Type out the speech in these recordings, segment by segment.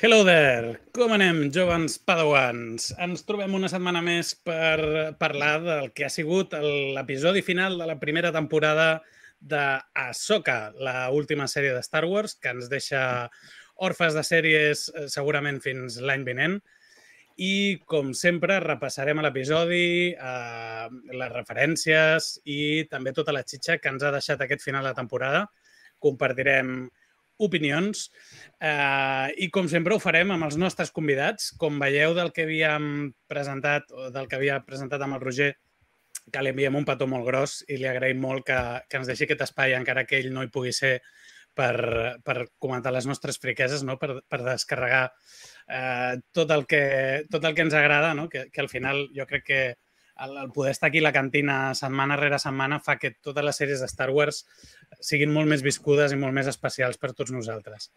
Hello there! Com anem, jovens padawans? Ens trobem una setmana més per parlar del que ha sigut l'episodi final de la primera temporada de Ahsoka, la última sèrie de Star Wars, que ens deixa orfes de sèries eh, segurament fins l'any vinent. I, com sempre, repassarem l'episodi, eh, les referències i també tota la xitxa que ens ha deixat aquest final de temporada. Compartirem opinions eh, i, com sempre, ho farem amb els nostres convidats. Com veieu del que havíem presentat, o del que havia presentat amb el Roger, que li enviem un petó molt gros i li agraïm molt que, que ens deixi aquest espai, encara que ell no hi pugui ser per, per comentar les nostres friqueses, no? per, per descarregar eh, tot, el que, tot el que ens agrada, no? que, que al final jo crec que el, el poder estar aquí a la cantina setmana rere setmana fa que totes les sèries de Star Wars siguin molt més viscudes i molt més especials per tots nosaltres.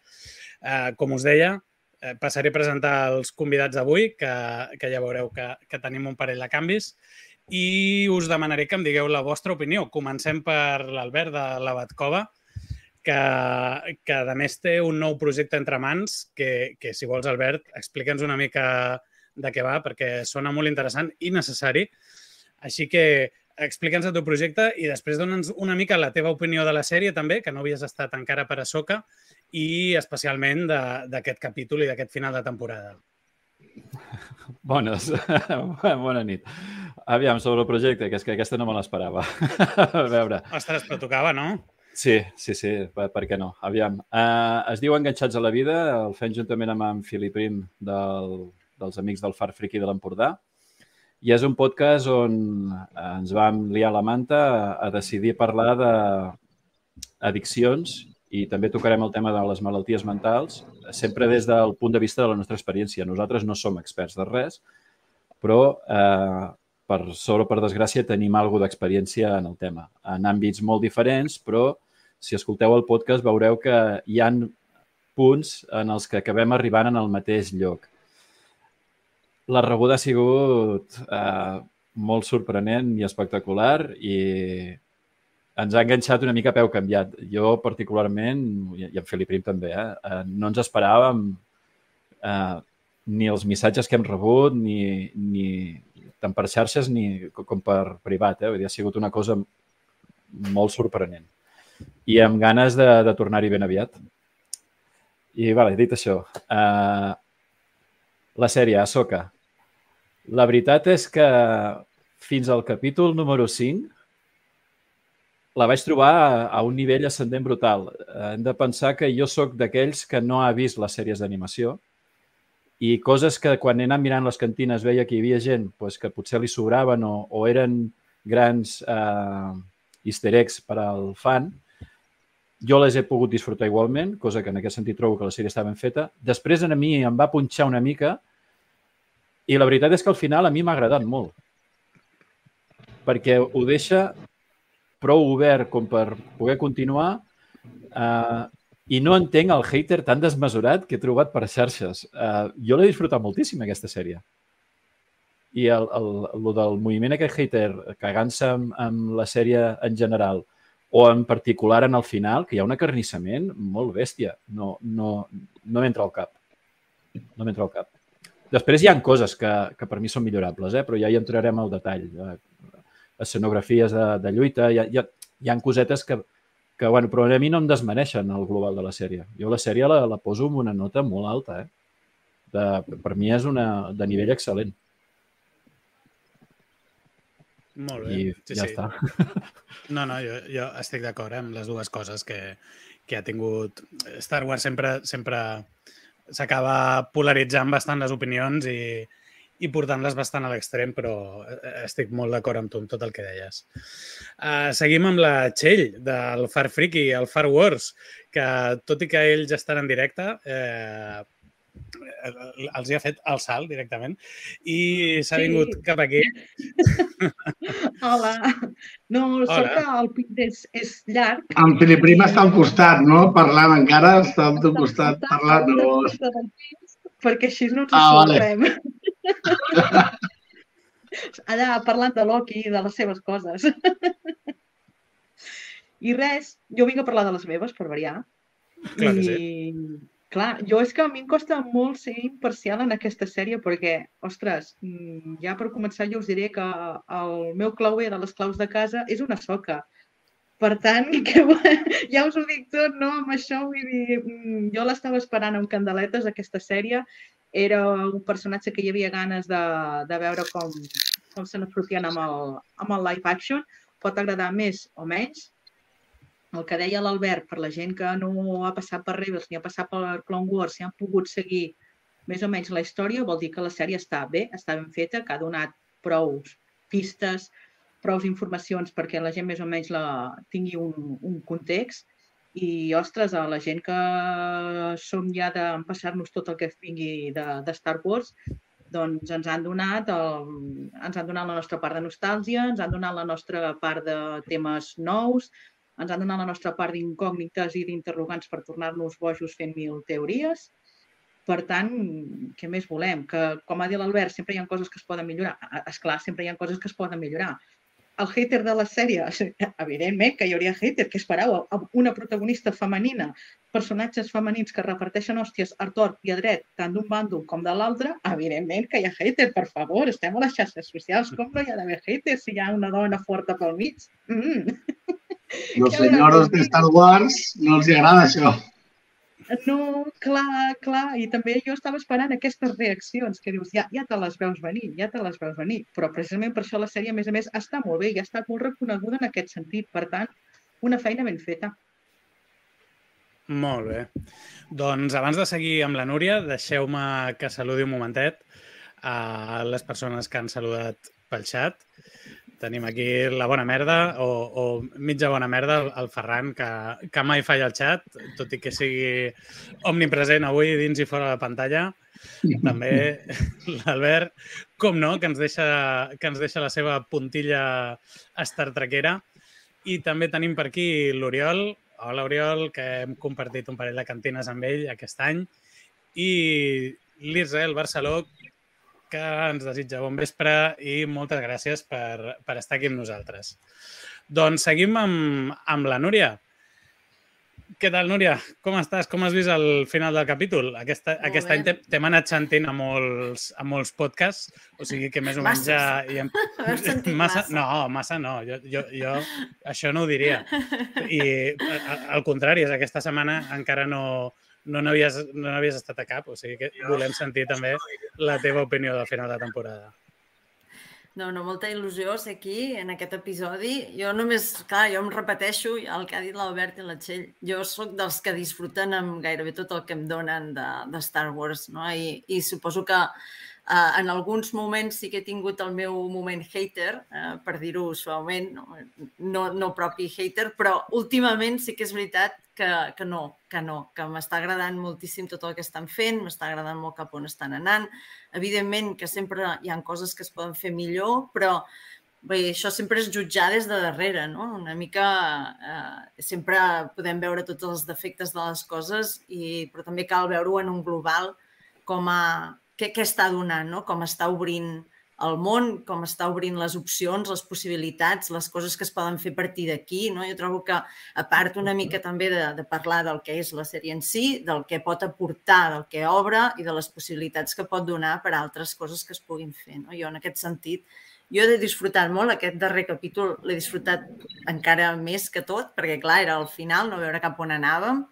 Eh, com us deia, eh, passaré a presentar els convidats d'avui, que, que ja veureu que, que tenim un parell de canvis, i us demanaré que em digueu la vostra opinió. Comencem per l'Albert de la Batcova, que, que a més té un nou projecte entre mans, que, que si vols, Albert, explica'ns una mica de què va, perquè sona molt interessant i necessari. Així que explica'ns el teu projecte i després dona'ns una mica la teva opinió de la sèrie també, que no havies estat encara per a Soca, i especialment d'aquest capítol i d'aquest final de temporada. Bones. Bona nit. Aviam, sobre el projecte, que és que aquesta no me l'esperava. a veure. Ostres, però tocava, no? Sí, sí, sí, per, per què no? Aviam. Uh, es diu Enganxats a la vida, el fem juntament amb en Filip Prim del, dels Amics del Far Friki de l'Empordà. I és un podcast on ens vam liar la manta a, a decidir parlar d'addiccions i també tocarem el tema de les malalties mentals, sempre des del punt de vista de la nostra experiència. Nosaltres no som experts de res, però eh, per sort o per desgràcia tenim alguna d'experiència en el tema, en àmbits molt diferents, però si escolteu el podcast veureu que hi han punts en els que acabem arribant en el mateix lloc. La rebuda ha sigut eh, molt sorprenent i espectacular i ens ha enganxat una mica a peu canviat. Jo particularment, i en Felip Prim també, eh, eh, no ens esperàvem eh, ni els missatges que hem rebut, ni, ni tant per xarxes ni com per privat. Eh? Vull dir, ha sigut una cosa molt sorprenent i amb ganes de, de tornar-hi ben aviat. I, vale, dit això, uh, la sèrie Ahsoka. La veritat és que fins al capítol número 5 la vaig trobar a un nivell ascendent brutal. Hem de pensar que jo sóc d'aquells que no ha vist les sèries d'animació i coses que quan he anat mirant les cantines veia que hi havia gent pues, que potser li sobraven o, o eren grans eh, easter eggs per al fan, jo les he pogut disfrutar igualment, cosa que en aquest sentit trobo que la sèrie està ben feta. Després a mi em va punxar una mica i la veritat és que al final a mi m'ha agradat molt. Perquè ho deixa prou obert com per poder continuar eh, i no entenc el hater tan desmesurat que he trobat per xarxes. Eh, jo l'he disfrutat moltíssim, aquesta sèrie. I el, el, el, del moviment aquest hater cagant-se amb, amb la sèrie en general o en particular en el final, que hi ha un acarnissament molt bèstia. No, no, no m'entra al cap. No m'entra al cap. Després hi han coses que, que per mi són millorables, eh? però ja hi entrarem al detall. Escenografies de, de lluita, hi ha, hi ha, hi ha cosetes que, que bueno, però a mi no em desmaneixen el global de la sèrie. Jo la sèrie la, la poso amb una nota molt alta. Eh? De, per mi és una de nivell excel·lent. Molt bé. I sí, ja sí. està. No, no, jo, jo estic d'acord eh, amb les dues coses que, que ha tingut. Star Wars sempre sempre s'acaba polaritzant bastant les opinions i, i portant-les bastant a l'extrem, però eh, estic molt d'acord amb tu, amb tot el que deies. Uh, seguim amb la Txell, del Far Freaky, el Far Wars, que tot i que ells estan en directe, eh, els hi ha fet el salt directament i s'ha sí. vingut cap aquí. Hola. No, sort que el pit és, és llarg. En Filip Prim està al costat, no? Parlant encara, està al teu costat parlant. No. Perquè així no ens ah, vale. Allà parlant de Loki i de les seves coses. I res, jo vinc a parlar de les meves, per variar. Clar que I, sí Clar, jo és que a mi em costa molt ser imparcial en aquesta sèrie perquè, ostres, mm, ja per començar jo us diré que el meu clauer de les claus de casa és una soca. Per tant, que, ja us ho dic tot, no? Amb això, vull dir, mm, jo l'estava esperant amb candeletes, aquesta sèrie. Era un personatge que hi havia ganes de, de veure com, com se n'aprofien amb, el, amb el live action. Pot agradar més o menys, el que deia l'Albert, per la gent que no ha passat per Rebels ni ha passat per Clone Wars, si han pogut seguir més o menys la història, vol dir que la sèrie està bé, està ben feta, que ha donat prou pistes, prou informacions perquè la gent més o menys la tingui un, un context. I, ostres, a la gent que som ja d'empassar-nos tot el que vingui de, de Star Wars, doncs ens han donat el, ens han donat la nostra part de nostàlgia, ens han donat la nostra part de temes nous, ens han donat la nostra part d'incògnites i d'interrogants per tornar-nos bojos fent mil teories. Per tant, què més volem? Que, com ha dit l'Albert, sempre hi ha coses que es poden millorar. És clar, sempre hi ha coses que es poden millorar. El hater de la sèrie, evidentment que hi hauria hater, que esperau una protagonista femenina, personatges femenins que reparteixen hòsties a tort i a dret, tant d'un bàndol com de l'altre, evidentment que hi ha hater, per favor, estem a les xarxes socials, com no hi ha d'haver hater si hi ha una dona forta pel mig? Mm. I els senyors de Star Wars no els agrada això. No, clar, clar. I també jo estava esperant aquestes reaccions que dius, ja, ja te les veus venir, ja te les veus venir. Però precisament per això la sèrie, a més a més, està molt bé i ha estat molt reconeguda en aquest sentit. Per tant, una feina ben feta. Molt bé. Doncs abans de seguir amb la Núria, deixeu-me que saludi un momentet a les persones que han saludat pel xat. Tenim aquí la bona merda o, o mitja bona merda, el, Ferran, que, que mai falla el xat, tot i que sigui omnipresent avui dins i fora de la pantalla. També l'Albert, com no, que ens, deixa, que ens deixa la seva puntilla Star Trequera. I també tenim per aquí l'Oriol. Hola, Oriol, que hem compartit un parell de cantines amb ell aquest any. I l'Israel Barceló, que ens desitja bon vespre i moltes gràcies per, per estar aquí amb nosaltres. Doncs seguim amb, amb la Núria. Què tal, Núria? Com estàs? Com has vist el final del capítol? Aquesta, aquest any t'hem anat sentint a molts, a molts podcasts, o sigui que més o menys ja... ja hem... massa, massa? No, massa no. Jo, jo, jo això no ho diria. I al contrari, és aquesta setmana encara no, no n'havies no havies estat a cap, o sigui que volem sentir també la teva opinió del final de temporada. No, no, molta il·lusió ser aquí, en aquest episodi. Jo només, clar, jo em repeteixo el que ha dit l'Albert i la Txell. Jo sóc dels que disfruten amb gairebé tot el que em donen de, de Star Wars, no? I, i suposo que Uh, en alguns moments sí que he tingut el meu moment hater, uh, per dir-ho suaument, no, no, no propi hater, però últimament sí que és veritat que, que no, que no, que m'està agradant moltíssim tot el que estan fent, m'està agradant molt cap on estan anant. Evidentment que sempre hi han coses que es poden fer millor, però bé, això sempre és jutjar des de darrere, no? Una mica eh, sempre podem veure tots els defectes de les coses, i, però també cal veure-ho en un global com a, què, què està donant, no? com està obrint el món, com està obrint les opcions, les possibilitats, les coses que es poden fer a partir d'aquí. No? Jo trobo que, a part una mica també de, de parlar del que és la sèrie en si, del que pot aportar, del que obre i de les possibilitats que pot donar per a altres coses que es puguin fer. No? Jo, en aquest sentit, jo he disfrutat molt aquest darrer capítol, l'he disfrutat encara més que tot, perquè, clar, era al final, no veure cap on anàvem,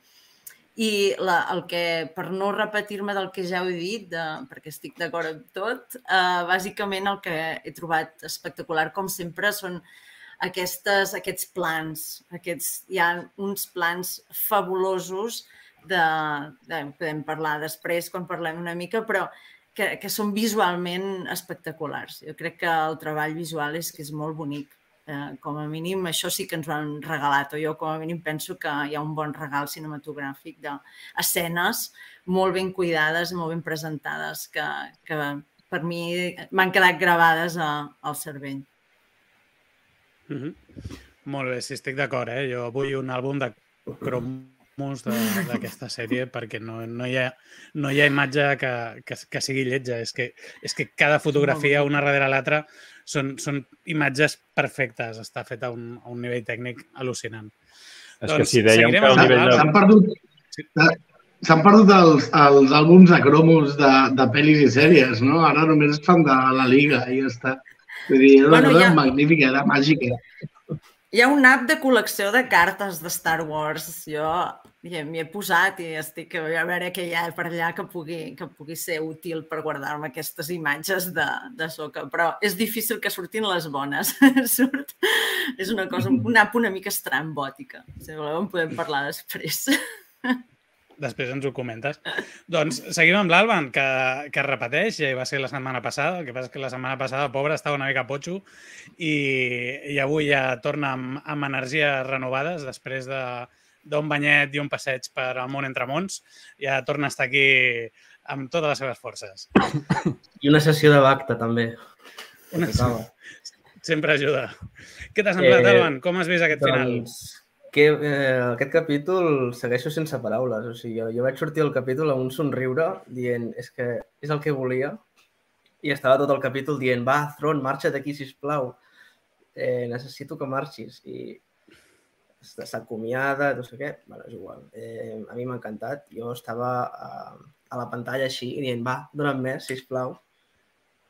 i la, el que, per no repetir-me del que ja he dit, de, perquè estic d'acord amb tot, eh, bàsicament el que he trobat espectacular, com sempre, són aquestes, aquests plans. Aquests, hi ha uns plans fabulosos de, de, podem parlar després quan parlem una mica, però que, que són visualment espectaculars. Jo crec que el treball visual és que és molt bonic eh, com a mínim això sí que ens ho han regalat, o jo com a mínim penso que hi ha un bon regal cinematogràfic d'escenes molt ben cuidades, molt ben presentades, que, que per mi m'han quedat gravades a, al cervell. Mm -hmm. Molt bé, sí, estic d'acord. Eh? Jo vull un àlbum de cromos d'aquesta sèrie perquè no, no, hi ha, no hi ha imatge que, que, que sigui lletja. És que, és que cada fotografia, una darrere l'altra, són, són imatges perfectes. Està feta a un, a un nivell tècnic al·lucinant. És doncs, que si dèiem que el nivell... S'han perdut, s'han perdut els, els àlbums de cromos de, de pel·lis i sèries, no? Ara només es fan de la Liga i ja està. Vull dir, era una Bueno, cosa ja- magnífica, era màgica. Hi ha un app de col·lecció de cartes de Star Wars. Jo m'hi he, posat i estic a veure què hi ha per allà que pugui, que pugui ser útil per guardar-me aquestes imatges de, de soca. Però és difícil que surtin les bones. Surt... És una cosa, una app una mica estrambòtica. Si voleu en podem parlar després. Després ens ho comentes. Doncs seguim amb l'Alban, que, que es repeteix, ja hi va ser la setmana passada, el que passa és que la setmana passada, pobre, estava una mica potxo i, i avui ja torna amb, amb energies renovades després de d'un banyet i un passeig per al món entre mons, ja torna a estar aquí amb totes les seves forces. I una sessió de Bacta, també. Una- Tocava. Sempre ajuda. Què t'ha semblat, Eh, Alban? Com has vist aquest final? Doncs, que, eh, aquest capítol segueixo sense paraules. O sigui, jo, jo vaig sortir del capítol amb un somriure dient és que és el que volia i estava tot el capítol dient va, Thron, marxa d'aquí, sisplau. Eh, necessito que marxis. I s'acomiada, no sé què. Bueno, és igual. Eh, a mi m'ha encantat. Jo estava a, a la pantalla així dient va, dona'm més, sisplau.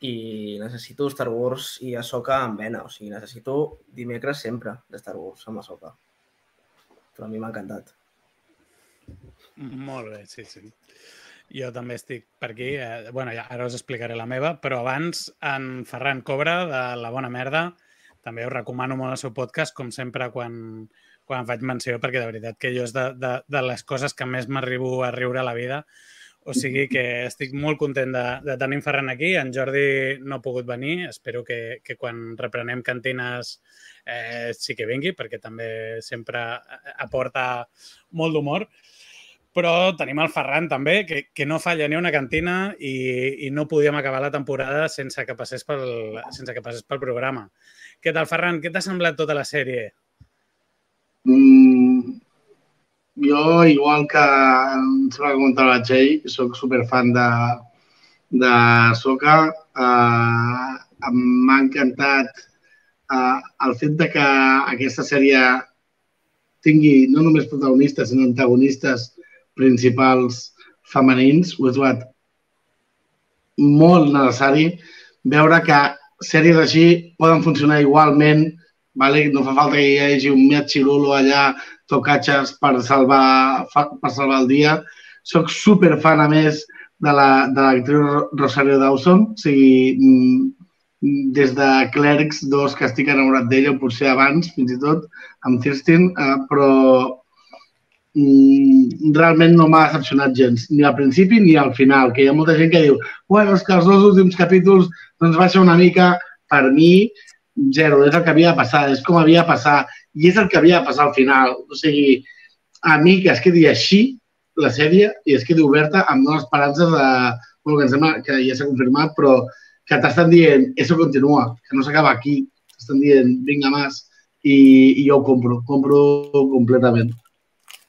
I necessito Star Wars i Ahsoka en vena. O sigui, necessito dimecres sempre de Star Wars amb Ahsoka però a mi m'ha encantat. Molt bé, sí, sí. Jo també estic per aquí. Eh, bueno, ja, ara us explicaré la meva, però abans en Ferran Cobra, de La Bona Merda, també us recomano molt el seu podcast, com sempre, quan, quan faig menció, perquè de veritat que jo és de, de, de les coses que més m'arribo a riure a la vida. O sigui que estic molt content de, de tenir en Ferran aquí. En Jordi no ha pogut venir. Espero que, que quan reprenem cantines eh, sí que vingui, perquè també sempre aporta molt d'humor. Però tenim el Ferran també, que, que no falla ni una cantina i, i no podíem acabar la temporada sense que passés pel, sense que passés pel programa. Què tal, Ferran? Què t'ha semblat tota la sèrie? Mm, jo, igual que ens va comentar la Txell, soc superfan de, de Soca. Uh, M'ha encantat uh, el fet de que aquesta sèrie tingui no només protagonistes, sinó antagonistes principals femenins. Ho he trobat molt necessari veure que sèries així poden funcionar igualment, vale? no fa falta que hi hagi un Mia Chirulo allà tocatxes per salvar, per salvar el dia. Soc super fan, a més, de la- de Rosario Dawson. O sigui, mm, des de Clerks 2, que estic enamorat d'ella, potser abans, fins i tot, amb Kirsten, eh, però mm, realment no m'ha decepcionat gens, ni al principi ni al final, que hi ha molta gent que diu bueno, és que els dos últims capítols doncs ser una mica, per mi, zero, és el que havia de passar, és com havia de passar, i és el que havia de passar al final. O sigui, a mi que es quedi així la sèrie i es quedi oberta amb no esperances de... Bueno, que em sembla que ja s'ha confirmat, però que t'estan dient, això continua, que no s'acaba aquí. T'estan dient, vinga, més. I, I jo ho compro, compro completament.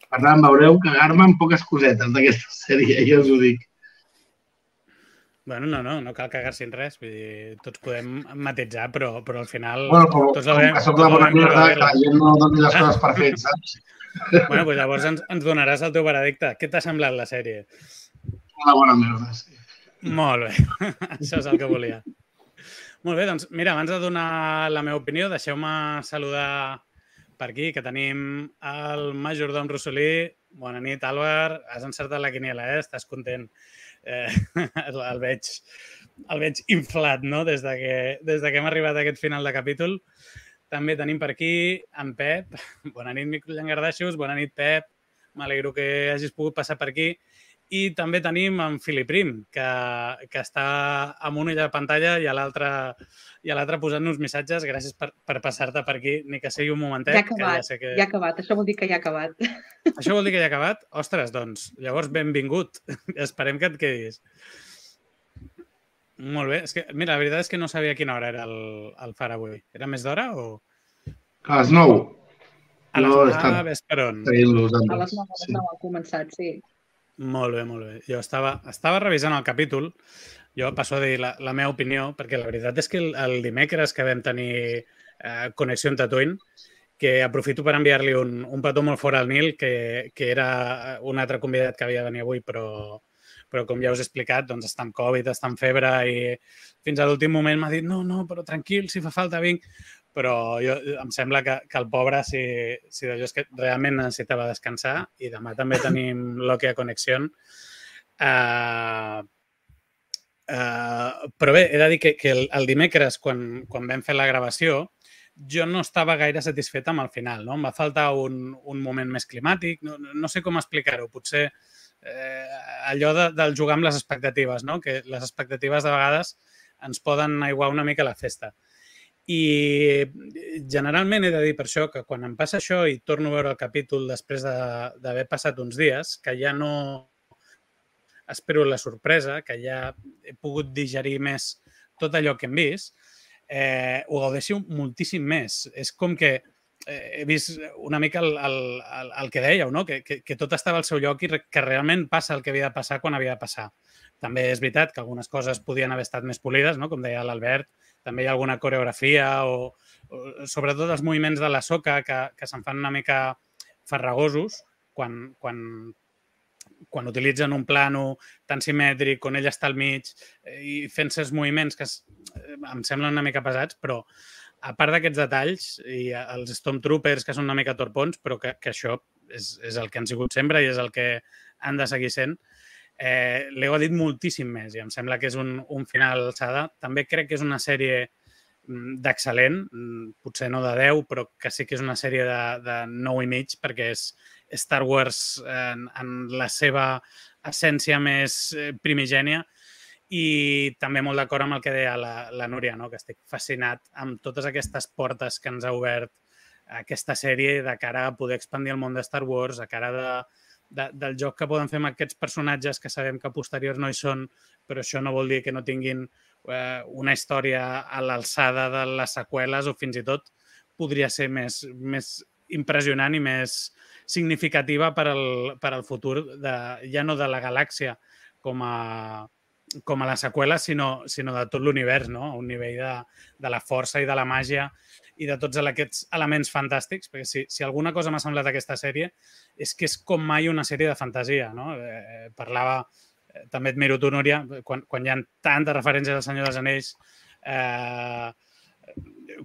Per tant, veureu cagar-me en poques cosetes d'aquesta sèrie, ja us ho dic. Bueno, no, no, no cal cagar-se en res. Vull dir, tots podem matitzar, però, però al final... Bueno, però tots com que soc la bona merda, que gent no doni les coses per fet, saps? Bueno, doncs llavors ens, ens donaràs el teu veredicte. Què t'ha semblat la sèrie? Una bona merda, sí. Molt bé, això és el que volia. Molt bé, doncs mira, abans de donar la meva opinió, deixeu-me saludar per aquí, que tenim el majordom Rossolí. Bona nit, Álvar. Has encertat la quiniela, eh? Estàs content. Eh, el, veig, el veig inflat, no?, des de, que, des de que hem arribat a aquest final de capítol. També tenim per aquí en Pep. Bona nit, microllangardaixos. Bona nit, Pep. M'alegro que hagis pogut passar per aquí. I també tenim en Filip Prim, que, que està amb un ull a la pantalla i a l'altre i a l'altre posant-nos missatges. Gràcies per, per passar-te per aquí, ni que sigui un momentet. Ja ha que acabat, sé que... ja ha acabat. Això vol dir que ja ha acabat. Això vol dir que ja ha acabat? Ostres, doncs, llavors benvingut. Esperem que et quedis. Molt bé. És que, mira, la veritat és que no sabia a quina hora era el, el far avui. Era més d'hora o...? A les 9. A les No, no, està- ves per on. Seguint-los amb A les 9, a les 9 ha començat, sí. Molt bé, molt bé. Jo estava, estava revisant el capítol, jo passo a dir la, la meva opinió, perquè la veritat és que el, el dimecres que vam tenir eh, connexió amb Tatooine que aprofito per enviar-li un, un petó molt fort al Nil, que, que era un altre convidat que havia de venir avui, però, però com ja us he explicat, doncs està amb Covid, està amb febre i fins a l'últim moment m'ha dit no, no, però tranquil, si fa falta vinc. Però jo, em sembla que, que el pobre, si, si d'allò és que realment necessitava descansar i demà també tenim Lokia Connection. Uh, uh, però bé, he de dir que, que el, el dimecres, quan, quan vam fer la gravació, jo no estava gaire satisfet amb el final, no? Em va faltar un, un moment més climàtic, no, no sé com explicar-ho, potser eh, allò de, del jugar amb les expectatives, no? Que les expectatives de vegades ens poden aiguar una mica la festa. I generalment he de dir per això que quan em passa això i torno a veure el capítol després d'haver de, passat uns dies, que ja no espero la sorpresa, que ja he pogut digerir més tot allò que hem vist, eh, ho gaudeixo moltíssim més. És com que eh, he vist una mica el, el, el, el que dèieu, no? que, que, que tot estava al seu lloc i que realment passa el que havia de passar quan havia de passar. També és veritat que algunes coses podien haver estat més polides, no? com deia l'Albert, també hi ha alguna coreografia o, o sobretot els moviments de la soca que, que se'n fan una mica farragosos quan, quan, quan utilitzen un plano tan simètric on ell està al mig eh, i fent els moviments que es, eh, em semblen una mica pesats, però a part d'aquests detalls i els Stormtroopers que són una mica torpons, però que, que això és, és el que han sigut sempre i és el que han de seguir sent, eh, l'heu dit moltíssim més i em sembla que és un, un final alçada. També crec que és una sèrie mm, d'excel·lent, mm, potser no de 10, però que sí que és una sèrie de, de 9 i mig perquè és Star Wars en, en la seva essència més eh, primigènia i també molt d'acord amb el que deia la, la Núria, no? que estic fascinat amb totes aquestes portes que ens ha obert aquesta sèrie de cara a poder expandir el món de Star Wars, a cara de, de, del joc que poden fer amb aquests personatges que sabem que posteriors no hi són, però això no vol dir que no tinguin eh, una història a l'alçada de les seqüeles o fins i tot podria ser més, més impressionant i més significativa per al, per al futur de, ja no de la galàxia com a, com a la seqüela, sinó, sinó de tot l'univers, no? A un nivell de, de la força i de la màgia i de tots aquests elements fantàstics, perquè si, si alguna cosa m'ha semblat aquesta sèrie és que és com mai una sèrie de fantasia, no? Eh, parlava, eh, també et miro tu, Núria, quan, quan hi ha tantes referències al Senyor dels Anells, eh,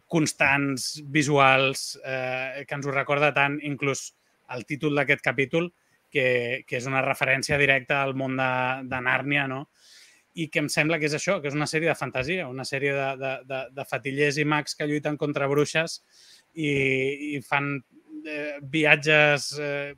constants, visuals, eh, que ens ho recorda tant, inclús el títol d'aquest capítol, que, que és una referència directa al món de, de Nàrnia, no? i que em sembla que és això, que és una sèrie de fantasia, una sèrie de, de, de, de fatillers i mags que lluiten contra bruixes i, i fan eh, viatges eh,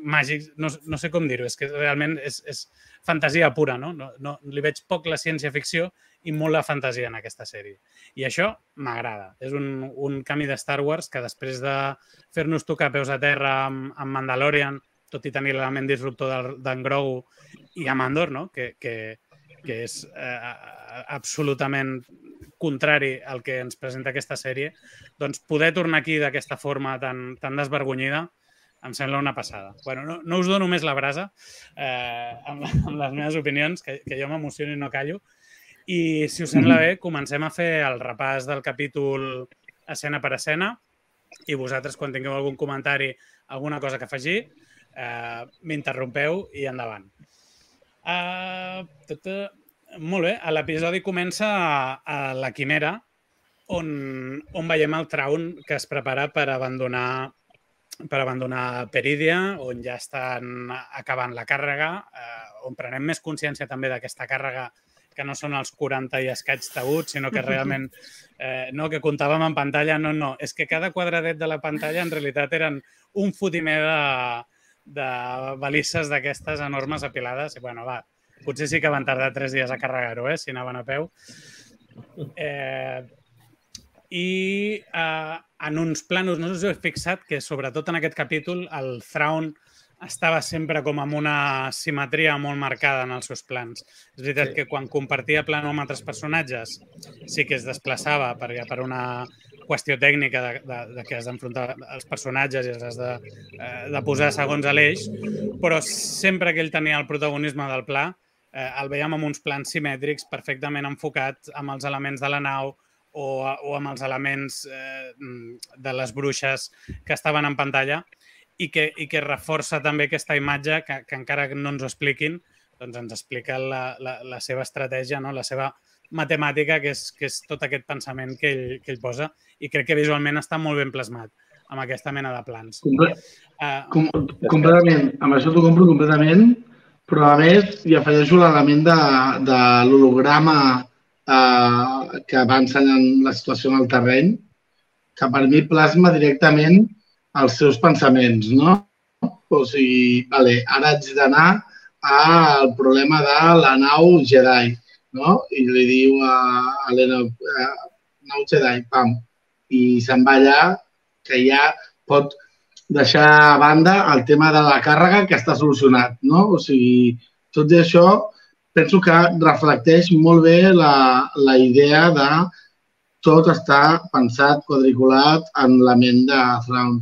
màgics, no, no sé com dir-ho, és que realment és, és fantasia pura, no? No, no? Li veig poc la ciència-ficció i molt la fantasia en aquesta sèrie. I això m'agrada. És un, un camí de Star Wars que després de fer-nos tocar peus a terra amb, amb Mandalorian, tot i tenir l'element disruptor d'en Grogu i Amandor, no? que, que, que és eh, absolutament contrari al que ens presenta aquesta sèrie, doncs poder tornar aquí d'aquesta forma tan, tan desvergonyida em sembla una passada. bueno, no, no us dono més la brasa eh, amb, amb les meves opinions, que, que jo m'emociono i no callo. I, si us sembla bé, comencem a fer el repàs del capítol escena per escena. I vosaltres, quan tingueu algun comentari, alguna cosa que afegir, eh, m'interrompeu i endavant. Uh, tot, molt bé, l'episodi comença a, a la Quimera, on, on veiem el Traun que es prepara per abandonar per abandonar Perídia, on ja estan acabant la càrrega, eh, on prenem més consciència també d'aquesta càrrega que no són els 40 i escaig taüts, sinó que realment, eh, no, que comptàvem en pantalla, no, no, és que cada quadradet de la pantalla en realitat eren un fotimer de, de balisses d'aquestes enormes apilades. I, bueno, va, potser sí que van tardar tres dies a carregar-ho, eh, si anaven a peu. Eh, I eh, en uns planos, no us heu fixat que sobretot en aquest capítol el Thrawn estava sempre com amb una simetria molt marcada en els seus plans. És veritat sí. que quan compartia plano amb altres personatges sí que es desplaçava per, per una qüestió tècnica de, de, de que has d'enfrontar els personatges i els has de, eh, de posar segons l'eix, però sempre que ell tenia el protagonisme del pla, eh, el veiem amb uns plans simètrics perfectament enfocats amb els elements de la nau, o, o amb els elements eh, de les bruixes que estaven en pantalla i que, i que reforça també aquesta imatge que, que encara no ens ho expliquin, doncs ens explica la, la, la seva estratègia, no? la seva matemàtica, que és, que és tot aquest pensament que ell, que ell posa i crec que visualment està molt ben plasmat amb aquesta mena de plans. Comple uh, com completament. Amb això t'ho compro completament, però a més hi afegeixo l'element de, de l'holograma uh, que va ensenyant la situació en el terreny, que per mi plasma directament els seus pensaments, no? O sigui, vale, ara haig d'anar al problema de la nau Jedi, no? I li diu a Helena, nau Jedi, pam, i se'n va allà que ja pot deixar a banda el tema de la càrrega que està solucionat, no? O sigui, tot i això, penso que reflecteix molt bé la, la idea de tot està pensat, quadriculat en la ment de Thrawn.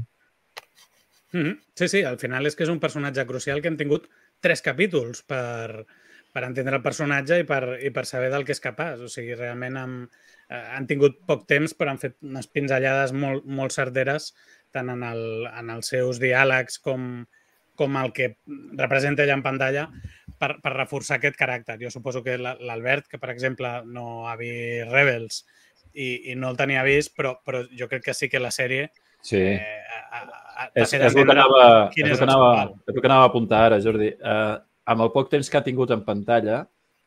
Mm -hmm. Sí, sí, al final és que és un personatge crucial que hem tingut tres capítols per, per entendre el personatge i per, i per saber del que és capaç. O sigui, realment amb, eh, han tingut poc temps, però han fet unes pinzellades molt, molt certeres tant en, el, en els seus diàlegs com, com el que representa ella en pantalla per, per reforçar aquest caràcter. Jo suposo que l'Albert, que per exemple no ha vist Rebels i, i no el tenia vist, però, però jo crec que sí que la sèrie sí. eh, a, a, és, és, el que anava, és, el que anava, és el que anava a apuntar ara, Jordi. Eh, amb el poc temps que ha tingut en pantalla,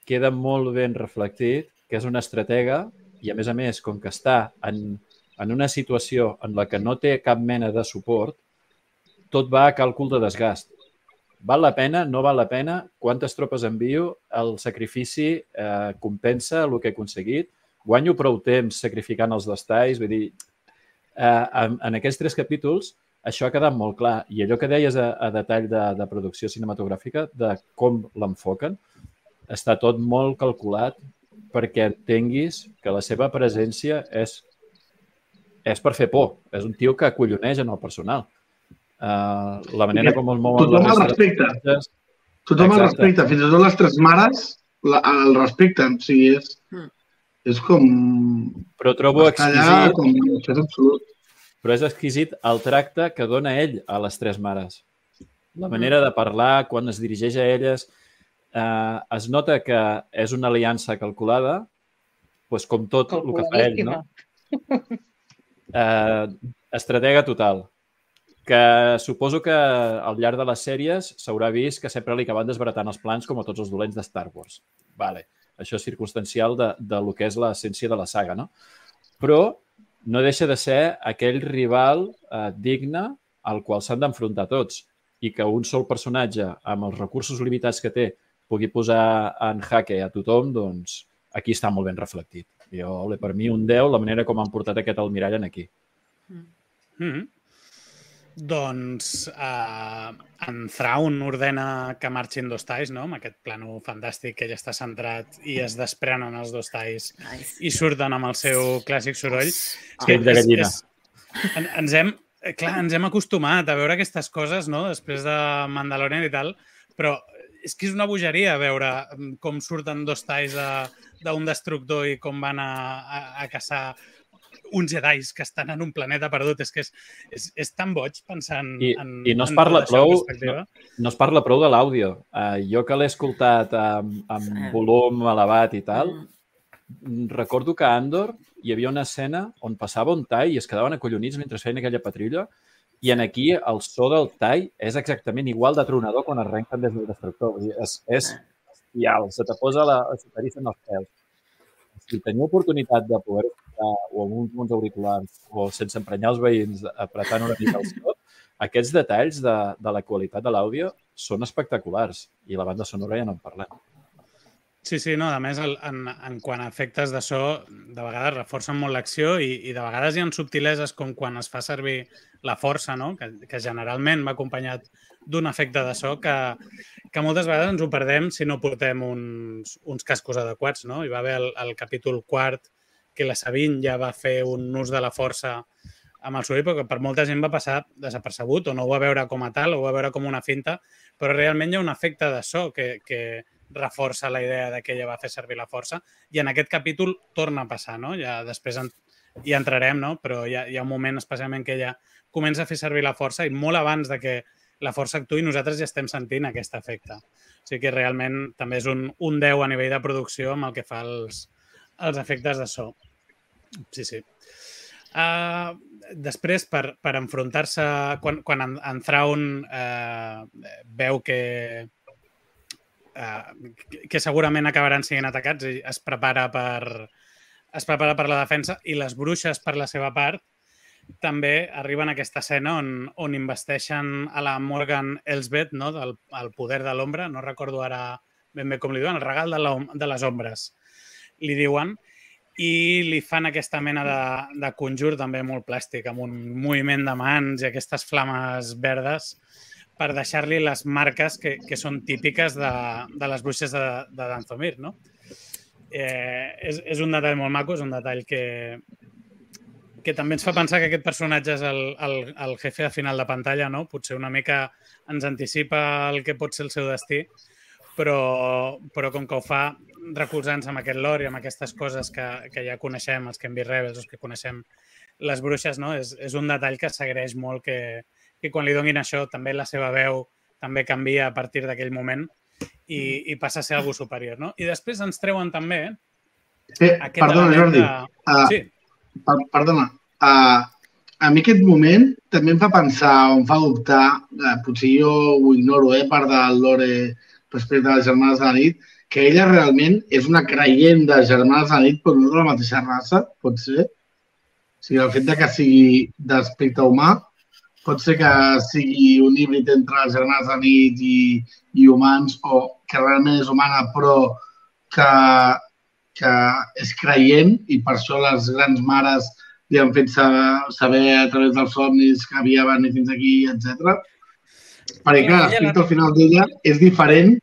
queda molt ben reflectit que és una estratega i, a més a més, com que està en, en una situació en la que no té cap mena de suport, tot va a càlcul de desgast. Val la pena? No val la pena? Quantes tropes envio? El sacrifici eh, compensa el que he aconseguit? Guanyo prou temps sacrificant els dos talls? Vull dir, eh, en, en aquests tres capítols això ha quedat molt clar. I allò que deies a, a detall de, de producció cinematogràfica, de com l'enfoquen, està tot molt calculat perquè entenguis que la seva presència és, és per fer por. És un tio que acolloneix en el personal. Uh, la manera com el mouen... Tothom el respecta. Personatges... Tothom el respecta. Fins i tot les tres mares la, el respecten. O sigui, és, mm. és com... Però trobo exquisit... Allà, com... Això és absolut. Però és exquisit el tracte que dona ell a les tres mares. La manera de parlar, quan es dirigeix a elles, eh, es nota que és una aliança calculada, doncs com tot el que fa ell, no? Eh, estratega total. Que suposo que al llarg de les sèries s'haurà vist que sempre li acaben desbaratant els plans com a tots els dolents de Star Wars. Vale. Això és circumstancial de, de lo que és l'essència de la saga, no? Però no deixa de ser aquell rival eh, digne al qual s'han d'enfrontar tots i que un sol personatge amb els recursos limitats que té pugui posar en jaque a tothom, doncs aquí està molt ben reflectit. Jo, per mi, un 10, la manera com han portat aquest almirall en aquí. Mm -hmm. Doncs uh, en Thrawn ordena que marxin dos talls, no? amb aquest plano fantàstic que ja està centrat i es desprenen els dos talls nice. i surten amb el seu clàssic soroll. Oh. Que de gallina. És, és, en, ens hem, clar, ens hem acostumat a veure aquestes coses no? després de Mandalorian i tal, però és que és una bogeria veure mm, com surten dos talls d'un de, destructor i com van a, a, a caçar uns jedais que estan en un planeta perdut. És que és, és, és tan boig pensant I, en I no es parla prou, no, no es parla prou de l'àudio. Uh, jo que l'he escoltat amb, amb volum elevat i tal, mm. recordo que a Andor hi havia una escena on passava un tall i es quedaven acollonits mentre feien aquella patrulla i en aquí el so del tall és exactament igual de tronador quan arrenquen des del destructor. Vull dir, és, és bestial, se te posa la, se t'erifen els pèls. Si teniu oportunitat de poder estar o amb uns bons auriculars o sense emprenyar els veïns apretant una mica el so, aquests detalls de, de la qualitat de l'àudio són espectaculars i la banda sonora ja no en parlem. Sí, sí, no, a més, el, en, en quant a efectes de so, de vegades reforcen molt l'acció i, i de vegades hi ha subtileses com quan es fa servir la força, no? que, que generalment va acompanyat d'un efecte de so que, que moltes vegades ens ho perdem si no portem uns, uns cascos adequats. No? Hi va haver el, el capítol quart que la Sabine ja va fer un ús de la força amb el soroll, perquè per molta gent va passar desapercebut o no ho va veure com a tal, o ho va veure com una finta, però realment hi ha un efecte de so que, que, reforça la idea de que ella va fer servir la força. I en aquest capítol torna a passar, no? Ja després en, hi entrarem, no? Però hi ha, hi ha un moment especialment que ella comença a fer servir la força i molt abans de que la força actuï, nosaltres ja estem sentint aquest efecte. O sigui que realment també és un, un 10 a nivell de producció amb el que fa els, els efectes de so. Sí, sí. Uh, després, per, per enfrontar-se, quan, quan en, en Thrawn uh, veu que, uh, que segurament acabaran sent atacats i es prepara per, es prepara per la defensa i les bruixes, per la seva part, també arriben a aquesta escena on, on investeixen a la Morgan Elsbeth no? del el poder de l'ombra, no recordo ara ben bé com li diuen, el regal de, la, de les ombres, li diuen, i li fan aquesta mena de, de conjur també molt plàstic, amb un moviment de mans i aquestes flames verdes per deixar-li les marques que, que són típiques de, de les bruixes de, de Danzomir, no? Eh, és, és un detall molt maco, és un detall que, que també ens fa pensar que aquest personatge és el, el, el jefe de final de pantalla, no? Potser una mica ens anticipa el que pot ser el seu destí, però, però com que ho fa recolzant-se amb aquest lore i amb aquestes coses que, que ja coneixem, els que hem vist Rebels, els que coneixem les bruixes, no? és, és un detall que s'agraeix molt que, que quan li donin això també la seva veu també canvia a partir d'aquell moment i, i passa a ser algú superior. No? I després ens treuen també Eh, perdona, Jordi. De... Uh, sí. Per, perdona. Uh, a mi aquest moment també em fa pensar o em fa dubtar, uh, potser jo ho ignoro, eh, part del lore respecte a les germanes de la nit, que ella realment és una creient de germanes de la nit, però no de la mateixa raça, pot ser? O sigui, el fet de que sigui d'aspecte humà, pot ser que sigui un híbrid entre les germanes de nit i, i humans, o que realment és humana, però que, que és creient i per això les grans mares li han fet saber a través dels somnis que havia venit fins aquí, etc. Perquè, clar, l'aspecte al final d'ella és diferent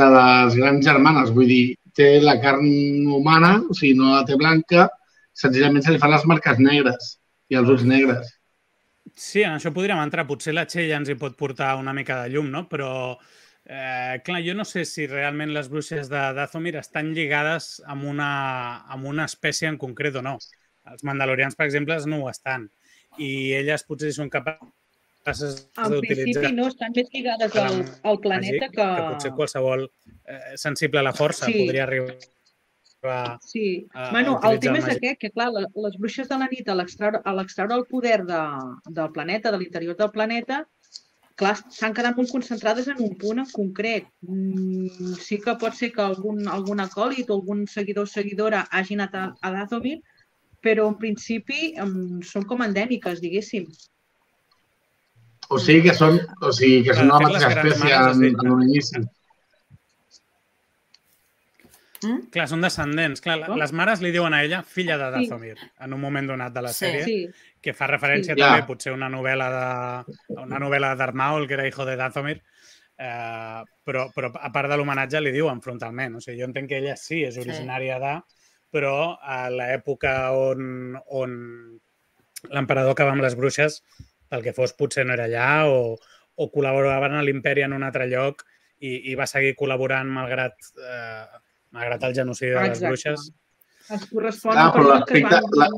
de les grans germanes. Vull dir, té la carn humana, o sigui, no la té blanca, senzillament se li fan les marques negres i els ulls negres. Sí, en això podríem entrar. Potser la Txell ens hi pot portar una mica de llum, no? Però, eh, clar, jo no sé si realment les bruixes de Dathomir estan lligades amb una, amb una espècie en concret o no. Els mandalorians, per exemple, no ho estan. I elles potser són capaces en principi no, estan més lligades al, al planeta que... Que potser qualsevol eh, sensible a la força sí. podria arribar a, sí. A, bueno, a el tema és aquest, que clar, les bruixes de la nit, a l'extraure el poder de, del planeta, de l'interior del planeta, clar, s'han quedat molt concentrades en un punt en concret. Mm, sí que pot ser que algun, algun acòlit o algun seguidor o seguidora hagi anat a, a Dathomir, però en principi um, són com endèmiques, diguéssim. O sigui que són, o sigui que són una mateixa espècie en, en un inici. Mm? Clar, són descendents. Clar, oh? les mares li diuen a ella filla de Dathomir sí. en un moment donat de la sèrie, sí. que fa referència sí. també, ja. potser una novel·la de una novel·la d'Armaul, que era hijo de Dathomir, eh, però, però a part de l'homenatge li diuen frontalment. O sigui, jo entenc que ella sí és originària sí. de, però a l'època on, on l'emperador acaba amb les bruixes pel que fos potser no era allà o, o col·laboraven a l'imperi en un altre lloc i, i va seguir col·laborant malgrat, eh, malgrat el genocidi de les bruixes. Es correspon ah, però que van la...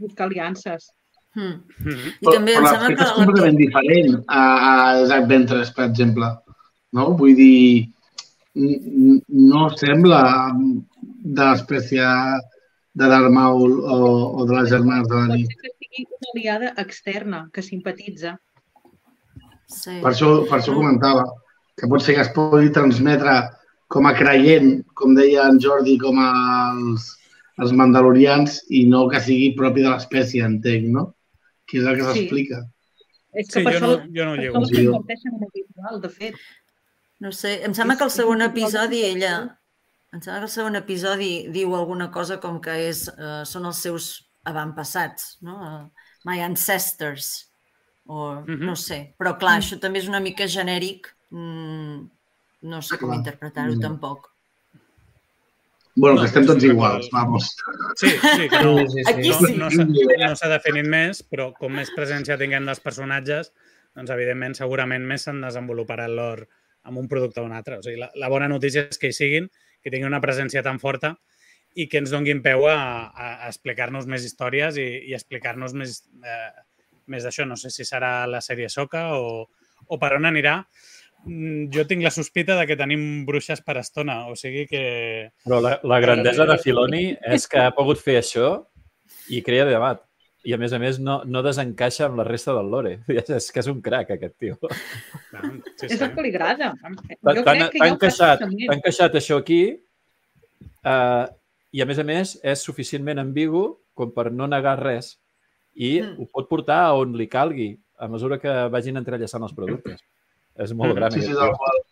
buscar aliances. Hmm. Mm -hmm. I també però, sembla que... és completament diferent a, a Zack Ventres, per exemple. No? Vull dir, no sembla de l'espècie de Darmaul o, o de les germanes de la nit una aliada externa que simpatitza. Sí. Per, això, per això comentava que pot ser que es pugui transmetre com a creient, com deia en Jordi, com els, els mandalorians i no que sigui propi de l'espècie, entenc, no? Que és el que s'explica. Sí. És que sí, per jo això, no, jo no llego. En visual, de fet. No sé, em sembla que el segon episodi ella... Em sembla que el segon episodi diu alguna cosa com que és, uh, són els seus avantpassats, no? My ancestors, o mm -hmm. no sé. Però clar, mm. això també és una mica genèric. Mm, no sé com interpretar-ho mm. tampoc. Bueno, no, que estem tots iguals, vamos. Sí, sí, que no, sí, sí, Aquí sí. no, no s'ha definit més, però com més presència tinguem dels personatges, doncs evidentment segurament més se'n desenvoluparà l'or amb un producte o un altre. O sigui, la, la bona notícia és que hi siguin, que tinguin una presència tan forta i que ens donguin peu a, a, a explicar-nos més històries i, i explicar-nos més, eh, més d'això. No sé si serà la sèrie Soca o, o per on anirà. Mm, Jo tinc la sospita de que tenim bruixes per estona, o sigui que... Però la, la grandesa de Filoni és que ha pogut fer això i crea debat. I, a més a més, no, no desencaixa amb la resta del lore. És que és un crac, aquest tio. Ah, Sí, És el que li agrada. Jo T'han crec que t'ha jo ho faig encaixat, això aquí eh, i, a més a més, és suficientment ambigu com per no negar res i Mm. ho pot portar a on li calgui a mesura que vagin entrellaçant els productes. És molt gran. Sí, sí, qual.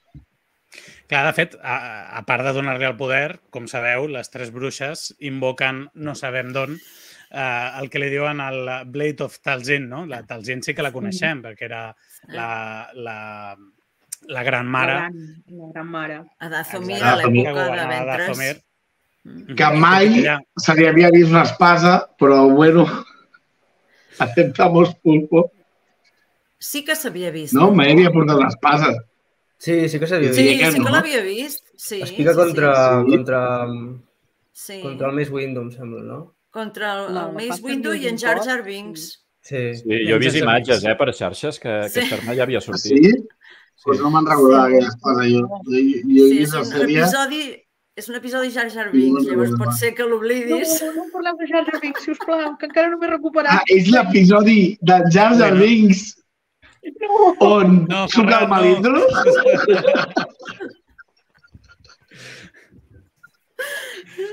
Clar, de fet, a, a part de donar-li el poder, com sabeu, les tres bruixes invoquen, no sabem d'on, eh, el que li diuen el Blade of Talzin, no? La Talzin sí que la coneixem, perquè era la, la, la gran mare. La gran, la gran mare. A Dathomir, Exacte. a l'època de Ventres. Que mai se li havia vist una espasa, però bueno, aceptamos pulpo. Sí que s'havia vist. No, mai havia portat una espasa. Sí, sí que s'havia Sí, vist. que sí que no. l'havia vist. Sí, Es pica sí, contra, sí. contra, Sí, contra el Mace Windu, em sembla, no? contra el, La- el Mace Windu i en Jar Jar Binks. Sí. Sí, jo he vist imatges eh, per xarxes que Sí. arma ja havia Ah, sortit. sí? Pues no me'n recordava aquella espasa, jo. Jo, jo he Sí, és un sèrie... episodi és un episodi Jar Jar Sí, Binks, no llavors pot ser que No, l'oblidis. no em parleu de Jar Jar Binks, sisplau, que encara no m'he Ah, recuperat. és l'episodi de Jar Jar Bueno. Binks No. On No, surt el no. malíndolo.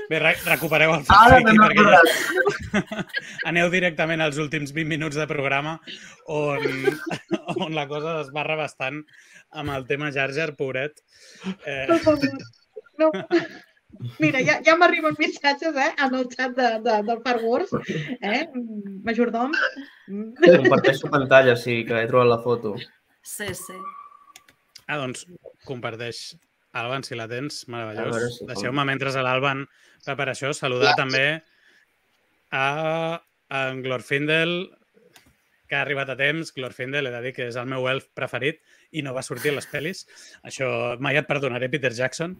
Bé, re recupereu el Ara n'he perquè acordat. aneu directament als últims 20 minuts de programa on, on la cosa desbarra bastant amb el tema Jar Jar, pobret. Eh, favor. No. Mira, ja, ja m'arriben missatges eh, en el xat de, de, del Far Wars. Eh? Majordom. Comparteixo pantalla, sí, que he trobat la foto. Sí, sí. ah, doncs, comparteix. Alban, si la tens, veure meravellós. si- Deixeu-me, mentre l'Alban prepara això, saludar Clar. també a, a en Glorfindel, que ha arribat a temps. Glorfindel, he de dir que és el meu elf preferit i no va sortir a les pel·lis. Això mai et perdonaré, Peter Jackson.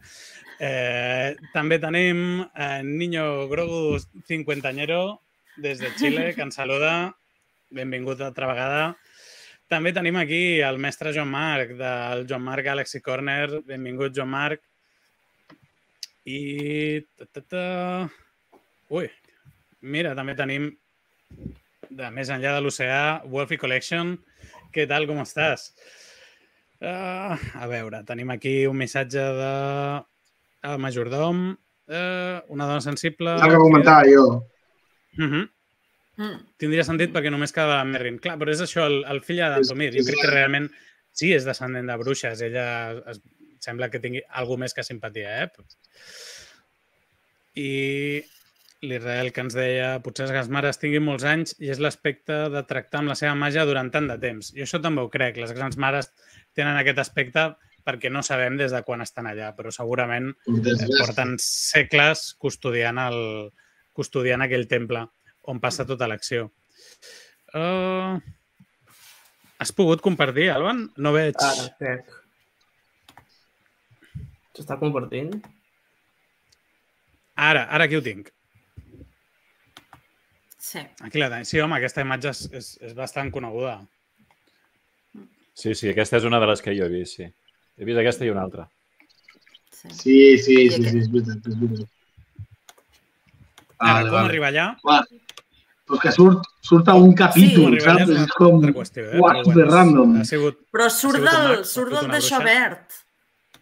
Eh, també tenim a Niño Grogu cinquantañero des de Xile, que ens saluda. Benvingut altra vegada. També tenim aquí el mestre Joan Marc, del Joan Marc Galaxy Corner. Benvingut, Joan Marc. I... Ta, ta, ta... Ui, mira, també tenim de més enllà de l'oceà, Wolfie Collection. Què tal, com estàs? Uh, a veure, tenim aquí un missatge de el majordom, uh, una dona sensible... El que comentava jo. Uh -huh. Mm. Tindria sentit perquè només quedava la Merrin. Clar, però és això, el, el fill d'Antomir. Jo crec que realment sí és descendent de bruixes. Ella es, sembla que tingui alguna més que simpatia, eh? I l'Israel que ens deia potser les mares tinguin molts anys i és l'aspecte de tractar amb la seva màgia durant tant de temps. Jo això també ho crec. Les grans mares tenen aquest aspecte perquè no sabem des de quan estan allà, però segurament eh, porten segles custodiant, el, custodiant aquell temple on passa tota l'acció. Uh, has pogut compartir, Alban? No veig... Ara, crec. S'està compartint? Ara, ara aquí ho tinc. Sí. Aquí la tenim. Sí, home, aquesta imatge és, és, és bastant coneguda. Sí, sí, aquesta és una de les que jo he vist, sí. He vist aquesta i una altra. sí. Sí, sí, sí, sí, és veritat, és veritat. Ara, Vale, com vale. arribar allà? Però és que surt, surt a un capítol, allà saps? és una És com... qüestió, eh? Però, random. Ha sigut... Però surt del, ha surt del una d'això verd.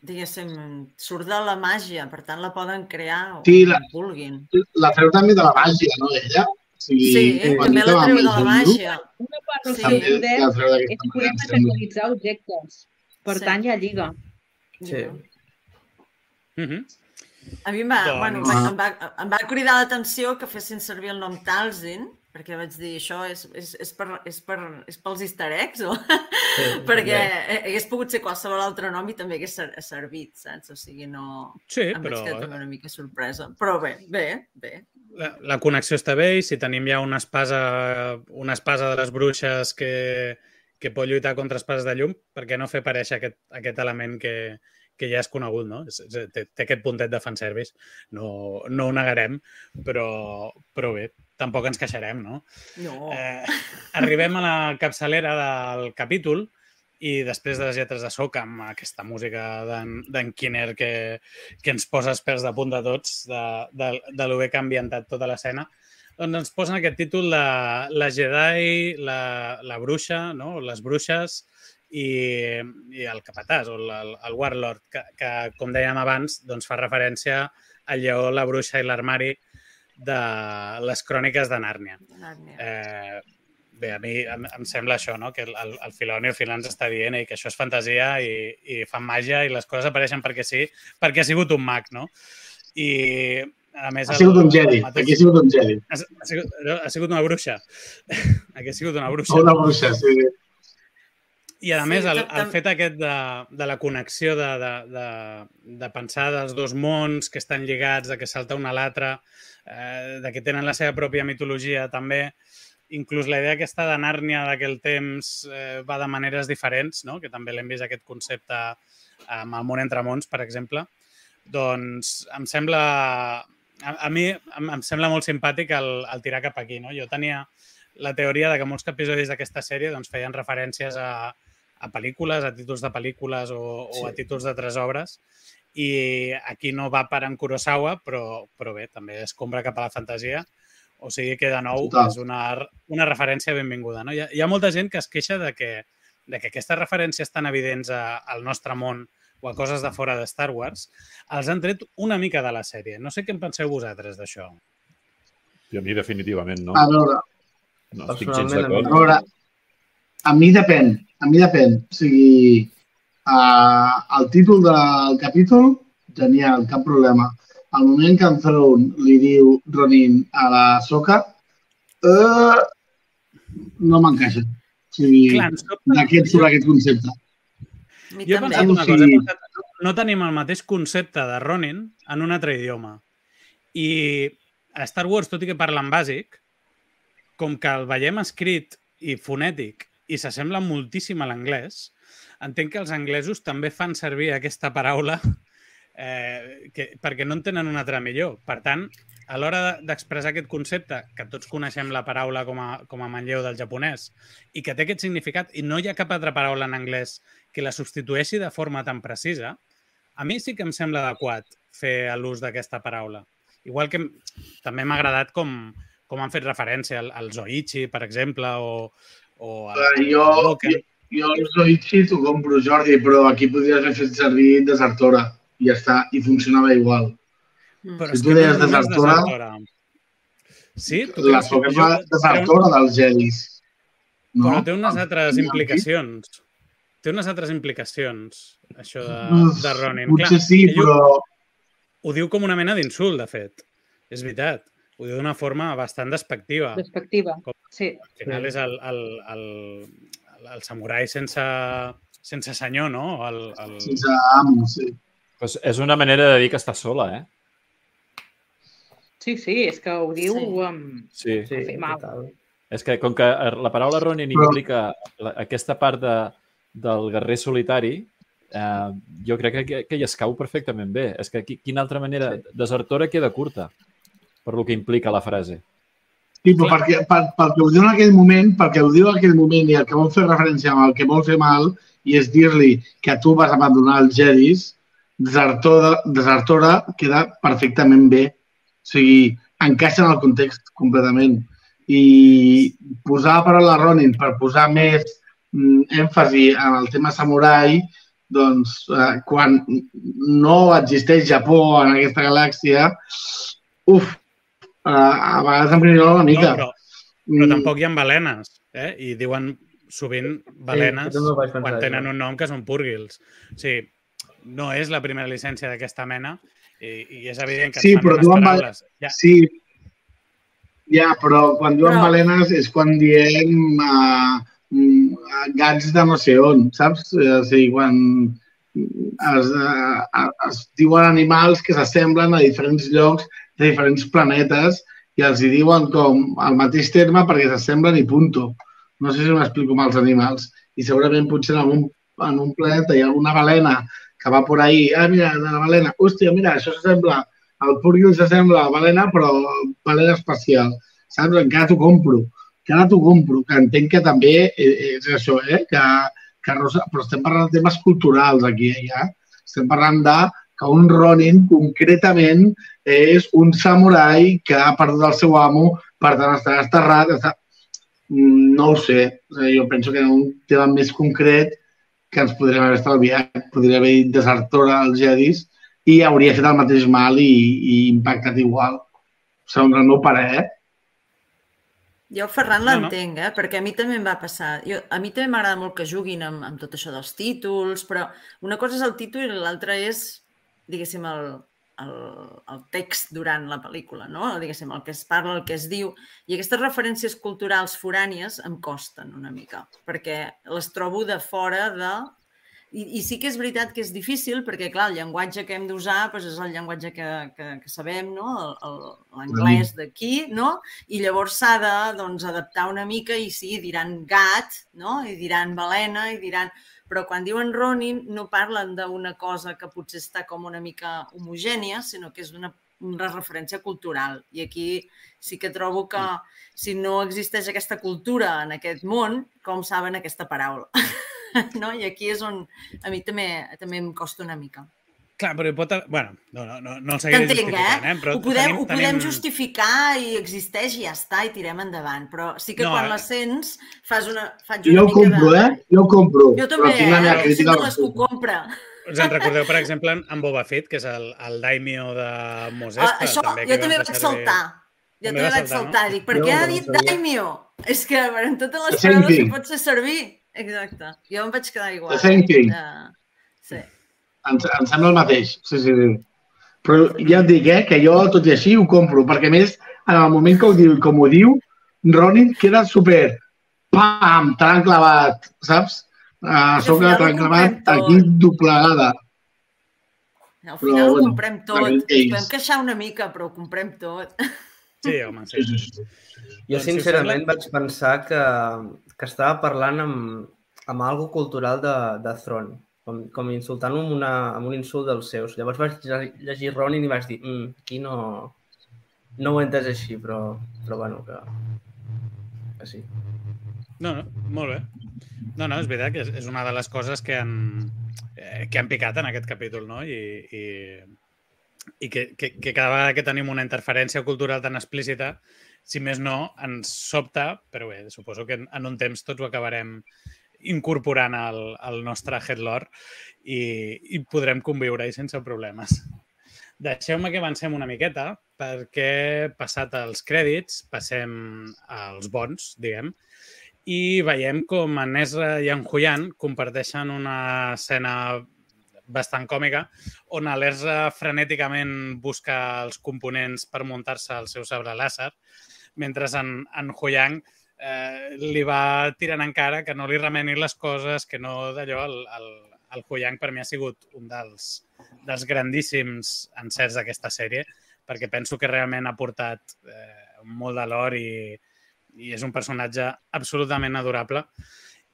Diguéssim, surt de la màgia, per tant la poden crear o Sí, com la- vulguin. La treu també de la màgia, no, ella? Sigui, Sí, quan també diu la que treu de la màgia. Una part del Sí. seu També poder la treu és d'aquesta poder em materialitzar objectes. Per Sí. tant, ja lliga. Sí. Uh -huh. A mi em va, Doncs- bueno, em va, em va, em va cridar l'atenció que fessin servir el nom Talzin, perquè vaig dir, això és, és, és, per, és, per, és pels easter eggs, o? sí perquè bé. hagués pogut ser qualsevol altre nom i també hagués ser- servit, saps? O sigui, no... Sí, Em però vaig quedar també una mica sorpresa. Però bé, bé, bé. La, la connexió està bé i si tenim ja una espasa, una espasa de les bruixes que, que pot lluitar contra espases de llum, perquè no fer aparèixer aquest, aquest element que, que ja és conegut, no? Té, té aquest puntet de fanservice, no, no ho negarem, però, però bé, tampoc ens queixarem, no? No. Eh, arribem a la capçalera del capítol i després de les lletres de soc amb aquesta música d'en Kinner que, que ens posa els pèls de punt de tots de, de, de lo bé que ha ambientat tota l'escena, doncs ens posen aquest títol de la Jedi, la, la bruixa, no? les bruixes i, i el capatàs o el, el Warlord, que, que, com dèiem abans, doncs fa referència al lleó, la bruixa i l'armari de les cròniques de Nàrnia. Nàrnia. Eh, bé, a mi em, em sembla això, no? que el, el, el Filoni al final ens està dient i que això és fantasia i, i fan màgia i les coses apareixen perquè sí, perquè ha sigut un mag, no? I a més... Ha sigut un Jedi. el mateix- Aquí ha sigut un Jedi. ha, ha, sigut, ha sigut una bruixa. Aquí ha sigut una bruixa. Una bruixa, sí. I a més, el, el fet aquest de, de la connexió de, de, de, de pensar dels dos mons que estan lligats, de que salta un a l'altre, eh, de que tenen la seva pròpia mitologia també, inclús la idea aquesta de Nàrnia d'aquell temps eh, va de maneres diferents, no? que també l'hem vist aquest concepte amb el món entre mons, per exemple, doncs em sembla... A, a mi em, em sembla molt simpàtic el, el tirar cap aquí. No? Jo tenia la teoria de que molts episodis d'aquesta sèrie doncs, feien referències a, a pel·lícules, a títols de pel·lícules o, o a Sí. títols de tres obres. I aquí no va per en Kurosawa, però, però bé, també escombra cap a la fantasia. O sigui que, de nou, Total. és una, una referència benvinguda. No? Hi, ha, hi ha molta gent que es queixa de que, de que aquestes referències tan evidents a, al nostre món o a coses de fora de Star Wars els han tret una mica de la sèrie. No sé què en penseu vosaltres d'això. I a mi definitivament no. A veure, No estic gens Personalment, a d'acord. veure, a mi depèn, a mi depèn. O sigui, uh, el títol del capítol, genial, cap problema. Al moment que en Throne li diu Ronin a la Soca, uh, no m'encaixa. O sigui, d'aquest surt aquest concepte. Mi Jo he també. pensat una cosa, he pensat, no tenim el mateix concepte de Ronin en un altre idioma. I a Star Wars, tot i que parla en bàsic, com que el veiem escrit i fonètic i s'assembla moltíssim a l'anglès, entenc que els anglesos també fan servir aquesta paraula eh, que, perquè no en tenen una altra millor. Per tant, a l'hora de- d'expressar aquest concepte, que tots coneixem la paraula com a, com a manlleu del japonès, i que té aquest significat, i no hi ha cap altra paraula en anglès que la substitueixi de forma tan precisa, a mi sí que em sembla adequat fer l'ús d'aquesta paraula. Igual que també m'ha agradat com, com han fet referència al, al Zoichi, per exemple, o, o al, jo- Woken. Jo el Zoichi t'ho compro, Jordi, però aquí podries haver fet servir desertora i ja està, i funcionava igual. Mm. Però Si tu deies desertora- desertora. Sí? Tu La la desertora dels Jedis. No? Però té unes altres Sí, implicacions. Té unes altres implicacions, això de, Uf, de Ronin. Potser sí, ell ho- però... Ho diu com una mena d'insult, de fet. És veritat. Ho diu d'una forma bastant despectiva. Despectiva. Com- Sí. Al final és el, el, el, el samurai sense, sense senyor, no? El, el... Sense amo, sí. Pues és una manera de dir que està sola, eh? Sí, sí, és que ho diu Sí. amb... Sí. Sí, fer mal. total. És que com que la paraula Ronin implica la, aquesta part de, del guerrer solitari, eh, jo crec que, que hi escau perfectament bé. És que qui, quina altra manera... Sí. Desertora queda curta per lo que implica la frase. Sí, però perquè, per, pel que ho diu en aquell moment, perquè ho diu en aquell moment i el que vol fer referència amb el que vol fer mal i és dir-li que tu vas abandonar els Jedis, desertora, desertora queda perfectament bé. O sigui, encaixa en el context completament. I posar la paraula Ronin per posar més mm, èmfasi en el tema samurai, doncs, eh, quan no existeix Japó en aquesta galàxia, uf, eh, a vegades em grinyola una No, mica. però, però Mm, tampoc hi ha balenes, eh? I diuen sovint balenes vaig pensar, quan tenen això. un nom que són púrgils. O sigui, no és la primera llicència d'aquesta mena i, i és evident que Sí, però unes diuen ba- paraules. Ja, Sí, ja, però quan diuen Però- balenes és quan diem uh, gats de no sé on, saps? Eh, O sigui, quan es, uh, es diuen animals que s'assemblen a diferents llocs de diferents planetes i els hi diuen com el mateix terme perquè s'assemblen i punto. No sé si m'explico amb els animals. i segurament potser en un, en un planeta hi ha alguna balena que va por ahí, ah, mira, la balena, hòstia, mira, això s'assembla, el Purgil s'assembla a la balena, però balena espacial, saps? Encara t'ho compro, encara t'ho compro, que entenc que també és això, eh? que, que Rosa, però estem parlant de temes culturals aquí, eh, ja. Estem parlant de que un Ronin concretament és un samurai que ha perdut el seu amo, per tant està desterrat, està... Mm, no ho sé, jo penso que un tema més concret que ens podríem haver estalviat, podria haver dit desertora als Jedis i hauria fet el mateix mal i, i impactat igual. Segons el meu pare, eh? Jo, Ferran, l'entenc, eh? perquè a mi també em va passar. Jo, a mi també m'agrada molt que juguin amb, amb tot això dels títols, però una cosa és el títol i l'altra és, diguéssim, el, el, el text durant la pel·lícula, no? Diguéssim, el que es parla, el que es diu. I aquestes referències culturals forànies em costen una mica, perquè les trobo de fora de... I, I sí que és veritat que és difícil, perquè, clar, el llenguatge que hem d'usar doncs és el llenguatge que, que, que sabem, no? L'anglès d'aquí, no? I llavors s'ha de, doncs, adaptar una mica i sí, diran gat, no? I diran balena, i diran però quan diuen Ronin no parlen d'una cosa que potser està com una mica homogènia, sinó que és una, una referència cultural. I aquí sí que trobo que si no existeix aquesta cultura en aquest món, com saben aquesta paraula? no? I aquí és on a mi també, també em costa una mica. Clar, però pot... Bueno, no, no, no, no el seguiré justificant, eh? eh? Però ho podem, tenim, ho podem tenim... justificar i existeix i ja està, i tirem endavant. Però sí que no, quan eh? la sents fas una, faig una jo ho compro, de... eh? Jo ho compro. Jo també, eh? Sempre les que ho compra. Us en recordeu, per exemple, en Boba Fett, que és el, el daimio de Moses? Ah, això, també, jo també vaig saltar. Jo també vaig saltar. No? Dic, per què ha dit daimio? És que en totes les paraules que pot ser servir. Exacte. Jo em vaig quedar igual. The same thing. Uh, sí. Em, em sembla el mateix, sí, sí, sí. Però ja et dic, eh, que jo, tot i així, ho compro, perquè més, en el moment que ho diu, com ho diu, Ronin queda super, pam, t'han clavat, saps? A sobre t'han clavat aquí doblegada. Al final però, ho comprem tot. Ens podem queixar una mica, però ho comprem tot. Sí, home, sí. sí, sí, sí. Jo, doncs, sincerament, vaig pensar que, que estava parlant amb, amb algo cultural de, de Throne com, com insultant-lo amb, una, amb un insult dels seus. Llavors vaig llegir Ronin i vaig dir, mm, aquí no, no ho he entès així, però, però bueno, que, que sí. No, no, molt bé. No, no, és veritat que és, és una de les coses que han, eh, que han picat en aquest capítol, no? I, i, i que, que, que cada vegada que tenim una interferència cultural tan explícita, si més no, ens sobta, però bé, suposo que en, en un temps tots ho acabarem incorporant al, al nostre headlore i, i podrem conviure-hi sense problemes. Deixeu-me que avancem una miqueta perquè, passat els crèdits, passem als bons, diguem, i veiem com en Ezra i en Huyan comparteixen una escena bastant còmica, on l'Ezra frenèticament busca els components per muntar-se el seu sabre làser, mentre en, en Huyang eh, li va tirant encara que no li remeni les coses, que no d'allò, el, el, el Huyang per mi ha sigut un dels, dels grandíssims encerts d'aquesta sèrie, perquè penso que realment ha portat eh, molt de l'or i, i és un personatge absolutament adorable.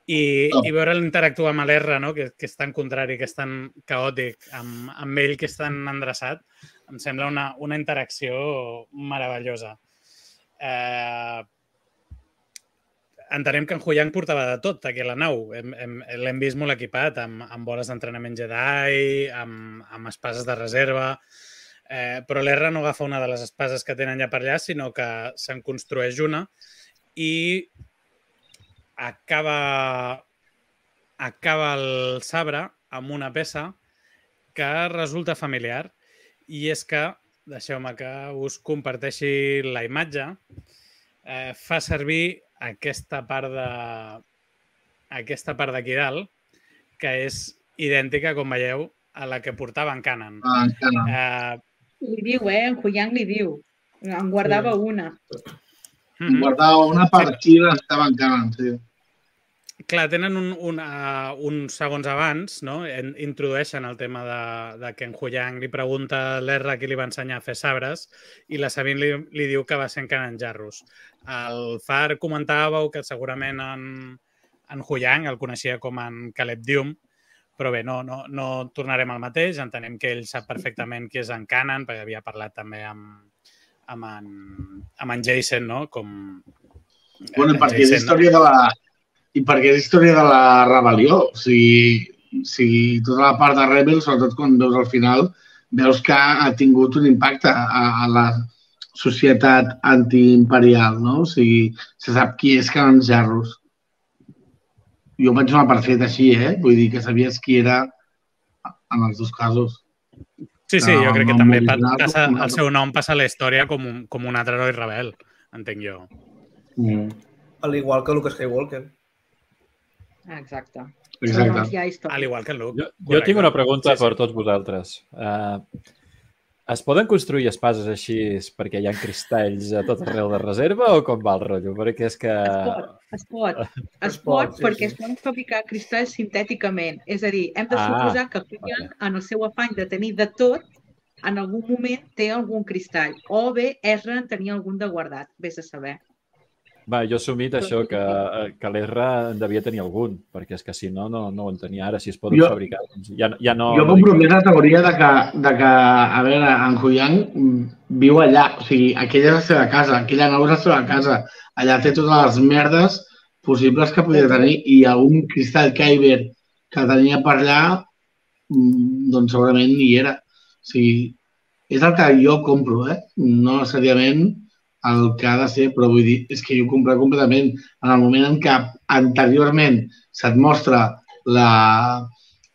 I, oh. i veure'l interactuar amb l'R, no? que, que és tan contrari, que és tan caòtic, amb, amb ell que és tan endreçat, em sembla una, una interacció meravellosa. Eh, entenem que en Huyang portava de tot aquí a la nau. L'hem vist molt equipat amb, amb boles d'entrenament Jedi, amb, amb espases de reserva, eh, però l'R no agafa una de les espases que tenen ja per allà, sinó que se'n construeix una i acaba, acaba el sabre amb una peça que resulta familiar i és que, deixeu-me que us comparteixi la imatge, eh, fa servir aquesta part de aquesta part d'aquí dalt, que és idèntica, com veieu, a la que portava en Canon. Ah, en Canon. Eh, li diu, eh? En Huyang li diu. En guardava sí. una. Mm -hmm. Guardava una partida, estava en Canon, sí. Clar, tenen un, un, uh, uns segons abans, no? En, introdueixen el tema de, de que en Huyang li pregunta a l'Erra qui li va ensenyar a fer sabres i la Sabine li, li diu que va ser en Canan Jarrus. El Far comentàveu que segurament en, en Huyang, el coneixia com en Caleb Dium, però bé, no, no, no tornarem al mateix. Entenem que ell sap perfectament qui és en Canan, perquè havia parlat també amb, amb, en, amb en Jason, no? Com, Bueno, en perquè és Jason, història de la... I perquè és història de la rebel·lió. O sigui, o sigui, tota la part de Rebel, sobretot quan veus al final, veus que ha tingut un impacte a, a la societat antiimperial, no? O sigui, se sap qui és Canon Jarrus. Jo vaig donar per fet així, eh? Vull dir que sabies qui era en els dos casos. Sí, sí, jo crec que també passa, el seu nom passa a la història com un, com un altre heroi rebel, entenc jo. Mm. Al igual que Luke Skywalker. Exacte. Exacte. Al igual que el Luke. Jo, jo tinc una pregunta Sí, sí. per tots vosaltres. Uh, es poden construir espases així perquè hi ha cristalls a tot arreu de reserva o com va el rotllo? Perquè és que... Es pot, es pot. Es Es pot, pot sí, perquè sí. es poden fabricar cristalls sintèticament. És a dir, hem de Ah, suposar que Kuyan, en el seu afany de tenir de tot, en algun moment té algun cristall. O bé Ezra en tenia algun de guardat, vés a saber. Va, jo he assumit això, que, eh, que l'Erra en devia tenir algun, perquè és que si no, no, no ho entenia. Ara, si es poden Jo- fabricar, doncs ja, ja no... Jo compro més la teoria de que, de que, a veure, en Huyang viu allà, o sigui, aquella és la seva casa, aquella nau és la seva casa, allà té totes les merdes possibles que podia tenir i algun cristall Kyber que tenia per allà, mm, doncs segurament hi era. O sigui, és el que jo compro, eh? No necessàriament el que ha de ser, però vull dir, és que jo compro completament. En el moment en què anteriorment se't mostra la,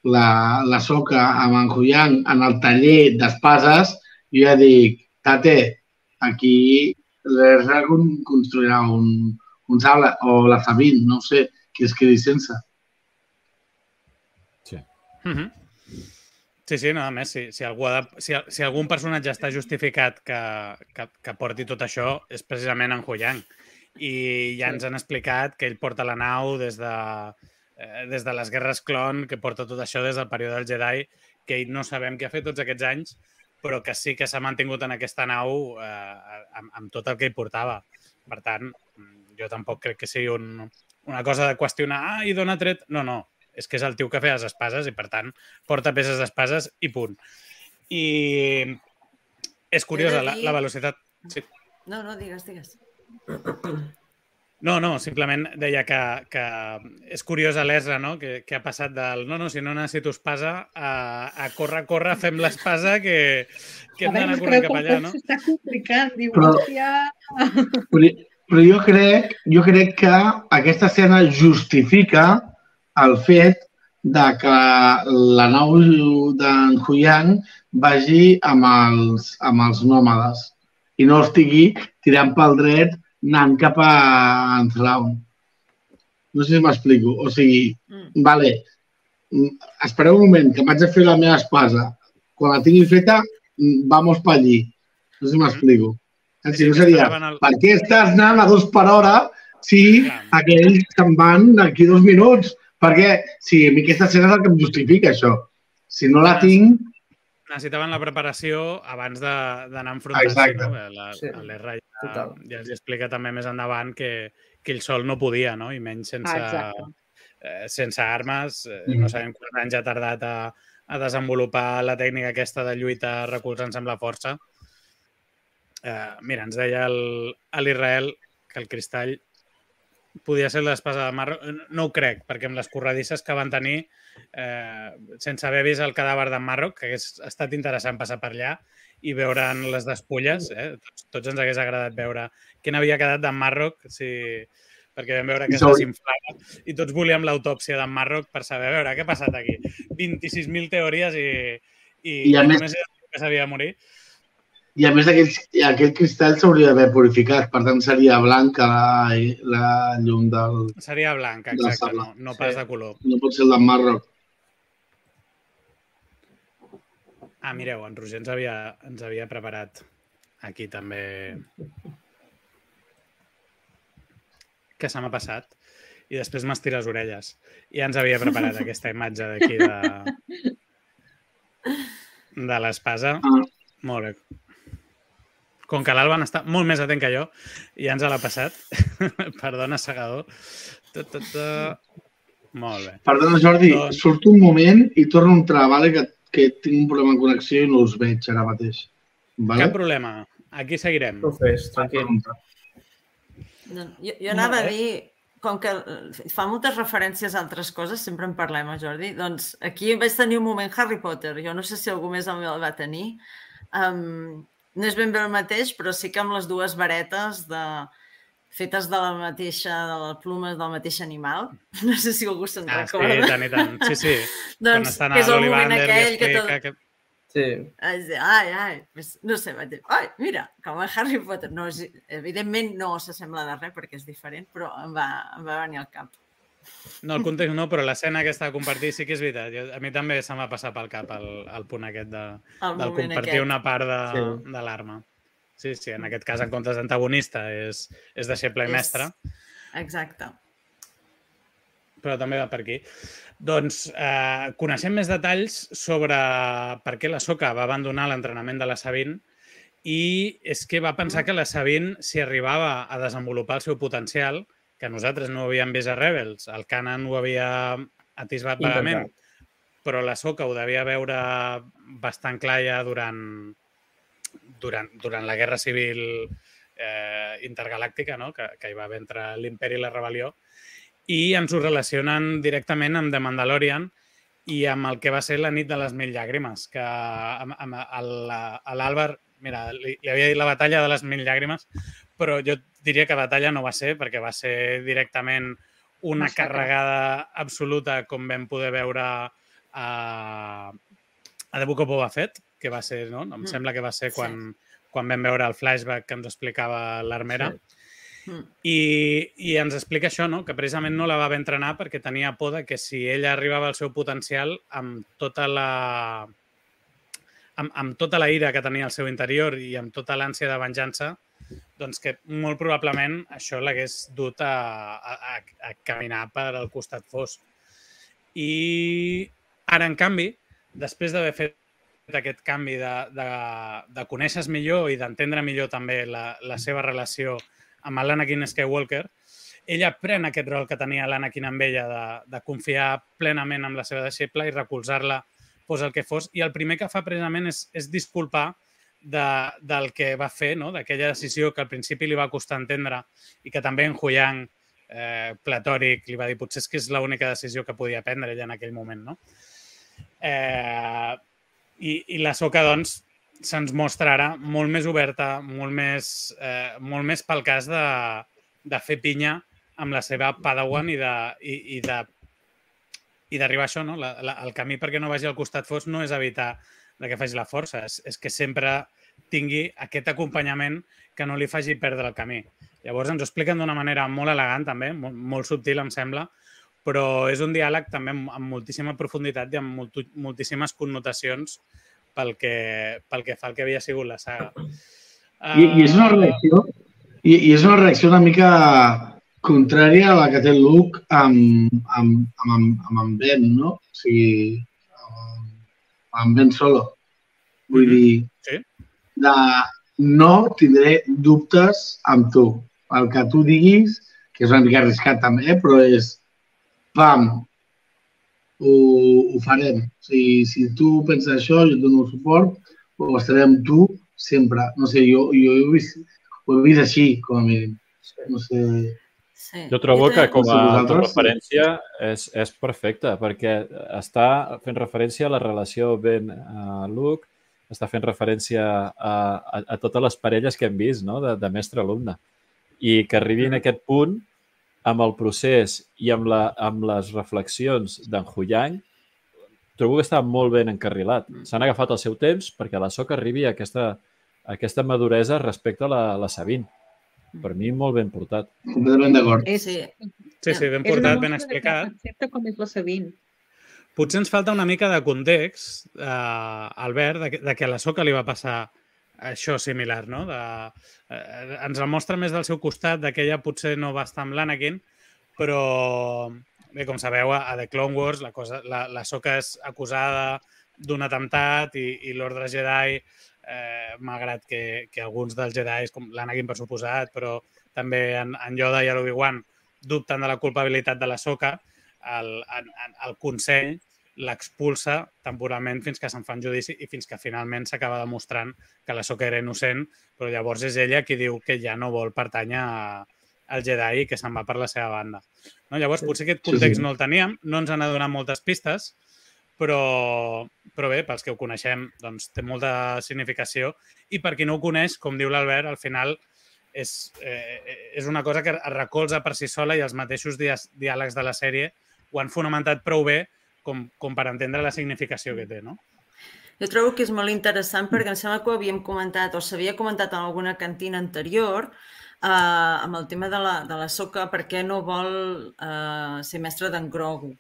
la, la soca amb en Huyang en el taller d'espases, jo ja dic, tate, aquí l'Erra con- construirà un, un sable, o la Sabine, no ho sé, qui es quedi sense. Sí. Mhm. Sí, sí, no, a més, si, si, algú ha de, si, si algun personatge està justificat que, que, que porti tot això, és precisament en Huyang. I ja ens han explicat que ell porta la nau des de, eh, des de les guerres clon, que porta tot això des del període del Jedi, que ell no sabem què ha fet tots aquests anys, però que sí que s'ha mantingut en aquesta nau eh, amb, amb tot el que hi portava. Per tant, jo tampoc crec que sigui un, una cosa de qüestionar, ah, i dona tret... No, no, és que és el tio que feia les espases i, per tant, porta peces d'espases i punt. I és curiosa la, dir- la velocitat... Sí. No, no, digues, digues. No, no, simplement deia que, que és curiosa l'Esra, no? Que, que ha passat del no, no, si no necessito espasa a, a córrer, córrer, fem l'espasa que, que hem d'anar corrent cap allà, no? S'està complicant, diu, Però- hòstia... Però, però jo crec, jo crec que aquesta escena justifica el fet de que la nau d'en Huyang vagi amb els, amb els nòmades i no estigui tirant pel dret anant cap a Anthraun. No sé si m'explico. O sigui, Mm. vale, mm, espereu un moment, que m'haig de fer la meva espasa. Quan la tingui feta, mm, vamos pa allí. No sé si m'explico. Sí, Si no seria, per què estàs anant a dos per hora si aquells se'n van d'aquí dos minuts? Perquè, sí, a mi aquesta escena és el que em justifica, això. Si no la Ah, tinc, necessitaven la preparació abans de- d'anar Exacte. no? La, Sí. L'Erra ja, Total. ja els explica també més endavant que, que ell sol no podia, no? I menys sense, Ah, exacte. eh, sense armes. Eh, Mhm. No sabem quants anys ha tardat a, a desenvolupar la tècnica aquesta de lluita recolzant-se amb la força. Eh, mira, ens deia el- a l'Israel que el cristall podia ser l'espasa de mar. No ho crec, perquè amb les corredisses que van tenir, eh, sense haver vist el cadàver d'en Marroc, que hagués estat interessant passar per allà i veure'n les despulles. Eh? Tots, tots ens hagués agradat veure quin havia quedat d'en Marroc, si... perquè vam veure que es desinflava i tots volíem l'autòpsia d'en Marroc per saber, veure, què ha passat aquí? 26.000 teories i, i, I a més- només que s'havia de morir. I a més aquell, aquell cristall s'hauria d'haver purificat, per tant seria blanca la, la llum del... Seria blanc, Del exacte, no, no pas Sí. de color. No pot ser el d'en Marroc. Ah, mireu, en Roger ens havia, ens havia preparat aquí també que se m'ha passat i després m'estira les orelles. I ja ens havia preparat aquesta imatge d'aquí de, de l'espasa. Ah. Molt bé. Com que l'Alban està molt més atent que jo, i ja ens l'ha passat. Perdona, segador. Tot, tot, tot. Molt bé. Perdona, Jordi, Doncs- surto un moment i torno a entrar, vale? que, que tinc un problema de connexió i no us veig ara mateix. Vale? Cap problema. Aquí seguirem. Ho fes, tranquil. No, jo, jo anava a dir, com que fa moltes referències a altres coses, sempre en parlem, eh, Jordi, doncs aquí vaig tenir un moment Harry Potter. Jo no sé si algú més el va tenir. Um, no és ben bé el mateix, però sí que amb les dues varetes de, fetes de la mateixa, de les plumes del mateix animal. No sé si algú se'n Ah, sí, recorda. i tant, i tant. Sí, sí. Doncs, que és el moment aquell que tot... que... Sí. Ai, ai, pues, no sé, vaig dir, ai, mira, com a Harry Potter. No, és, evidentment no s'assembla de res perquè és diferent, però em va, em va venir al cap. No, el context no, però l'escena aquesta de compartir sí que és veritat. Jo, a mi també se'm va passar pel cap el, el punt aquest de, El del compartir aquest. una part de, Sí. de l'arma. Sí, sí, en aquest cas, en comptes d'antagonista, és, és deixeble i mestre, Exacte. però també va per aquí. Doncs eh, coneixem més detalls sobre per què la Soca va abandonar l'entrenament de la Sabine i és que va pensar que la Sabine, si arribava a desenvolupar el seu potencial, que nosaltres no ho havíem vist a Rebels, el Canan ho havia atisbat vagament, però la Soca ho devia veure bastant clar ja durant, durant, durant la Guerra Civil eh, intergalàctica, no? que, que hi va haver entre l'imperi i la rebel·lió, i ens ho relacionen directament amb The Mandalorian i amb el que va ser la nit de les mil llàgrimes, que amb, amb el- a l'Àlvar, mira, li, li havia dit la batalla de les mil llàgrimes, però jo diria que batalla no va ser, perquè va ser directament una Massacre. carregada absoluta, com vam poder veure a, a The Book of Boba Fett, que va ser, no? Em Mm. sembla que va ser Sí. quan, quan vam veure el flashback que ens explicava l'armera. Sí. Mm. I, I ens explica això, no? que precisament no la va entrenar perquè tenia por de que si ella arribava al seu potencial amb tota la amb, amb tota la ira que tenia al seu interior i amb tota l'ànsia de venjança, doncs que molt probablement això l'hagués dut a, a, a, caminar per al costat fosc. I ara, en canvi, després d'haver fet aquest canvi de, de, de conèixer millor i d'entendre millor també la, la seva relació amb l'Anakin Skywalker, ella pren aquest rol que tenia l'Anakin amb ella de, de confiar plenament en la seva deixeble i recolzar-la fos el que fos. I el primer que fa precisament és, és disculpar de, del que va fer, no? d'aquella decisió que al principi li va costar entendre i que també en Huyang, eh, platòric, li va dir potser és que és l'única decisió que podia prendre ella en aquell moment. No? Eh, i, I la Soca, doncs, se'ns mostra ara molt més oberta, molt més, eh, molt més pel cas de, de fer pinya amb la seva Padawan i de, i, i de i d'arribar a això, no? La, la, el camí perquè no vagi al costat fos no és evitar de que faci la força, és, és que sempre tingui aquest acompanyament que no li faci perdre el camí. Llavors ens ho expliquen d'una manera molt elegant també, molt, molt subtil em sembla, però és un diàleg també amb, amb moltíssima profunditat i amb molt, moltíssimes connotacions pel que, pel que fa el que havia sigut la saga. I, I és una Ah, reacció i, i és una reacció una mica contrària a la que té Luke amb, amb, amb, amb, amb en Ben, no? O sigui, amb, amb Ben Solo. Vull dir, Sí. de no tindré dubtes amb tu. El que tu diguis, que és una mica arriscat també, però és pam, ho, ho farem. O sigui, si tu penses això, jo et dono suport, o estaré amb tu sempre. No sé, jo, jo ho, he vist, ho he vist així, com a mínim. No sé... Sí. Jo trobo que com a referència és, és perfecte, perquè està fent referència a la relació Ben-Luke, està fent referència a, a, a totes les parelles que hem vist no? de, de mestre-alumne. I que arribi en aquest punt amb el procés i amb, la, amb les reflexions d'en Huyang, trobo que està molt ben encarrilat. S'han agafat el seu temps perquè la Soca arribi a aquesta, a aquesta maduresa respecte a la, la Sabine. Per mi, molt ben portat. Completament d'acord. Sí, Sí, sí, ben portat, ben explicat. Accepta com és la Sabine. Potser ens falta una mica de context, eh, Albert, de que, de que a la Soca li va passar això similar, no? De, eh, ens el mostra més del seu costat, de que ella potser no va estar amb l'Anakin, però, bé, com sabeu, a The Clone Wars la, cosa, la, la Soca és acusada d'un atemptat i, i l'ordre Jedi eh, malgrat que, que alguns dels Jedi, com l'Anakin per suposat, però també en, en Yoda i l'Obi-Wan dubten de la culpabilitat de la Soca, el, el, el Consell l'expulsa temporalment fins que se'n fa un judici i fins que finalment s'acaba demostrant que la Soca era innocent, però llavors és ella qui diu que ja no vol pertànyer a, al Jedi i que se'n va per la seva banda. No? Llavors, potser aquest context Sí, sí. no el teníem, no ens han donat moltes pistes, però, però bé, pels que ho coneixem, doncs té molta significació i per qui no ho coneix, com diu l'Albert, al final és, eh, és una cosa que es recolza per si sola i els mateixos diàlegs de la sèrie ho han fonamentat prou bé com, com per entendre la significació que té, no? Jo trobo que és molt interessant perquè em sembla que ho havíem comentat o s'havia comentat en alguna cantina anterior eh, amb el tema de la, de la soca, per què no vol eh, ser mestre d'en Grogu.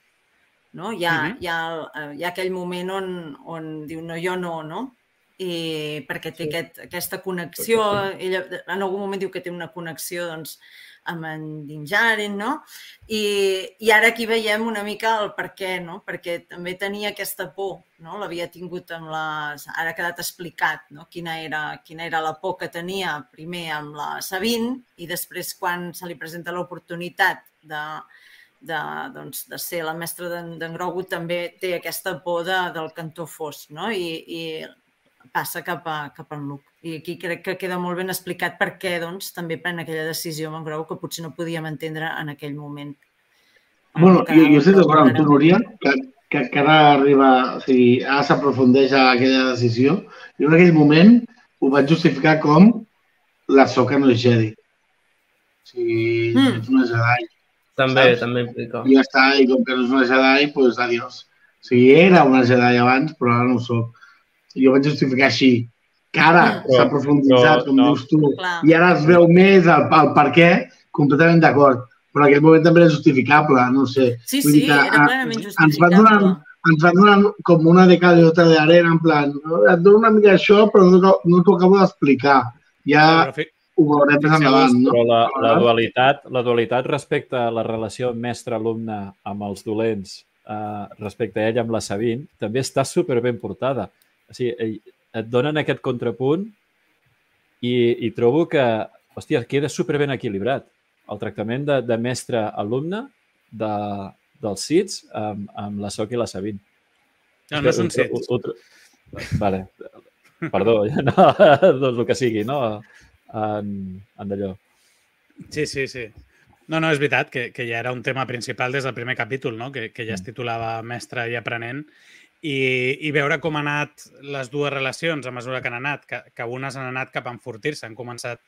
No? Hi, ha, Mhm. hi, ha, eh, hi ha aquell moment on, on diu no, jo no, no? I perquè té Sí. aquest, aquesta connexió, ella en algun moment diu que té una connexió doncs, amb en Din Djarin, no? I, I ara aquí veiem una mica el per què, no? Perquè també tenia aquesta por, no? L'havia tingut amb les... Ara ha quedat explicat, no? Quina era, quina era la por que tenia primer amb la Sabine i després quan se li presenta l'oportunitat de, de, doncs, de ser la mestra d'en Grogu també té aquesta por de, del cantó fosc, no? I, i passa cap a, cap a en Luke. I aquí crec que queda molt ben explicat per què doncs, també pren aquella decisió amb en Grogu que potser no podíem entendre en aquell moment. Bueno, Que jo, jo estic ara- d'acord amb tu, Núria, que, que, que ara arriba, o sigui, ara s'aprofundeix a aquella decisió. Jo en aquell moment ho vaig justificar com la soca no és Jedi. O sigui, Mm. és una Jedi. També, Saps? també implica. I ja està, i com que no és una Jedi, doncs pues, adiós. O sigui, era una Jedi abans, però ara no ho soc. I jo vaig justificar així. Que ara Mm. s'ha profunditzat, no, com no. dius tu, Clar. i ara es veu més el, el per què, completament d'acord. Però en aquell moment també era justificable, no ho sé. Sí, Vull sí, dir que, era ah, plenament ens van justificable. donant, ens van donant com una de cal i otra de arena, en plan, et dono una mica això, però no, no t'ho acabo d'explicar. Ja ho veurem més endavant, no? Però la, la, dualitat, la dualitat respecte a la relació mestre-alumne amb els dolents, eh, respecte a ell amb la Sabine, també està super ben portada. O sigui, et donen aquest contrapunt i, i trobo que, hòstia, queda super ben equilibrat. El tractament de, de mestre-alumne de, dels Sits amb, amb la Soc i la Sabine. No, no són tro- Vale. Perdó, no, doncs el que sigui, no? En, en d'allò. Sí, sí, sí. No, no, és veritat que, que ja era un tema principal des del primer capítol, no? que, que ja es titulava Mestre i aprenent, i, i veure com han anat les dues relacions a mesura que han anat, que, que unes han anat cap a enfortir-se, han començat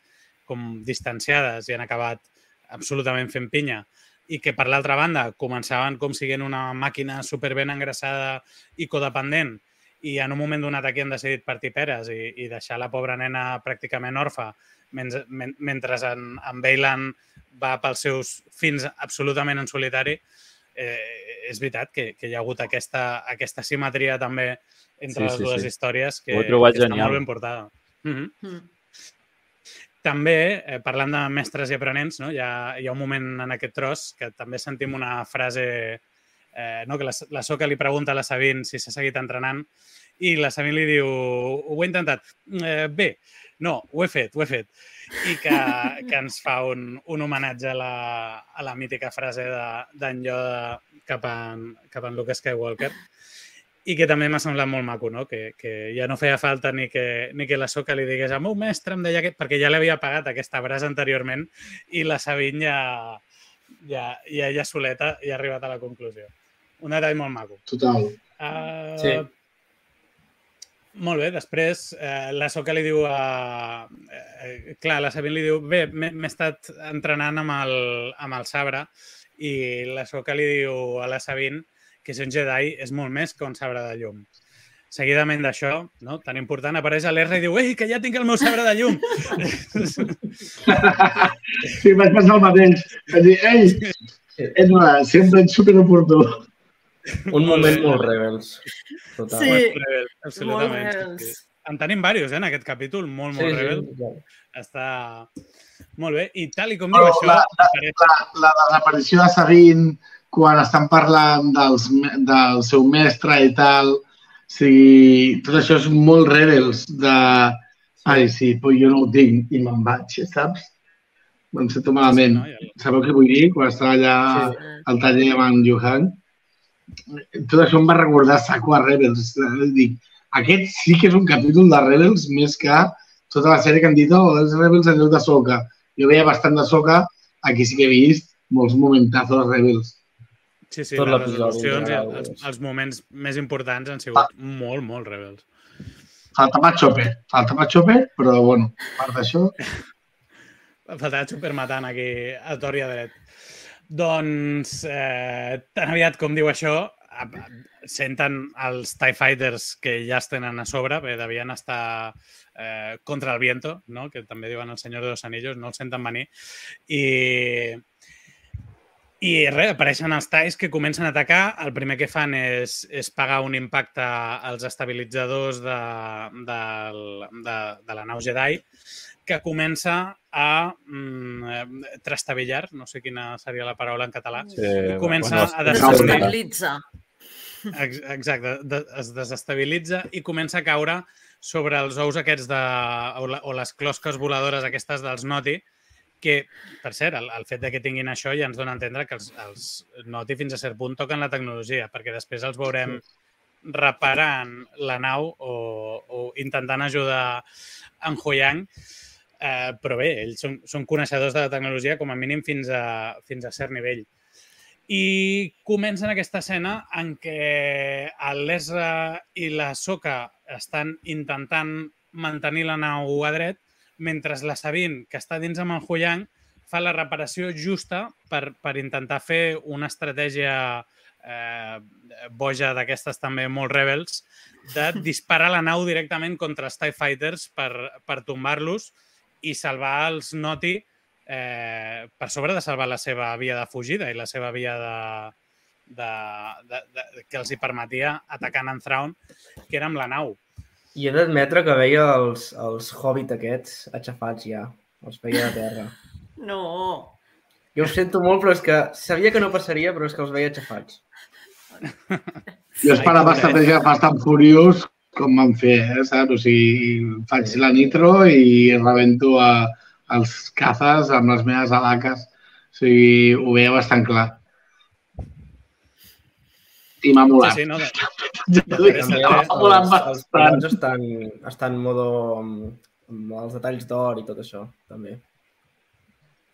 com distanciades i han acabat absolutament fent pinya, i que per l'altra banda començaven com siguent una màquina superben engraçada i codependent, i en un moment donat aquí han decidit partir peres i, i deixar la pobra nena pràcticament orfa, mentre, men, mentre en, en Bailan va pels seus fins absolutament en solitari, eh, és veritat que, que hi ha hagut aquesta, aquesta simetria també entre Sí, les sí, dues sí. històries que, que està genial. molt ben portada. Mm -hmm. Mm. També, eh, parlant de mestres i aprenents, no? hi, ha, hi ha un moment en aquest tros que també sentim una frase eh, no? que la, la Soca li pregunta a la Sabine si s'ha seguit entrenant i la Sabine li diu, ho he intentat. Eh, bé, no, ho he fet, ho he fet. I que, que ens fa un, un homenatge a la, a la mítica frase de- d'en Yoda cap en, cap en Luke Skywalker i que també m'ha semblat molt maco, no? Que, que ja no feia falta ni que, ni que la Soca li digués el meu mestre em deia que... perquè ja l'havia pagat aquesta brasa anteriorment i la Sabine ja, ja, ja, ja soleta i ha arribat a la conclusió. Un detall molt maco. Total. Uh, Sí. Molt bé, després eh, la Soca li diu a... Eh, clar, la Sabine li diu bé, m'he estat entrenant amb el, amb el sabre i la Soca li diu a la Sabine que ser un Jedi és molt més que un sabre de llum. Seguidament d'això, no, tan important, apareix a l'Erra i diu ei, que ja tinc el meu sabre de llum! Sí, vaig pensar el mateix. Vaig dir, ei, una, sempre ets superoportú. Un moment molt rebels. Total. Sí. Molt rebel, absolutament. rebels. Sí, sí. En tenim diversos, eh, en aquest capítol, molt, molt Sí, rebel. sí, clar. Està molt bé. I tal i com diu això, la- apareix... La, la desaparició de Sabine, quan estan parlant dels, del seu mestre i tal, sigui, tot això és molt Rebels de... Ai, sí, però jo no ho tinc i me'n vaig, saps? Me'n sento malament. Sí? Sabeu què vull dir? Quan estava allà Sí. al taller amb en Johan. Tot això em va recordar saco a Rebels. Dic, aquest sí que és un capítol de Rebels més que tota la sèrie que han dit, oh, és Rebels en lloc de Soca. Jo veia bastant de Soca, aquí sí que he vist molts momentazos Rebels. Sí, sí, Tot les l'episodi, resolucions i els, els moments més importants han sigut molt, molt rebels. Faltava Chopper, faltava Chopper, però bueno, a part d'això, Faltava supermatant aquí a tor i a dret. Doncs, eh, tan aviat com diu això, senten els TIE Fighters que ja es tenen a sobre, perquè devien estar eh, contra el viento, no? que també diuen el senyor de los anillos, no els senten venir. I, i res, apareixen els TIEs que comencen a atacar. El primer que fan és, és pagar un impacte als estabilitzadors de, de, de, de la nau Jedi, que comença a mm, eh, trastabillar, no sé quina seria la paraula en català, Sí, I comença bueno, a desestabilitzar. Desestabilitza. Ex- Exacte, de, es desestabilitza i comença a caure sobre els ous aquests de, o, la, o les closques voladores aquestes dels Noti, que, per cert, el, el fet de que tinguin això ja ens dona a entendre que els, els Noti fins a cert punt toquen la tecnologia, perquè després els veurem reparant la nau o, o intentant ajudar en Huyang, eh, però bé, ells són, són coneixedors de la tecnologia com a mínim fins a, fins a cert nivell. I comencen aquesta escena en què l'Ezra i la Soka estan intentant mantenir la nau a dret, mentre la Sabine, que està dins amb en Huyang, fa la reparació justa per, per intentar fer una estratègia eh, boja d'aquestes també molt rebels, de disparar la nau directament contra els TIE Fighters per, per tombar-los i salvar els Noti eh, per sobre de salvar la seva via de fugida i la seva via de, de, de, de, que els hi permetia atacar en Thrawn, que era amb la nau. I he d'admetre que veia els, els hobbit aquests aixafats ja. Els veia de terra. No. Jo ho sento molt, però és que sabia que no passaria, però és que els veia aixafats. jo esperava estratègia bastant furiós com van fer, eh, saps? O sigui, faig la nitro i rebento a, els cazes amb les meves alaques. O sigui, ho veia bastant clar. I m'ha molat. Sí, sí, no, de, m'ha els, molat els bastant. pilots estan, estan en modo amb, amb els detalls d'or i tot això, també.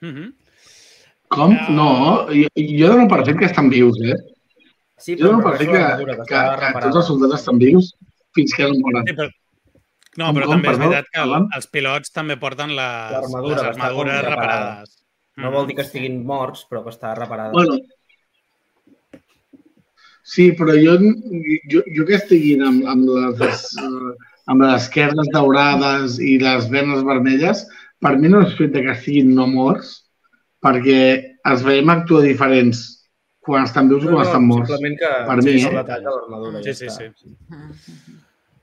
uh -huh. Com? No, jo, jo dono per fet que estan vius, eh? Sí, Jo dono per fet que, que, que reparada. tots els soldats estan vius fins que no moren. sí, però, no, però com, també és perdó? veritat que el, els pilots també porten les, L'armadura, les armadures reparada. reparades. No vol dir que estiguin morts, però que està reparada. Bueno, sí, però jo, jo, jo que estiguin amb, amb, les, eh, amb les esquerdes daurades i les venes vermelles, per mi no és fet que estiguin no morts, perquè els veiem actuar diferents quan estan vius i quan estan morts. Simplement que Per mi, és eh? el detall de l'armadura. Sí, ja sí, està. sí.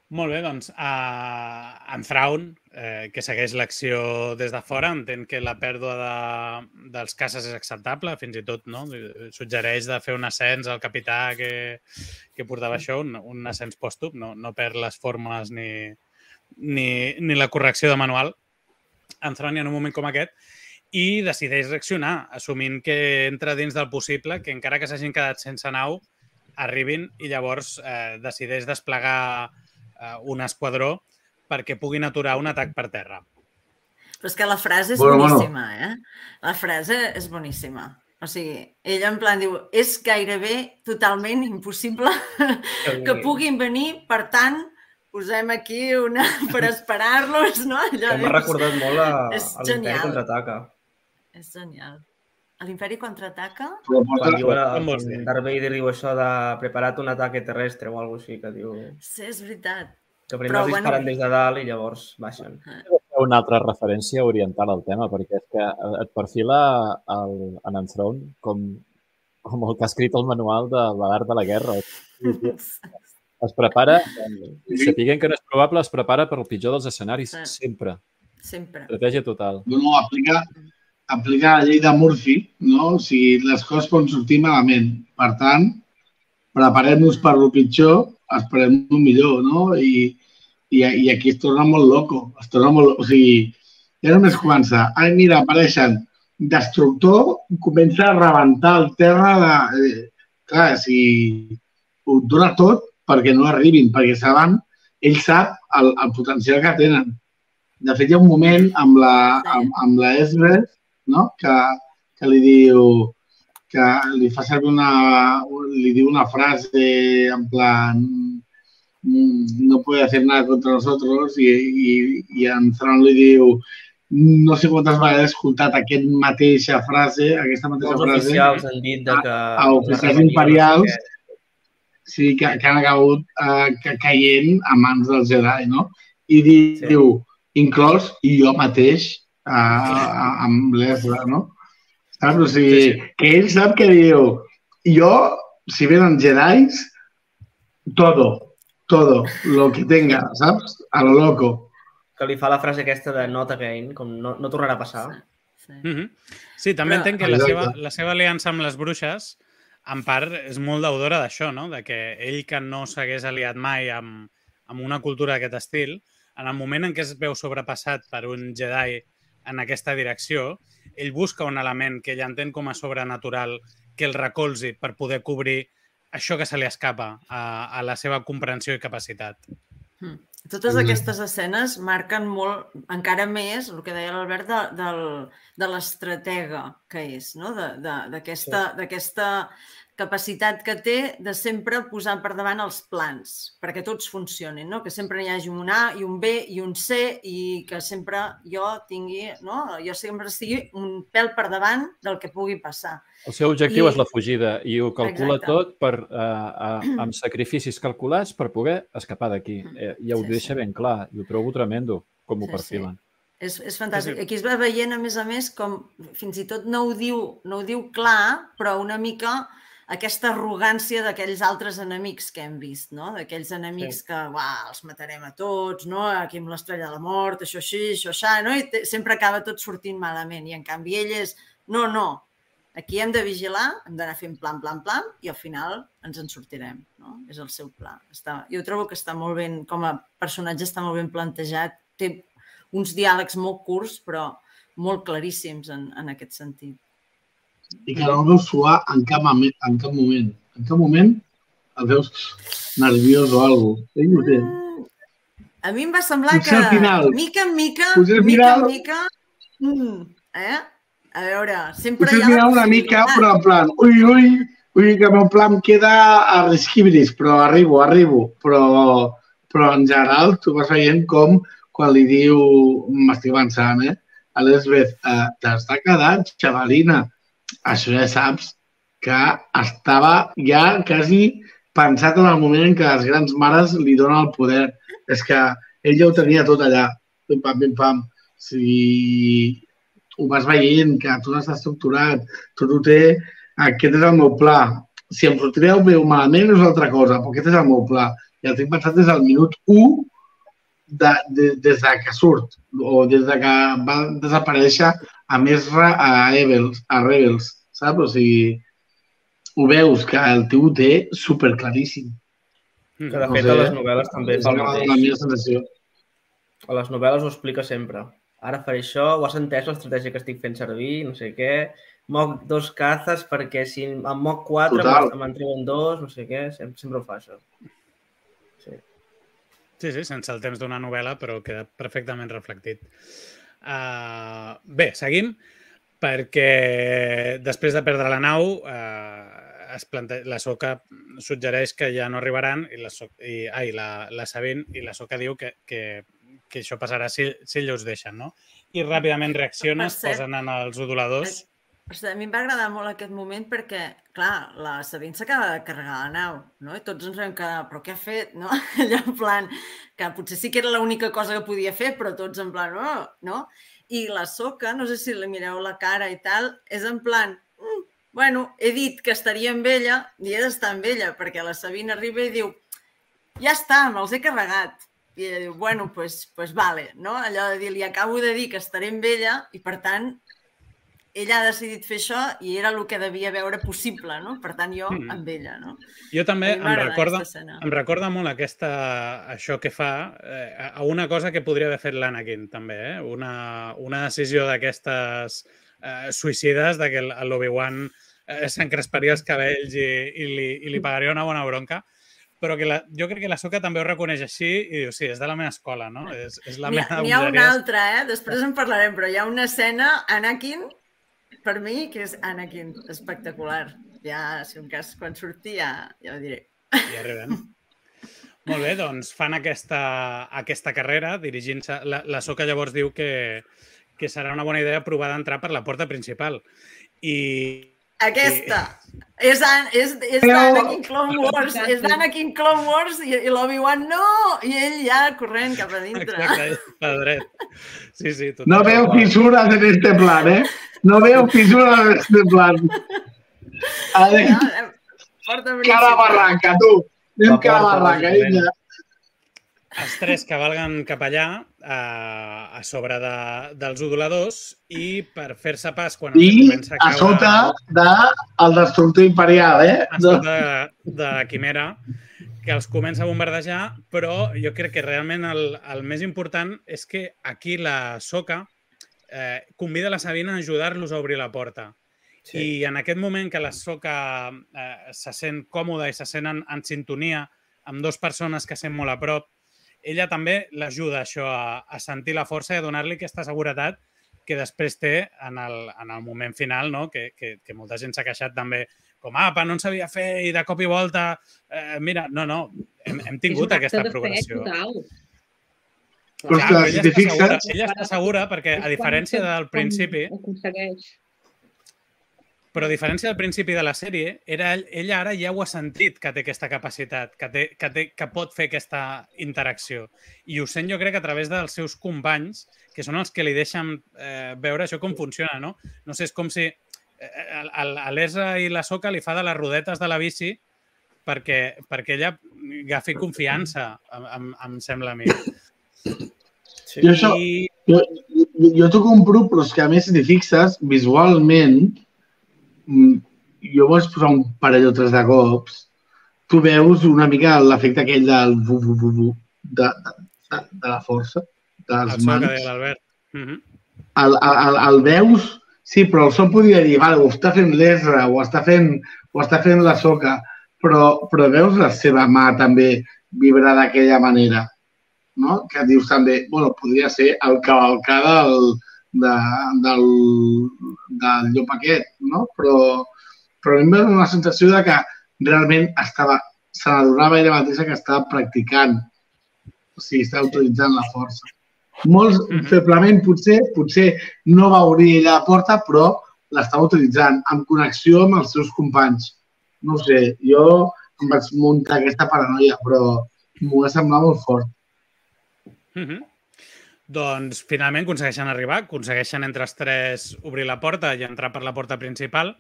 Molt bé, doncs, uh, en Thrawn, eh, que segueix l'acció des de fora, entén que la pèrdua de, dels caces és acceptable, fins i tot no? suggereix de fer un ascens al capità que, que portava això, un, un ascens pòstum, no, no perd les formes ni, ni, ni la correcció de manual. En Thrawn, en un moment com aquest, i decideix reaccionar, assumint que entra dins del possible, que encara que s'hagin quedat sense nau, arribin i llavors eh, decideix desplegar eh, un esquadró perquè puguin aturar un atac per terra. Però és que la frase és Bueno, bueno. boníssima, eh? La frase és boníssima. O sigui, ella en plan diu, és gairebé totalment impossible que puguin venir, per tant, posem aquí una per esperar-los, no? Allò Que M'ha recordat molt a, a l'Imperi genial. contraataca. És genial. A l'Imperi contraataca? Quan, diu, Darth Vader diu això de preparat un ataque terrestre o alguna així, que diu Sí, és veritat. que primer Però, els disparen bueno. des de dalt i llavors baixen. una altra referència oriental al tema, perquè és que et perfila el, en Enthroned com, com el que ha escrit el manual de l'art de la guerra. Es prepara, sapiguem que no és probable, es prepara per al pitjor dels escenaris, Sí. sempre. Sempre. Estratègia total. no, no, aplica, aplica la llei de Murphy, no? O sigui, les coses poden sortir malament. Per tant, preparem-nos per lo pitjor esperem el millor, no? I, i, i aquí es torna molt loco, es torna molt... O sigui, ja només comença, ai, mira, apareixen destructor, comença a rebentar el terra de... Eh, clar, si ho dona tot perquè no arribin, perquè saben, ell sap el, el potencial que tenen. De fet, hi ha un moment amb la, amb, amb la Esbeth, no? que, que li diu que li fa servir una, li diu una frase en plan no puede hacer nada contra nosotros i, i, i en Thrawn li diu no sé quantes vegades he escoltat aquest mateixa frase, aquesta mateixa Els frase oficials han dit de que... a, a oficials imperials sí, que, que han acabut uh, caient a mans dels Jedi, no? I diu, sí. inclòs i jo mateix uh, amb l'Ezra, no? Saps? O sigui, sí, sí. que ell sap que diu, jo, si venen Jedis, todo, todo, lo que tenga, saps? A lo loco. Que li fa la frase aquesta de not again, com no, no tornarà a passar. Sí, mm -hmm. sí també Però- entenc que la seva, la seva aliança amb les bruixes, en part, és molt deudora d'això, no? De que ell que no s'hagués aliat mai amb, amb una cultura d'aquest estil, en el moment en què es veu sobrepassat per un Jedi en aquesta direcció, ell busca un element que ell entén com a sobrenatural que el recolzi per poder cobrir això que se li escapa a, a la seva comprensió i capacitat. Mm. Totes Mm. aquestes escenes marquen molt, encara més, el que deia l'Albert, de, del, de l'estratega que és, no? De- de- d'aquesta d'aquesta capacitat que té de sempre posar per davant els plans, perquè tots funcionin, no? que sempre hi hagi un A i un B i un C i que sempre jo tingui, no? jo sempre estigui un pèl per davant del que pugui passar. El seu objectiu I- és la fugida i ho calcula Exacte. tot per, uh, amb sacrificis calculats per poder escapar d'aquí. Eh, I ho Sí, deixa sí. ben clar i ho trobo tremendo com ho Sí, sí. perfilen. És, és fantàstic. Sí, sí. Aquí es va veient, a més a més, com fins i tot no ho diu, no ho diu clar, però una mica aquesta arrogància d'aquells altres enemics que hem vist, no? D'aquells enemics Sí. que, uah, els matarem a tots, no? Aquí amb l'estrella de la mort, això així, això així, no? I sempre acaba tot sortint malament. I en canvi ell és, no, no, aquí hem de vigilar, hem d'anar fent plan, plan, plan, i al final ens en sortirem, no? És el seu pla. Està, jo trobo que està molt ben, com a personatge està molt ben plantejat, té uns diàlegs molt curts, però molt claríssims en, en aquest sentit. I que no veus suar en cap, en cap moment. En cap moment el veus nerviós o alguna cosa. Ell ho té. Mm, A mi em va semblar Potser que, al final. mica en mica, Potser mica en mica, mm, eh? A veure, sempre Potser hi ha mirar una mica, però en plan, ui, ui, ui, que el meu pla em queda a resquibris, però arribo, arribo. Però, però en general tu vas veient com quan li diu, m'estic avançant, eh? A l'Esbeth, eh, t'està quedant, xavalina. Això ja saps que estava ja quasi pensat en el moment en què les grans mares li donen el poder. És que ell ja ho tenia tot allà. Pim, pam, pim, pam. Si ho vas veient, que tot està estructurat, tot ho té, aquest és el meu pla. Si em sortireu bé o malament és altra cosa, però aquest és el meu pla. I el tinc pensat des del minut 1 de, de, des de que surt o des de que va desaparèixer a més a Rebels, a Rebels saps? O sigui, ho veus que el tio ho té superclaríssim. Mm. Que de No fet sé, a les novel·les també És el la, la mateix. meva sensació. A les novel·les ho explica sempre. Ara faré això, ho has entès l'estratègia que estic fent servir, no sé què. Moc dos cazes perquè si en moc quatre me'n treuen dos, no sé què. Sempre, sempre ho fa això. Sí. Sí, sí, sense el temps d'una novel·la, però queda perfectament reflectit. Uh, bé, seguim, perquè després de perdre la nau, uh, es plante... la Soca suggereix que ja no arribaran i la, so... i, ai, la, la Sabine i la Soca diu que, que, que això passarà si, si ells us deixen, no? I ràpidament reacciona, es cert- posen en els udoladors. Ostres, a mi em va agradar molt aquest moment perquè, clar, la Sabine s'acaba de carregar la nau, no? I tots ens vam quedar, però què ha fet, no? Allò en plan, que potser sí que era l'única cosa que podia fer, però tots en plan, oh, no? I la Soca, no sé si li mireu la cara i tal, és en plan, mm, bueno, he dit que estaria amb ella i he d'estar amb ella, perquè la Sabine arriba i diu, ja està, me'ls he carregat. I ella diu, bueno, pues, pues vale, no? Allò de dir, li acabo de dir que estaré amb ella i, per tant, ella ha decidit fer això i era el que devia veure possible, no? Per tant, jo Mm. amb ella, no? Jo també em recorda, em recorda molt aquesta, això que fa eh, a una cosa que podria haver fet l'Anakin, també, eh? Una, una decisió d'aquestes eh, suïcides, de que l'Obi-Wan eh, s'encresparia els cabells i, i, li, i li pagaria una bona bronca, però que la, jo crec que la Soca també ho reconeix així i diu, sí, és de la meva escola, no? És, és la ha, meva n'hi ha una bogeria. altra, eh? Després en parlarem, però hi ha una escena, Anakin, per mi, que és Anakin, espectacular. Ja, si un cas, quan surti, ja, ja ho diré. I arribem. Molt bé, doncs fan aquesta, aquesta carrera dirigint-se... La, la Soca llavors diu que, que serà una bona idea provar d'entrar per la porta principal. I, Aquesta! És, An és, és Però- d'Anakin Clone Wars, és d'Anakin Clone Wars i, i l'Obi-Wan no! I ell ja corrent cap a dintre. Exacte, a dret. Sí, sí, total. No veo fisuras en este plan, ¿eh? No veo fisuras este plan. A eh, Porta cara barranca, tu. Anem La cara barranca, vinga. Els tres cavalguen cap allà a, a sobre de, dels udoladors i per fer-se pas quan I comença a sota del destructor imperial, eh? a sota de, de Quimera, que els comença a bombardejar, però jo crec que realment el, el més important és que aquí la Soca eh, convida la Sabina a ajudar-los a obrir la porta. Sí. I en aquest moment que la Soca eh, se sent còmoda i se sent en, en sintonia amb dues persones que sent molt a prop, ella també l'ajuda això a, a sentir la força i a donar-li aquesta seguretat que després té en el, en el moment final, no? que, que, que molta gent s'ha queixat també com, apa, no en sabia fer i de cop i volta... Eh, mira, no, no, hem, hem tingut aquesta progressió. Total. Però Clar, si ella, t'hi està segura, fixes, ella està segura perquè, a diferència del principi, però a diferència del principi de la sèrie, era, ell- ella ara ja ho ha sentit, que té aquesta capacitat, que, té, que, té, que pot fer aquesta interacció. I ho sent jo crec a través dels seus companys, que són els que li deixen eh, veure això com funciona, no? No sé, és com si eh, a l'Esa i la Soca li fa de les rodetes de la bici perquè, perquè ella agafi confiança, em, em, em sembla a mi. Sí. jo, això, jo, jo, t'ho compro, però és que a més, si t'hi fixes, visualment, mm, jo vols posar un parell o tres de cops, tu veus una mica l'efecte aquell del bu, bu, bu, bu, de, de, de, la força, de el mans. deia l'Albert. Mm -hmm. el, el, el veus, sí, però el so podria dir, vale, ho està fent l'Ezra, ho està fent, ho està fent la soca, però, però veus la seva mà també vibrar d'aquella manera, no? Que dius també, bueno, podria ser el cavalcar del, de, del, del llop aquest, no? Però, però a mi em va donar la sensació de que realment estava, se n'adonava ella mateixa que estava practicant, o sigui, estava utilitzant la força molt Mhm. feblement, potser, potser no va obrir ella la porta, però l'estava utilitzant en connexió amb els seus companys. No sé, jo em vaig muntar aquesta paranoia, però m'ho va semblar molt fort. Mm -hmm. Doncs finalment aconsegueixen arribar, aconsegueixen entre els tres obrir la porta i entrar per la porta principal,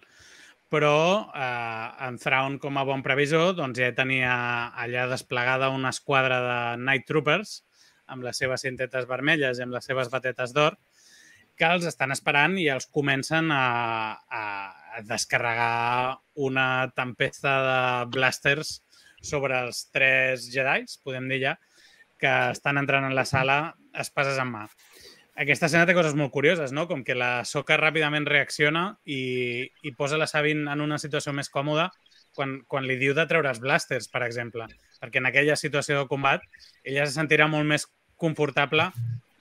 però eh, en Thrawn, com a bon previsor, doncs ja tenia allà desplegada una esquadra de Night Troopers amb les seves cintetes vermelles i amb les seves batetes d'or, que els estan esperant i els comencen a, a, a descarregar una tempesta de blasters sobre els tres Jedis, podem dir ja, que estan entrant en la sala espases en mà. Aquesta escena té coses molt curioses, no? Com que la Soca ràpidament reacciona i, i posa la Sabine en una situació més còmoda quan, quan li diu de treure els blasters, per exemple. Perquè en aquella situació de combat ella se sentirà molt més confortable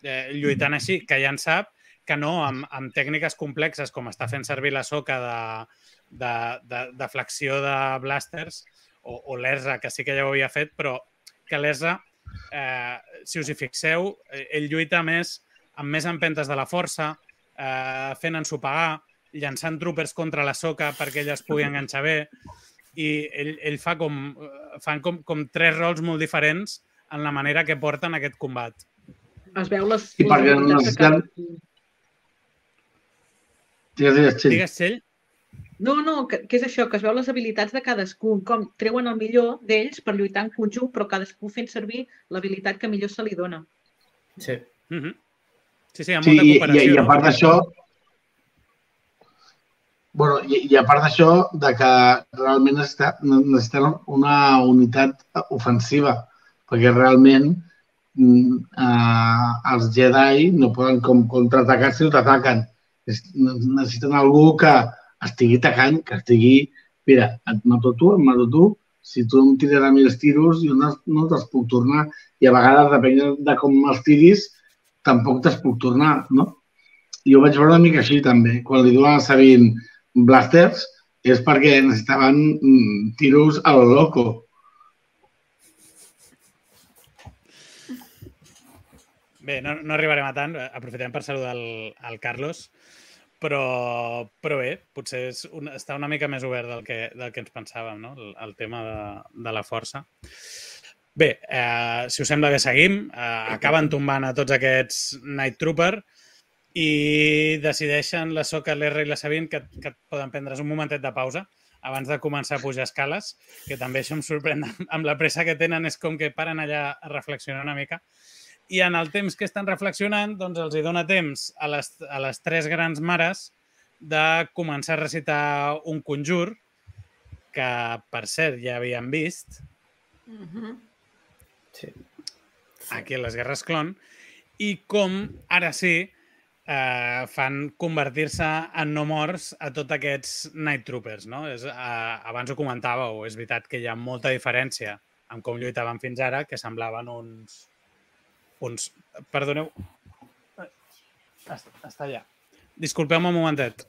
eh, lluitant així, que ja en sap, que no amb, amb tècniques complexes com està fent servir la soca de, de, de, de flexió de blasters o, o l'Erza, que sí que ja ho havia fet, però que l'Erza, eh, si us hi fixeu, eh, ell lluita més amb més empentes de la força, eh, fent ensopegar, llançant troopers contra la soca perquè ella es pugui enganxar bé, i ell, ell fa, com, eh, fan com, com tres rols molt diferents en la manera que porten aquest combat. Es veu les, I perquè necessitem-. Digues, digues, Txell. Digues, Txell? No, no, que, que és això, que es veu les habilitats de cadascú, com treuen el millor d'ells per lluitar en conjunt, però cadascú fent servir l'habilitat que millor se li dona. Sí. Mm -hmm. Sí, sí, hi ha Sí, molta i, i, cooperació. i a part no? d'això, bueno, i, i a part d'això, de que realment necessita, necessiten una unitat ofensiva, perquè realment mm, eh, els Jedi no poden com contraatacar si no t'ataquen. Necessiten algú que estigui atacant, que estigui... Mira, et mato tu, et mato tu, si tu em tires a mi els tiros, jo no, no te'ls puc tornar. I a vegades, depèn de com els tiris, tampoc te'ls puc tornar, no? I ho vaig veure una mica així, també. Quan li diuen a Sabine blasters, és perquè necessitaven mm, tiros a lo loco. Bé, no, no arribarem a tant. Aprofitem per saludar el, el Carlos, però, però bé, potser és un, està una mica més obert del que, del que ens pensàvem, no? el, el tema de, de la força. Bé, eh, si us sembla bé, seguim. Eh, acaben tombant a tots aquests Night Trooper i decideixen la Soca, l'R i la Sabine que, que poden prendre's un momentet de pausa abans de començar a pujar escales, que també això em sorprèn amb la pressa que tenen, és com que paren allà a reflexionar una mica i en el temps que estan reflexionant, doncs els hi dona temps a les, a les tres grans mares de començar a recitar un conjur que, per cert, ja havien vist Mm -hmm. Sí. aquí a les Guerres Clon i com, ara sí, eh, fan convertir-se en no morts a tots aquests Night Troopers. No? És, eh, abans ho comentàveu, és veritat que hi ha molta diferència amb com lluitaven fins ara, que semblaven uns, uns... Perdoneu. Està, està allà. Disculpeu-me un momentet.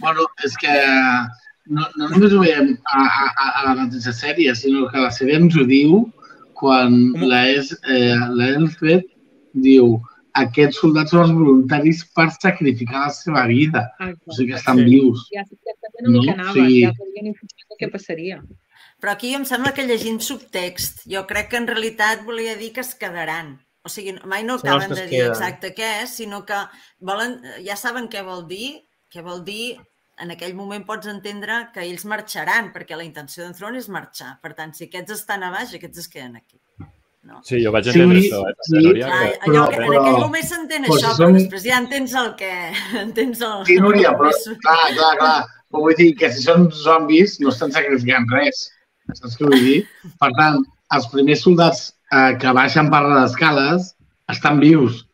Bueno, és que no, no només ho veiem a, a, a la mateixa sèrie, sinó que la sèrie ens ho diu quan Com? la és, eh, la Elfred diu aquests soldats són els voluntaris per sacrificar la seva vida. O sigui que estan Sí. vius. Ja, ja sabien el No? Sí. ja podien imaginar el que passaria. Però aquí em sembla que llegint subtext, jo crec que en realitat volia dir que es quedaran. O sigui, mai no acaben de es dir queden. exacte què és, sinó que volen, ja saben què vol dir, què vol dir en aquell moment pots entendre que ells marxaran, perquè la intenció d'en Throne és marxar. Per tant, si aquests estan a baix, aquests es queden aquí. No? Sí, jo vaig Sí, entendre això, eh, sí. Núria, Clar, que... allò però- que en aquell moment s'entén però això, però som- després ja entens el que... Entens el... Sí, Núria, però clar, clar, clar. Però vull dir que si són zombis no estan sacrificant res. Saps què vull dir? Per tant, els primers soldats eh, que baixen per les escales estan vius.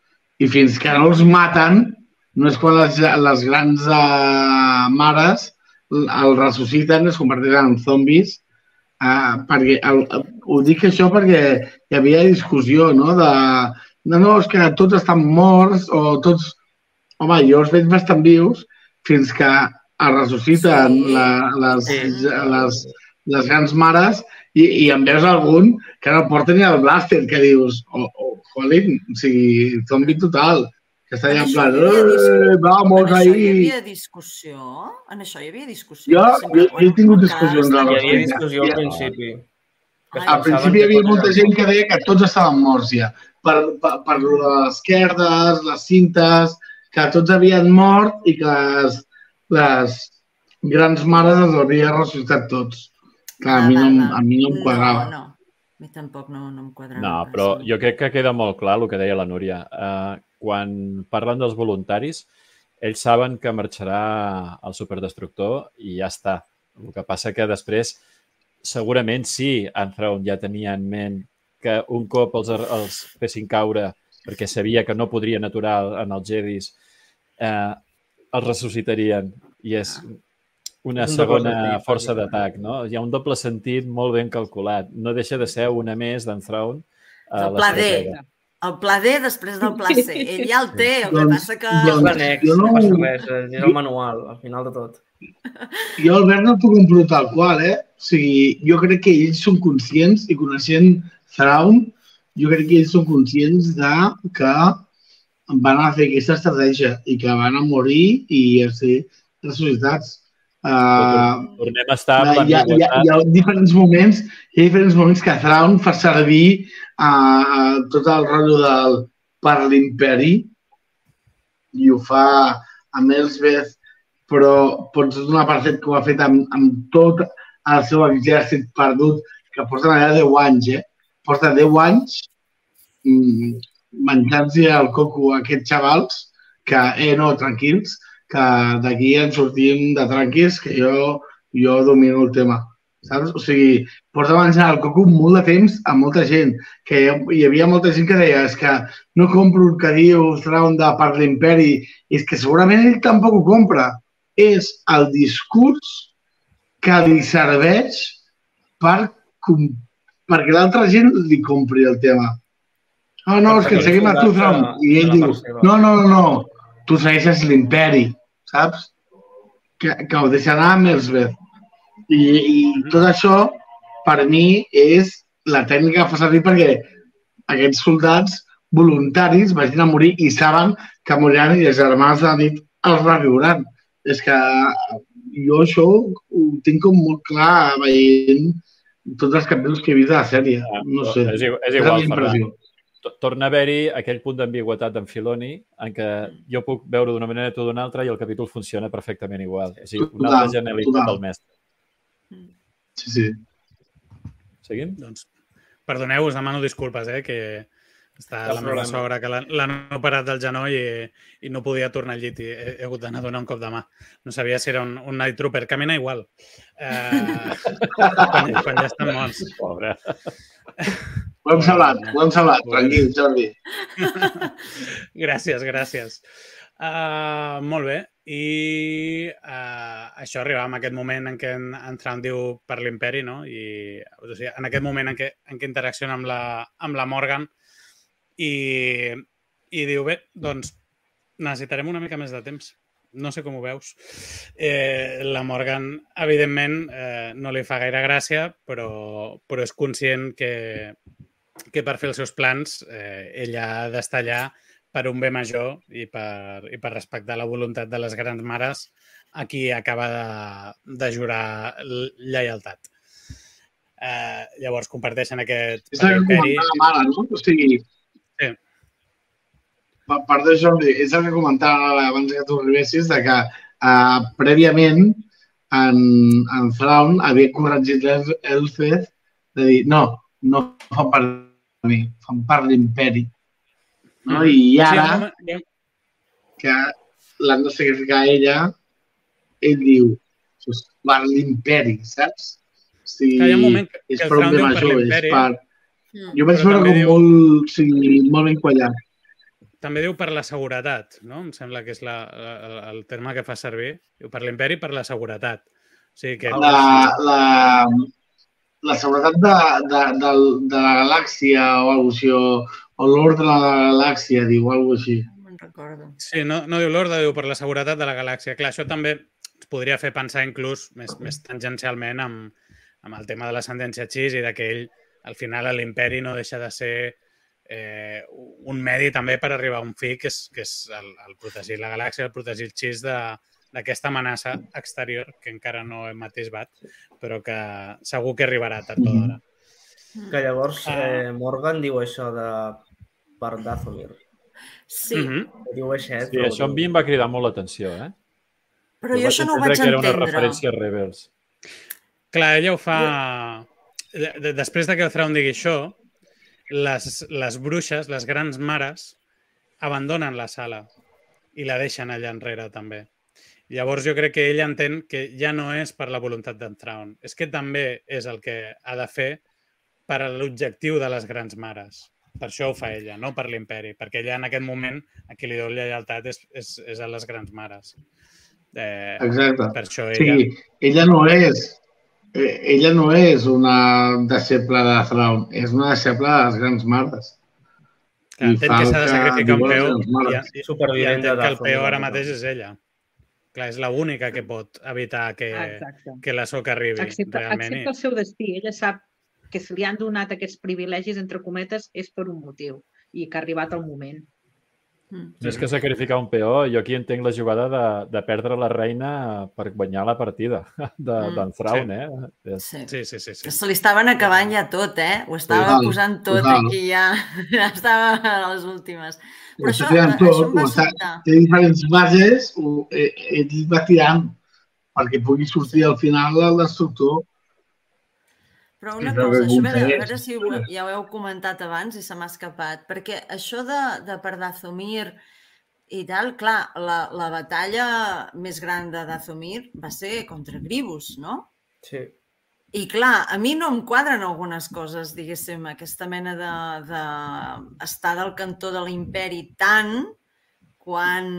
I fins que no els maten, no és quan les, les grans eh, mares el ressusciten, es converteixen en zombis, eh, perquè el, ho dic això perquè hi havia discussió, no?, de no, no, és que tots estan morts o tots... Home, jo els veig bastant vius fins que es ressusciten Sí. la, les, Sí. les, les grans mares i, i en veus algun que no porta ni el blàster, que dius, oh, oh, jolín, o sigui, zombi total, que està allà en plan, havia eh, vamos en això hi ahí. havia discussió? En això hi havia discussió? Jo, jo, jo he tingut discussions Hi havia discussió al principi. Que Al principi hi havia molta gent que deia que tots estaven morts ja. Per, per, per lo de les esquerdes, les cintes, que tots havien mort i que les, les grans mares els havien ressuscitat tots. Clar, a, mi no, a mi no em quadrava. No, no. A mi tampoc no, no em quadrava. No, però no. jo crec que queda molt clar el que deia la Núria. Uh, quan parlen dels voluntaris, ells saben que marxarà el superdestructor i ja està. El que passa que després, segurament sí, en Throne ja tenia en ment que un cop els, els fessin caure perquè sabia que no podrien aturar en els Jedis, eh, els ressuscitarien. I és una un segona sentit, força d'atac, no? Hi ha un doble sentit molt ben calculat. No deixa de ser una més d'en Throne. a El pla D. El pla D després del pla C. Ell ja el té, el que Doncs- passa que... doncs- L'annex, Jo no- no passa res, és el manual, al final de tot. Jo, Albert, no t'ho compro tal qual, eh? O sigui, jo crec que ells són conscients i coneixent Thrawn, jo crec que ells són conscients de que van a fer aquesta estratègia i que van a morir i a ser ressuscitats. Uh, Tornem a estar amb hi, ha, hi, ha, hi ha diferents moments hi ha diferents moments que Thrawn fa servir uh, tot el rotllo del per l'imperi i ho fa amb Elsbeth però pots donar per fet que ho ha fet amb, amb tot el seu exèrcit perdut que porten allà 10 anys, eh? Porta 10 anys mm, menjant-se el coco a aquests xavals que, eh, no, tranquils, que d'aquí en sortim de tranquils, que jo, jo domino el tema. Saps? O sigui, porta menjar el coco molt de temps a molta gent, que hi havia molta gent que deia és que no compro el que diu Thrawn de per l'imperi, és que segurament ell tampoc ho compra. És el discurs que li serveix per, perquè l'altra gent li compri el tema. No, no, és que seguim a tu, soldat I ell diu, no, no, no, no, tu segueixes l'imperi, saps? Que, que ho deixarà amb Elsbeth. I, I tot això, per mi, és la tècnica que fa servir perquè aquests soldats voluntaris vagin a morir i saben que moriran i les germanes de la nit els reviuran. És que jo això ho tinc com molt clar veient tots els capítols que he vist de la sèrie. No sé, És, igual, és igual, Ferran. Torna a haver-hi aquell punt d'ambigüetat d'en Filoni en què jo puc veure d'una manera tu d'una altra i el capítol funciona perfectament igual. És a dir, una altra genialitat del mestre. Sí, sí. Seguim? Doncs, perdoneu, us demano disculpes, eh, que està la meva sogra, que l'han operat del genoll i, i no podia tornar al llit i he, he hagut d'anar a donar un cop de mà. No sabia si era un, un night trooper. Camina igual. Eh, quan, quan ja estan morts. Pobre. Ho hem salvat, ho hem salvat. Tranquil, Jordi. gràcies, gràcies. Uh, molt bé. I uh, això arriba en aquest moment en què en, en Traun diu per l'imperi, no? I o sigui, en aquest moment en què, en què interacciona amb la, amb la Morgan i, i diu, bé, doncs necessitarem una mica més de temps. No sé com ho veus. Eh, la Morgan, evidentment, eh, no li fa gaire gràcia, però, però és conscient que, que per fer els seus plans eh, ella ha d'estar allà per un bé major i per, i per respectar la voluntat de les grans mares a qui acaba de, de jurar lleialtat. Eh, llavors comparteixen aquest És el que comentava ara, no? O sigui. Per part de Jordi, és el que comentava abans que tu arribessis, de que uh, prèviament en, en Thrawn havia corregit el- Elfeth de dir, no, no fan per mi, fan per l'imperi. No? I ara, Sí, que l'han de sacrificar a ella, ell diu, "Això és per l'imperi, saps? O sigui, que hi ha un moment que, és que el per un Thrawn bé diu per l'imperi, per... Jo vaig veure com diu- molt, sigui, molt ben quallat. També diu per la seguretat, no? Em sembla que és la, la, el terme que fa servir. Diu per l'imperi per la seguretat. O sigui que... La, la, la seguretat de, de, de, de la galàxia o alguna cosa així, o, o l'ordre de la galàxia, diu, o alguna cosa així. No recordo. Sí, no, no diu l'ordre, diu per la seguretat de la galàxia. Clar, això també ens podria fer pensar inclús més, més tangencialment amb, amb el tema de l'ascendència xis i de que ell, al final, a l'imperi no deixa de ser eh, un medi també per arribar a un fi, que és, que és el, el protegir la galàxia, el protegir el xis de d'aquesta amenaça exterior que encara no hem atisbat, però que segur que arribarà tard o d'hora. Que llavors Ah. eh, Morgan diu això de per Dathomir. Sí, Mhm. Diu així, Sí, això a mi em va cridar molt l'atenció, eh? però jo això no ho vaig que era una entendre. referència a Rebels. Clar, ella ho fa... de- de- Després de que el Thrawn digui això, les, les bruixes, les grans mares, abandonen la sala i la deixen allà enrere també. Llavors jo crec que ella entén que ja no és per la voluntat d'en Thrawn, és que també és el que ha de fer per a l'objectiu de les grans mares. Per això ho fa ella, no per l'imperi, perquè ella en aquest moment a qui li deu lleialtat és, és, és a les grans mares. Eh, Exacte. per això ella... sigui, ella no és ella no és una deixeble de Thrawn, és una deixeble de les grans mares. Clar, fa que el s'ha de sacrificar un mares. i, i, i de que el peó ara mateix és ella. Clar, és l'única que pot evitar que, Exacte. que la soca arribi realment. accepta el seu destí. Ella sap que si li han donat aquests privilegis, entre cometes, és per un motiu i que ha arribat el moment. Mm. Més que sacrificar un peó, jo aquí entenc la jugada de, de perdre la reina per guanyar la partida de, Mm, d'en Thrawn, eh? És, Sí. Sí, sí, sí. sí. Que se li estaven acabant ja tot, eh? Ho estava Total, posant tot total. aquí ja. Ja estava a les últimes. Però Ho això, està tirant això tot, em va sobtar. Té diferents bases, ho, eh, ell va tirant perquè pugui sortir al final el destructor. Però una cosa, això, a veure, a veure si ho, ja ho heu comentat abans i se m'ha escapat, perquè això de, de per Dathomir i tal, clar, la, la batalla més gran de Dathomir va ser contra Gribus, no? Sí. I clar, a mi no em quadren algunes coses, diguéssim, aquesta mena de, de estar del cantó de l'imperi tant quan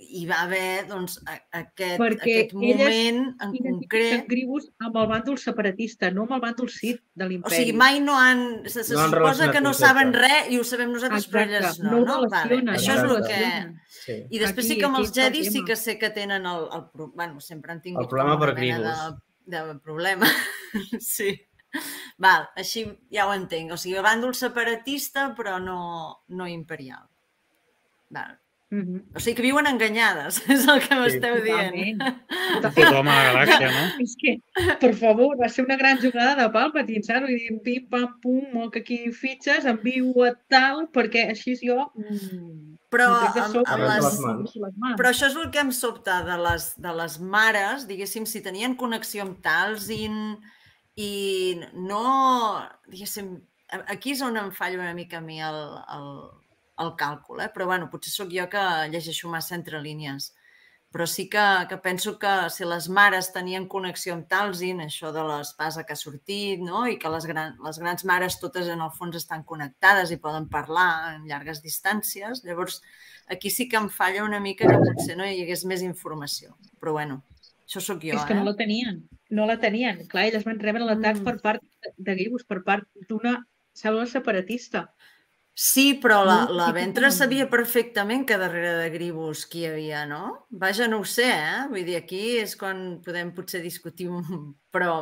hi va haver doncs, a- aquest, Perquè aquest elles moment en concret. Gribus amb el bàndol separatista, no amb el bàndol Sith de O l'imperi. sigui, mai no han... Se, se No han suposa que no saben res i ho sabem nosaltres, però Exacte, elles no, no no? Vale. Això és el que... sí. I després sí Aquí- que amb els el Jedi sí que sé que tenen el, el pro- bueno, sempre han tingut El problema per mena de, de problema. sí. Val, així ja ho entenc. O sigui, bàndol separatista, però no, no imperial. Val. Mhm. O sigui que viuen enganyades, és el que m'esteu dient. Totalment. Tothom a la galàxia, no? És que, per favor, va ser una gran jugada de Palpatine, saps? Vull dir, pim, pam, pum, molt que aquí fitxes, envio a tal, perquè així jo... Mm, Però amb, amb i les les. Però això és el que em sobta de les, de les mares, diguéssim, si tenien connexió amb Talzin i no, diguéssim, aquí és on em fallo una mica a mi el, el, el càlcul, eh? però bueno, potser sóc jo que llegeixo massa entre línies. Però sí que, que penso que si les mares tenien connexió amb Talzin, això de l'espasa que ha sortit, no? i que les, gran, les grans mares totes en el fons estan connectades i poden parlar en llargues distàncies, llavors aquí sí que em falla una mica que potser no hi hagués més informació. Però bueno, això sóc jo, és que eh? no la tenien, no la tenien. Clar, elles van rebre l'atac Mm. per part de- Gribus, per part d'una cèl·lula separatista. Sí, però la, la que no. sabia perfectament que darrere de Gribus qui hi havia, no? Vaja, no ho sé, eh? Vull dir, aquí és quan podem potser discutir, un- però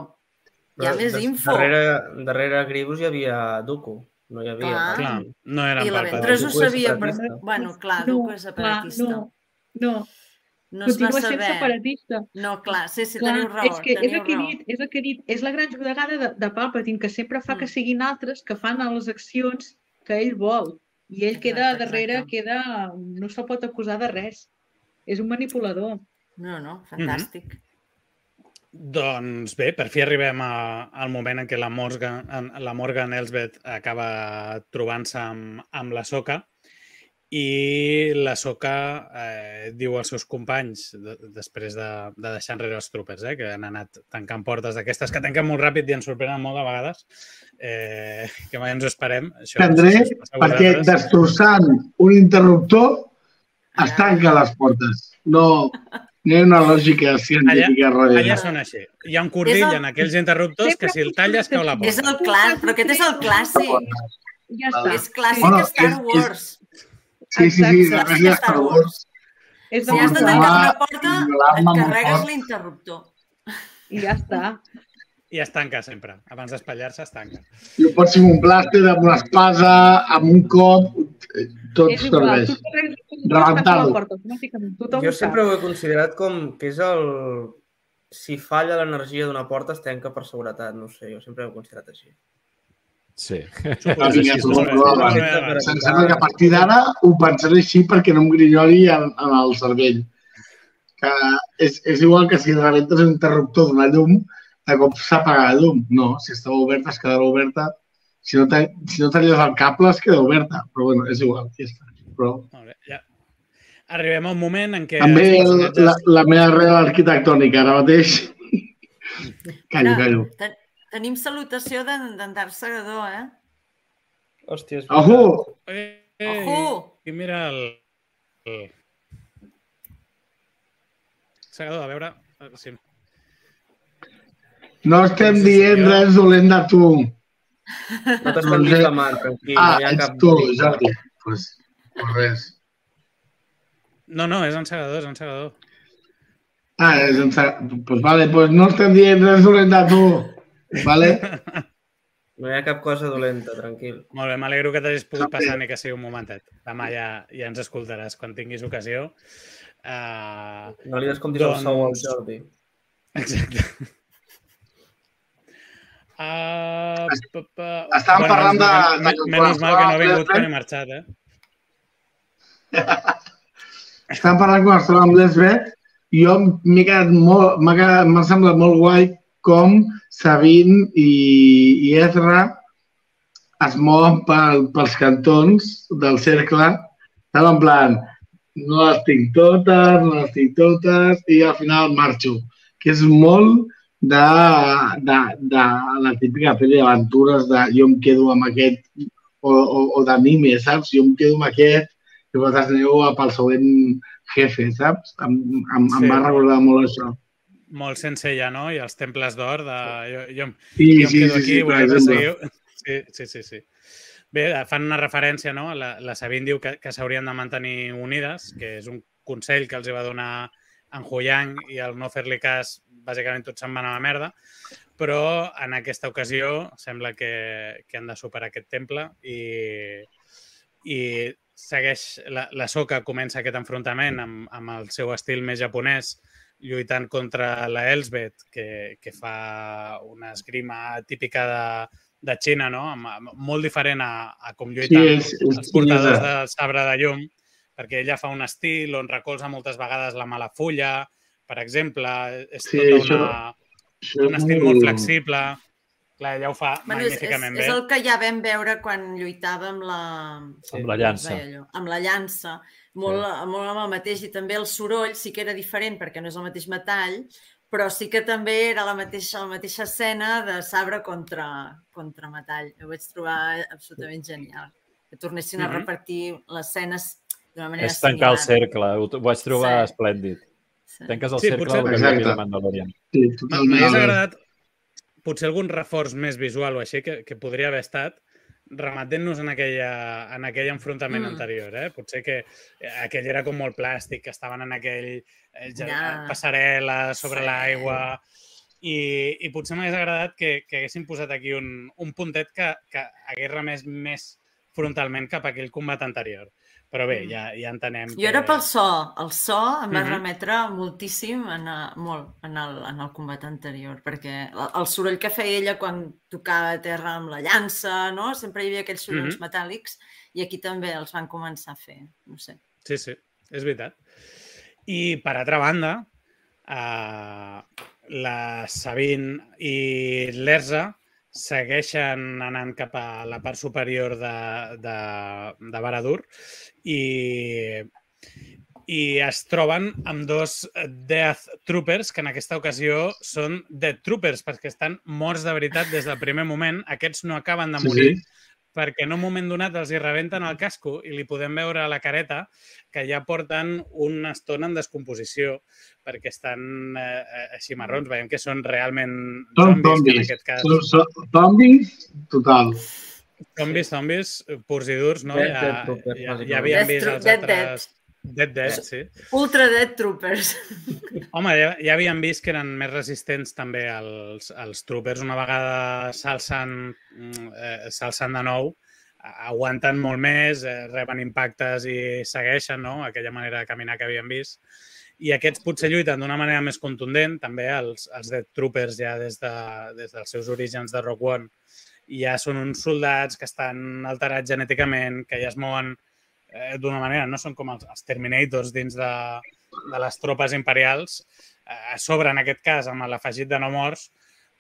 hi ha Però més info. Darrere, darrere Gribus hi havia Dooku. No hi havia... Clar. Clar, no eren I la. Ventra ho sabia, però... separatista. Bueno, clar, no, Dooku és separatista. Clar, no, no, no es va continua sent saber. separatista. No, clar, sí, sí, Clar, teniu raó, és que és el que raó. dit, és el que he dit, és la gran jugada de, de Palpatine, que sempre fa que Mm. siguin altres que fan les accions que ell vol. I ell queda Exacte, darrere, exacte. queda... no se'l pot acusar de res. És un manipulador. No, no, fantàstic. Doncs bé, per fi arribem a, al moment en què la Morgan, la Morgan Elsbeth acaba trobant-se amb, amb la Soca i la Soca eh, diu als seus companys, de, després de, de deixar enrere els tropes, eh, que han anat tancant portes d'aquestes que tanquen molt ràpid i ens sorprenen molt de vegades, eh, que mai ens ho esperem. Això, Prendré, si us passa a perquè destrossant un interruptor es tanca les portes. No, no hi ha una lògica científica Allà darrere. són així. Hi ha un cordill És el- en aquells interruptors que si el talles cau la És porta. el clàssic, però aquest és el clàssic. Ja està. És clàssic Bueno, Star és- és- Sí, sí, sí, de res de Star Wars. És Si has de tancar una porta, et carregues l'interruptor. I ja està. I es tanca sempre. Abans d'espatllar-se, es tanca. I ho pots amb un plàster, amb una espasa, amb un cop, eh, tot És serveix. Tothom Jo sempre ho he considerat com que és el... Si falla l'energia d'una porta es tanca per seguretat, no ho sé, jo sempre ho he considerat així. Sí. Ah. Em sembla que a partir d'ara ho pensaré així perquè no em grinyoli en, en el cervell. Que és, és igual que si rebentes un interruptor d'una llum, de cop s'apaga la llum. No, si estava oberta, es quedarà oberta. Si no, si no talles el cable, es queda oberta. Però bueno, és igual, ja està. Però Molt bé, ja. Arribem a un moment en què... també el, personatges- la, la meva arrel arquitectònica ara mateix. callo, callo. Ten tenim salutació d'en d'en Darth Segador, eh? Hòstia, és Ojo! Eh, Ojo! I mira el... el... Segador, a veure... eh, Si... No estem dient res dolent de tu. No t'estan difamant, tranquil. Ah, no ets cap... tu, Jordi. Pues, pues res. No, no, és en Segador, és en Segador. Ah, és en... Pues vale, pues no estem dient res dolent de tu. Vale? No hi ha cap cosa dolenta, tranquil. Molt bé, m'alegro que t'hagis pogut passar ni que sigui un momentet. Demà ja, ja ens escoltaràs quan tinguis ocasió. Uh, No li descomptis Doncs- el sou al Jordi. exacte. Uh, pa, pa... Estàvem parlant menys mal de- que- de- Menys mal que no ha vingut quan he marxat, eh? Estàvem parlant quan estàvem amb l'Esbet i jo m'he quedat molt... M'ha semblat molt guai com Sabine i, i Ezra es mouen pel, pels cantons del cercle. Estava en plan, no les tinc totes, no les tinc totes, i al final marxo. Que és molt de, de, de la típica pel·li d'aventures de jo em quedo amb aquest o, o, o d'anime, saps? Jo em quedo amb aquest i vosaltres aneu pel següent jefe, saps? Em, em, sí. em va recordar molt això. Molt sense ja, no? I els temples d'or de... Jo, jo, Sí, jo em sí, quedo sí, aquí, sí, per vosaltres seguiu... Sí, sí, sí, sí. Bé, fan una referència, no? La, la Sabine diu que, que s'haurien de mantenir unides, que és un consell que els va donar en Huyang i al no fer-li cas, bàsicament tots se'n van a la merda, però en aquesta ocasió sembla que, que han de superar aquest temple i, i segueix, la, la Soka comença aquest enfrontament amb, amb el seu estil més japonès, lluitant contra la Elsbeth, que, que fa una esgrima típica de, de Xina, no? Molt diferent a, a com Sí, lluiten és, és els portadors xinesa. del sabre de llum, perquè ella fa un estil on recolza moltes vegades la mala fulla, per exemple, és Sí, tota això- una, Això un és estil molt flexible. Clar, ella ho fa Bueno, és, és, magníficament és bé. el que ja vam veure quan lluitava amb la... Amb la llança. Amb la llança. Molt, molt amb el mateix. I també el soroll sí que era diferent perquè no és el mateix metall, però sí que també era la mateixa, la mateixa escena de sabre contra, contra metall. Ho vaig trobar absolutament genial. Que tornessin a Mhm. repartir les escenes d'una manera És tancar el similar. cercle. Ho, ho vaig trobar Sí. esplèndid. Sí. Tanques el Sí, cercle potser- del que havia de Mandalorian. Sí. M'hagués agradat potser algun reforç més visual o així que, que podria haver estat rematent-nos en, aquella, en aquell enfrontament Mm. anterior. Eh? Potser que eh, aquell era com molt plàstic, que estaven en aquell eh, ja. Ja. passarel·la sobre sí. l'aigua i, i potser m'hagués agradat que, que haguessin posat aquí un, un puntet que, que hagués remès més frontalment cap a aquell combat anterior. Però bé, Mm. ja, ja entenem Jo era pel so. El so em va Mhm. remetre moltíssim en, a, molt en el, en el combat anterior, perquè el, el soroll que feia ella quan tocava a terra amb la llança, no? Sempre hi havia aquells sorolls Mhm. metàl·lics i aquí també els van començar a fer. No sé. Sí, sí, és veritat. I per altra banda, eh, la Sabine i l'Erza segueixen anant cap a la part superior de, de, de Baradur i, i es troben amb dos Death Troopers, que en aquesta ocasió són Death Troopers, perquè estan morts de veritat des del primer moment. Aquests no acaben de Sí, morir, sí. Perquè en un moment donat els hi rebenten el casco i li podem veure a la careta que ja porten una estona en descomposició perquè estan eh, eh, així marrons. Veiem que són realment Són zombis, que en aquest cas... Són, són zombis total. Zombis, zombis, purs i durs, no? Ja, ja, ja havíem vist els altres... Dead, Dead, sí. Ultra Dead Troopers. Home, ja, ja havíem vist que eren més resistents també els, els troopers. Una vegada s'alcen eh, de nou, aguanten molt més, eh, reben impactes i segueixen no? aquella manera de caminar que havíem vist. I aquests potser lluiten d'una manera més contundent, també els, els Dead Troopers ja des, de, des dels seus orígens de Rock One ja són uns soldats que estan alterats genèticament, que ja es mouen eh, d'una manera, no són com els, els Terminators dins de, de les tropes imperials, eh, a sobre, en aquest cas, amb l'afegit de no morts,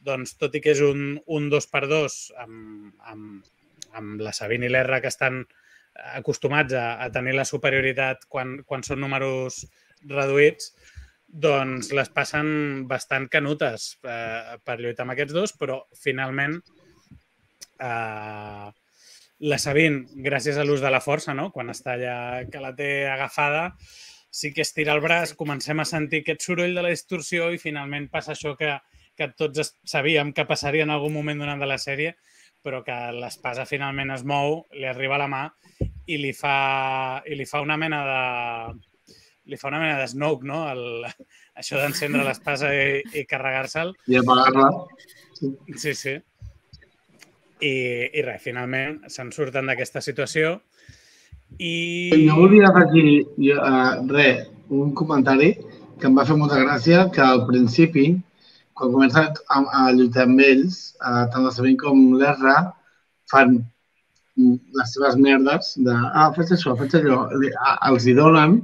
doncs, tot i que és un, un dos per dos amb, amb, amb la Sabine i l'Erra que estan acostumats a, a tenir la superioritat quan, quan són números reduïts, doncs les passen bastant canutes eh, per lluitar amb aquests dos, però finalment eh, la Sabine, gràcies a l'ús de la força, no? quan està allà que la té agafada, sí que estira el braç, comencem a sentir aquest soroll de la distorsió i finalment passa això que, que tots sabíem que passaria en algun moment donant de la sèrie, però que l'espasa finalment es mou, li arriba a la mà i li fa, i li fa una mena de li fa una mena de Snoke, no? El, això d'encendre l'espasa i, i carregar-se'l. I apagar-la. Sí, sí. I, i res, finalment se'n surten d'aquesta situació i... Jo volia afegir uh, res, un comentari que em va fer molta gràcia, que al principi, quan comencen a, a lluitar amb ells, uh, tant la Sabine com l'Erra fan les seves merdes de ah, faig això, faig allò, els hi donen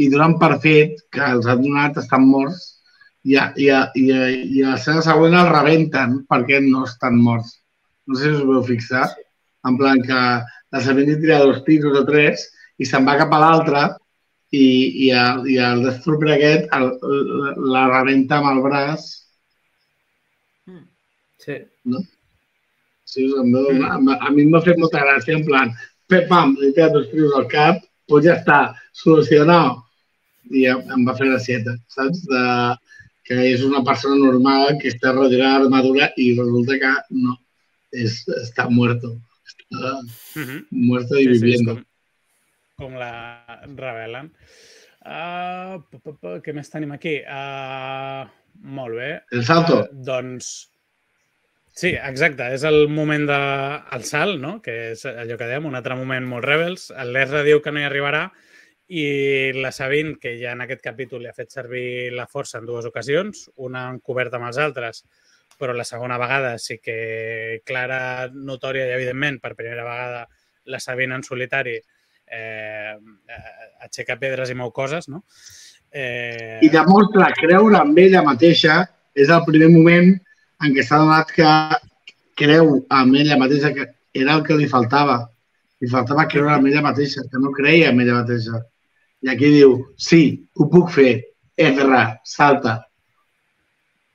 i donen per fet que els han donat, estan morts i a, i a, i a, i a l'escena següent els rebenten perquè no estan morts. No sé si us ho veu fixar. En plan que la Sabine li tira dos tiros o tres i se'n va cap a l'altre i, i, el, i el Trooper aquest el, la, la rebenta amb el braç. Sí. Sí, em veu, a, a mi m'ha fet molta gràcia, en plan, pep, pam, li té dos crius al cap, pues ja està, solucionat. I em, em va fer gracieta, saps? De, que és una persona normal que està rodeada d'armadura i resulta que no, és, està muerto. Està Uh -huh. muerto i Sí, sí, viviendo. com, com la revelen. Uh, p -p -p què més tenim aquí? Uh, molt bé. El salto. Uh, doncs... Sí, exacte. És el moment de el salt, no? que és allò que dèiem, un altre moment molt rebels. El Lesra diu que no hi arribarà i la Sabine, que ja en aquest capítol li ha fet servir la força en dues ocasions, una encoberta amb els altres, però la segona vegada sí que clara, notòria i evidentment, per primera vegada, la Sabine en solitari eh, eh, aixeca pedres i mou coses, no? Eh, I demostra creure en ella mateixa, és el primer moment en què s'ha donat que creu en ella mateixa, que era el que li faltava. Li faltava creure en ella mateixa, que no creia en ella mateixa. I aquí diu, sí, ho puc fer, Ezra, salta.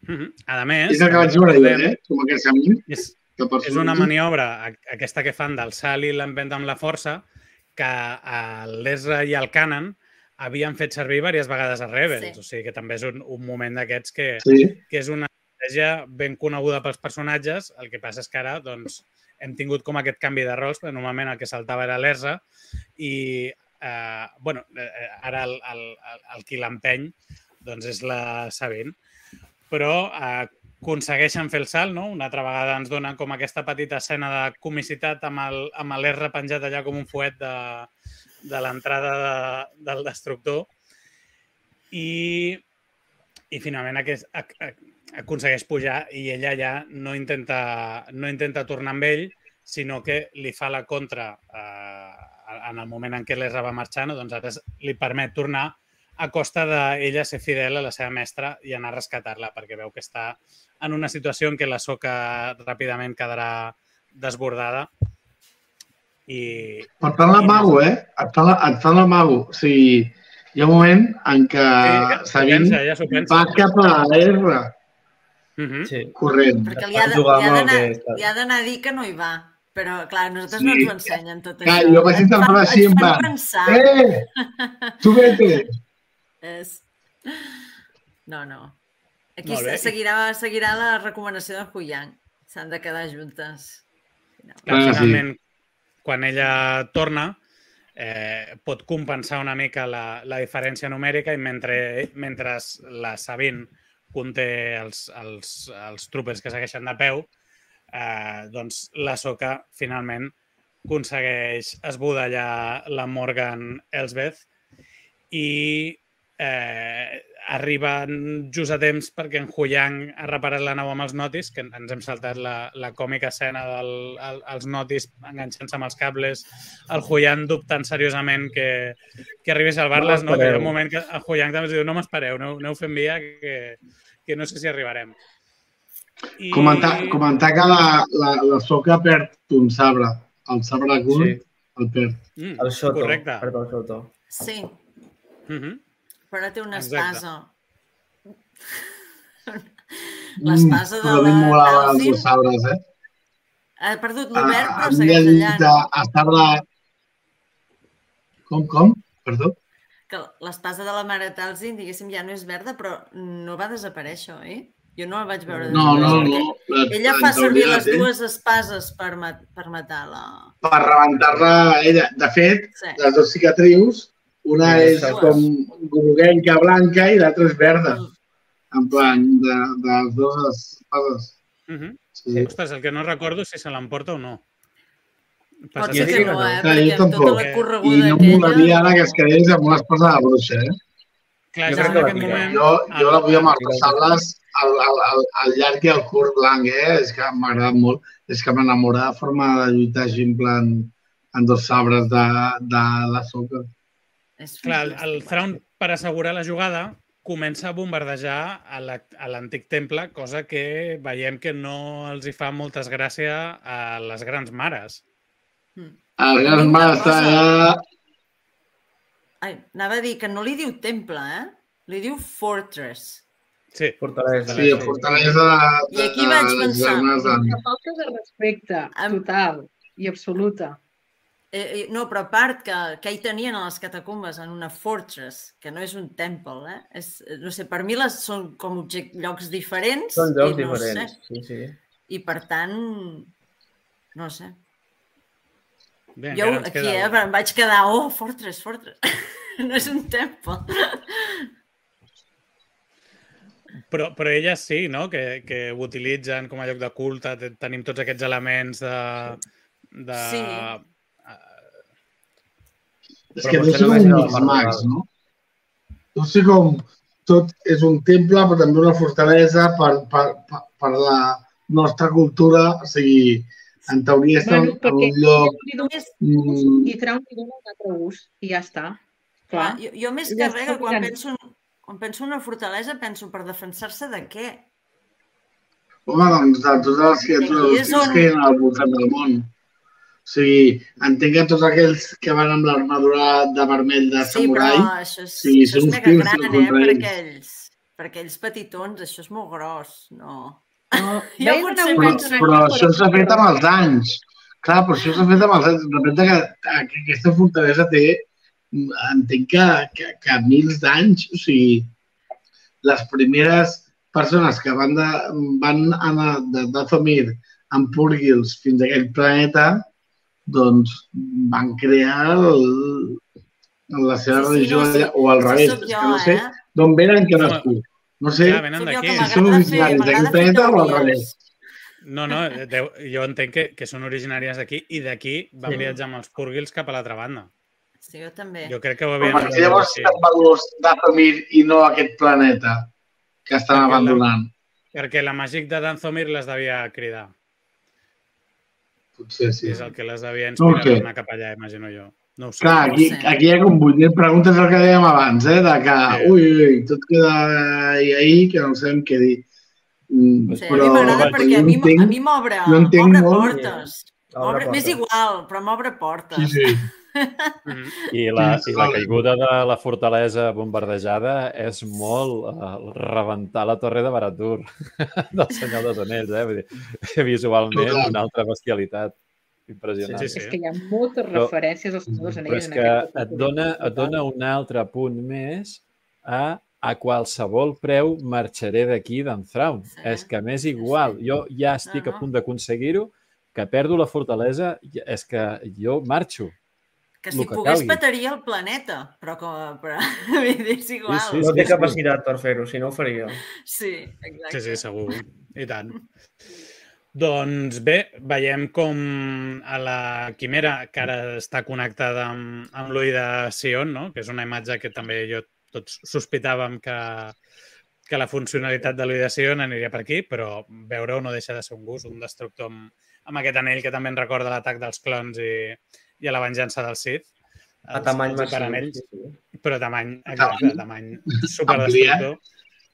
Mhm. A més, És el que vaig veure jo, eh? Com aquest amic. és, és una maniobra, a- aquesta que fan del salt i l'empenta amb la força, que l'Ezra i el Canon havien fet servir diverses vegades a Rebels. Sí. O sigui que també és un, un moment d'aquests que, Sí, que és una estratègia ben coneguda pels personatges. El que passa és que ara doncs, hem tingut com aquest canvi de rols, perquè normalment el que saltava era l'Erza i eh, bueno, eh, ara el, el, el, el qui l'empeny doncs és la Sabine. Però eh, aconsegueixen fer el salt, no? Una altra vegada ens donen com aquesta petita escena de comicitat amb l'R penjat allà com un fuet de, de l'entrada de, del destructor i, i finalment aquest, ac, ac, aconsegueix pujar i ella ja no intenta, no intenta tornar amb ell, sinó que li fa la contra eh, en el moment en què l'Ezra va marxant, doncs ara li permet tornar a costa d'ella ser fidel a la seva mestra i anar a rescatar-la, perquè veu que està en una situació en què la soca ràpidament quedarà desbordada i, per tant l'amago, eh? Et fa, la- et fa l'amago. O sigui, hi ha un moment en què Sí, ella s'ho pensa. va cap a l'R, Mhm. Sí. corrent. Perquè li ha de- Jugar li ha d'anar a dir que no hi va. Però, clar, nosaltres Sí. no ens ho ensenyen tot Clar, això. jo vaig Et interpretar fan- així, et en fan plan, pensar. Eh! Tu vete! És... No, no. Aquí seguirà, seguirà la recomanació de Huyang. S'han de quedar juntes. No. Clar, Ah, sí. finalment, quan ella torna, eh, pot compensar una mica la, la diferència numèrica i mentre, mentre la Sabine conté els, els, els tropes que segueixen de peu, eh, doncs la Soca finalment aconsegueix esbudellar la Morgan Elsbeth i eh, arriben just a temps perquè en Huyang ha reparat la nau amb els notis, que ens hem saltat la, la còmica escena dels el, els notis enganxant-se amb els cables, el Huyang dubtant seriosament que, que arribi a salvar-les, No no, que un moment que el Huyang també ens diu no m'espereu, aneu, aneu fent via que, que no sé si arribarem. I... Comentar, comentar que la, la, la soca perd un sabre. El sabre curt Sí. el perd. Mm, El Soto. Correcte. Perdó, el Soto. Sí, Mm -hmm. Però té una Exacte. espasa. L'espasa de Mm, però a mi la dos sabres, eh? Ha perdut l'Obert, a però segueix allà. de, No? a sabre... Com, com? Perdó? Que l'espasa de la mare Talzin, diguéssim, ja no és verda, però no va desaparèixer, eh? Jo no la vaig veure No, no, no. l'ha- Ella fa servir les dues espases per, ma per matar la... Per rebentar-la ella. De fet, Sí. les dues cicatrius, una Sí, és com groguenca blanca i l'altra és verda. Mm. En plan, de, de les dues espases. Mm -hmm. Sí, sí. Ostres, el que no recordo és si se l'emporta o no. Pot Passa ser Jo que no, que no. eh? Clar, jo tota tampoc. la I no aquella... molaria ara que es quedés amb una esposa de bruixa, eh? Clar, Jo crec que tira. moment... Jo, jo la vull amb els el, el, el, el llarg i el curt blanc, eh? És que m'ha agradat molt. És que m'enamora la forma de lluitar així en plan en dos sabres de, de la soca. És Clar, el, el. Thrawn, per assegurar la jugada, comença a bombardejar a la- a l'antic temple, cosa que veiem que no els hi fa moltes gràcia a les grans mares. Mm. El gran mar està cosa. allà... Ai, anava a dir que no li diu temple, eh? Li diu fortress. Sí, Fortalesa. Sí, Fortalesa de, I aquí vaig de pensar. Una falta de respecte, total i absoluta. Eh, eh, no, però a part que, que hi tenien a les catacumbes en una fortress, que no és un temple, eh? És, eh, no sé, per mi les són com object, llocs diferents. Són llocs i no diferents. Sé, Sí, sí. I per tant, no sé. bé, Jo aquí queda... eh, em vaig quedar, oh, fortress, fortress. no és un temple. Però, però elles sí, no? Que, que ho utilitzen com a lloc de culte, te- tenim tots aquests elements de... de... Sí. És que deu ser com només mags, rural. no? Deu ser com... Tot és un temple, però també una fortalesa per, per, per, per la nostra cultura. O sigui, en teoria està Bueno, en un lloc... li dona Més, Mm, i li dona un altre ús i ja està. clar, Clar. jo, jo més Ja que res, que quan penso, en- quan penso en una fortalesa, penso per defensar-se de què? home, doncs, de totes les criatures on- que hi ha al voltant del món. O sigui, entenc que tots aquells que van amb l'armadura de vermell de Sí, però samurai, això és, sí, això és mega gran, eh? Per ells. aquells, per aquells petitons, això és molt gros, no? No, Jo potser però, penso- una- però això s'ha fet amb els anys. Clar, però això s'ha fet amb els anys. De repente que, que aquesta fortalesa té, entenc que, que, que mils d'anys, o sigui, les primeres persones que van, de, van anar de Dathomir amb Purgils fins a aquell planeta, doncs van crear el, la seva Sí, sí, religió no, sí. allà, o al revés. jo, que no sé eh? d'on venen que No. No sé, Clar, venen que Si són originaris d'aquest planeta o al revés? No, no, deu, jo entenc que, que són originàries d'aquí i d'aquí van Sí. viatjar amb els purgils cap a l'altra banda. Sí, jo també. Jo crec que ho Però havien... per què llavors sí. estan valors d'Atomir i no aquest planeta que estan Perquè la- abandonant? Perquè la màgic de Danzomir les devia cridar. Potser sí. És el que les No inspirar sé. per anar cap allà, imagino jo. No ho sé. Clar, aquí, No sé. aquí hi ha com 8.000 preguntes el que dèiem abans, eh? De que, Sí. ui, ui, ui, tot queda ahí, ahí que no sabem què dir. Mm, Sí, a mi m'agrada perquè a mi, entenc- a mi m'obre entenc m'obre molt. portes. Obre M'és portes. igual, però m'obre portes. Sí, sí. I la, Sí, I la caiguda de la fortalesa bombardejada és molt uh, rebentar la torre de Baratur del Senyor dels Anells, eh? Vull dir, visualment una altra bestialitat impressionant. Sí, sí, És que hi ha moltes Però- referències als dos Però anells és en que et dona, et dona un altre punt més a a qualsevol preu marxaré d'aquí d'Enthraun. Sí, És que m'és sí, igual. sí. Jo ja estic a no. punt d'aconseguir-ho, que perdo la fortalesa, és que jo marxo. Que si que pogués calgui. petaria el planeta, però, com, però és igual. sí, No té sí. capacitat per fer-ho, si no ho faria. Sí, exacte. Sí, sí, segur. I tant. Doncs bé, veiem com a la quimera, que ara està connectada amb, amb l'ull de Sion, no? que és una imatge que també jo tots sospitàvem que, que la funcionalitat de l'ull de Sion aniria per aquí, però veure-ho no deixa de ser un gust, un destructor amb, amb aquest anell que també ens recorda l'atac dels clons i, i a la venjança del Sith. A tamany hiperanells, Sí, sí. però tamany, exacte, tamany superdestructor.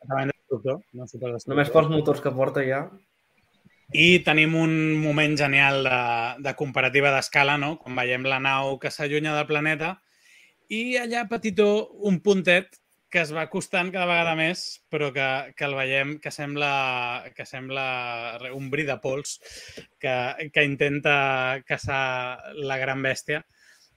Tamany destructor, no superdestructor. Només pels motors que porta ja. I tenim un moment genial de, de comparativa d'escala, no? Quan veiem la nau que s'allunya del planeta i allà petitó un puntet que es va costant cada vegada més, però que, que el veiem que sembla, que sembla un bri de pols que, que intenta caçar la gran bèstia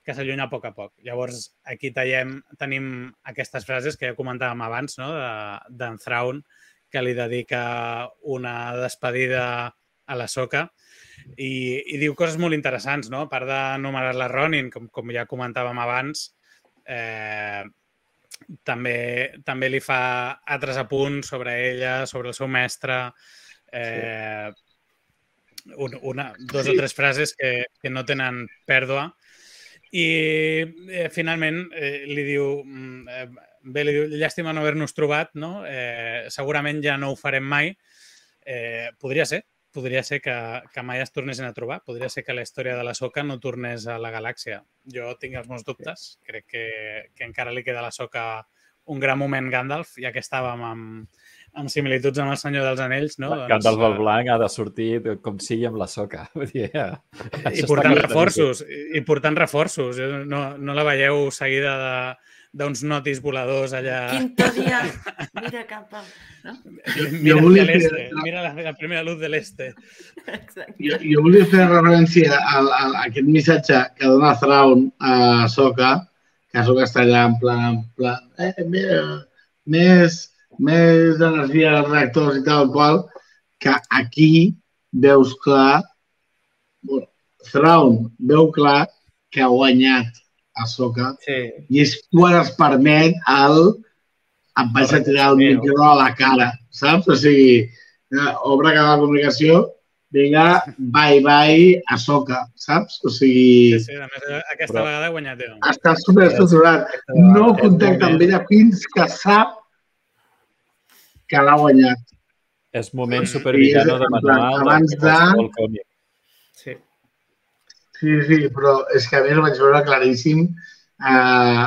que s'allunya a poc a poc. Llavors, aquí tallem, tenim aquestes frases que ja comentàvem abans, no? de- d'en Thrawn, que li dedica una despedida a la Soca i, i diu coses molt interessants, no? A part d'anomenar la Ronin, com, com ja comentàvem abans, eh, també, també li fa altres apunts sobre ella, sobre el seu mestre, eh, un, una, dos o tres frases que, que no tenen pèrdua i eh, finalment eh, li diu mm, eh, bé, li diu, llàstima no haver-nos trobat, no? Eh, segurament ja no ho farem mai. Eh, podria ser, podria ser que, que mai es tornessin a trobar, podria ser que la història de la Soca no tornés a la galàxia. Jo tinc els meus dubtes, crec que, que encara li queda a la Soca un gran moment Gandalf, ja que estàvem amb, amb similituds amb el Senyor dels Anells, no? Doncs, Gandalf el Blanc ha de sortir com sigui amb la soca. Vull dir, ja. I portant reforços, i, i portant reforços. No, no la veieu seguida de, d'uns notis voladors allà. Quinto dia, mira cap a... No? Mira volia hacia el fer- este, mira la, la primera luz del este. Exacte. Jo, jo volia fer referència al, al, a aquest missatge que dona Thrawn a Soka, que Soka està allà en plan, en plan eh, mira, més, més energia als reactors i tal qual, que aquí veus clar, bueno, Thrawn veu clar que ha guanyat a Soka Sí, i és quan es permet el em vaig a tirar el micro a la cara, saps? O sigui, eh, obre cada comunicació, vinga, bye bye, a soca, saps? O sigui, Sí, sí, a més, aquesta Però- vegada ha guanyat jo. està superestructurat. No contacta amb ella fins que sap que l'ha guanyat. És moment Sí, supervillano és de manual abans de sí. Sí, sí, però és que a més ho vaig veure claríssim. Uh,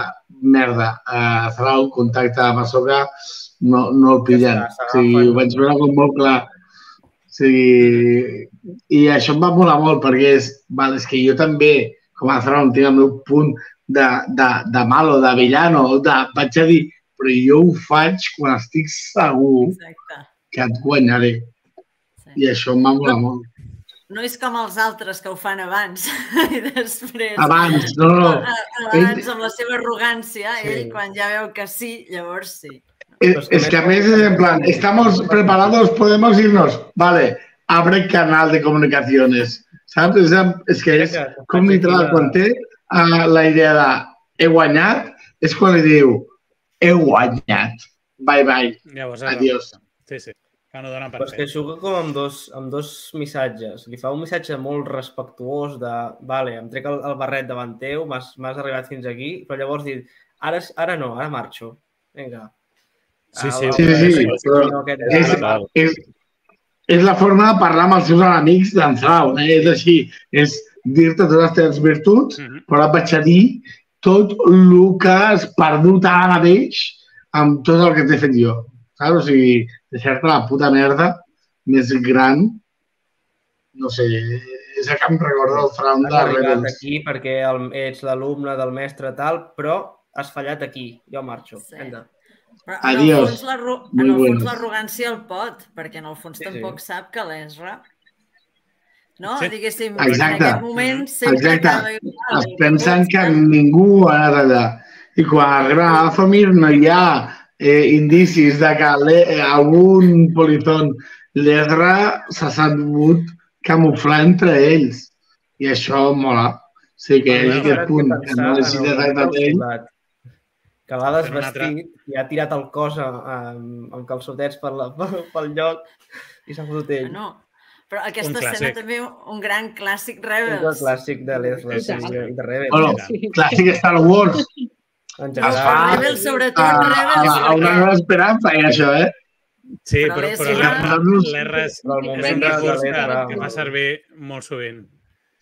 merda, uh, Thrawn contacta amb Ahsoka, no, no el pillen. O sigui, s'agafen. ho vaig veure com molt clar. O sigui, I això em va molar molt perquè és, val, és que jo també, com a Thrawn, tinc el meu punt de, de, de malo, de villano, de, vaig a dir, però jo ho faig quan estic segur Exacte. que et guanyaré. Sí. I això em va molar molt. No és com els altres que ho fan abans i després... Abans, no, no. Abans, amb la seva arrogància, Sí. ell, quan ja veu que sí, llavors sí. Es, Pues que es me- que a veces es en plan, estamos preparados, podemos irnos. Vale, abre canal de comunicacions. Saps? És, és que és com literal, quan té uh, la idea de he guanyat, és quan li diu he guanyat. Bye, bye. Llavors, Adiós. Sí, sí, que no dona per Però és que juga com amb dos, amb dos missatges. Li fa un missatge molt respectuós de vale, em trec el, el barret davant teu, m'has m'has arribat fins aquí, però llavors dir ara, ara no, ara marxo. Vinga. Sí, Ah, sí, el- sí, sí, el- però no, aquest- és- És, és la forma de parlar amb els seus enemics d'en Thrawn, eh? És així, és dir-te totes les teves virtuts, Mhm. però et vaig a dir tot el que has perdut ara mateix amb tot el que t'he fet jo. Saps? O sigui, deixar-te la puta merda més gran, no sé, és el que em recorda el Has de Rebels. aquí perquè el, ets l'alumne del mestre tal, però has fallat aquí. Jo marxo. Sí. Vinga. Però en Adiós. el fons l'arrogància el pot, perquè en el fons Sí, tampoc sap que l'Ezra no? Sí. Diguéssim, Exacte. en aquest moment sempre Exacte. acaba. Es pensen que ningú ha anat allà. I quan arriba a Alfamir no hi ha eh, indicis de que le- algun polizón l'Edra s'ha sabut camuflar entre ells. I això mola. O sigui que és Bueno, aquest punt que no pensar el tractar moment ell. del Que altre- desvestit i ha tirat el cos amb, amb calçotets per la, pel lloc i s'ha fotut ell. No, però aquesta Un escena clàssic. també un gran clàssic És el Rebels. clàssic de l'Ezra I sí, Rebels. Bueno, Sí. clàssic Star Wars. en Però es general. fa- Rebels, sobretot A, a, Rebels, a una perquè- nova esperança, i això, eh? Sí, Però però, però l'Erra és, és moment un de recurs que, que fa servir molt sovint.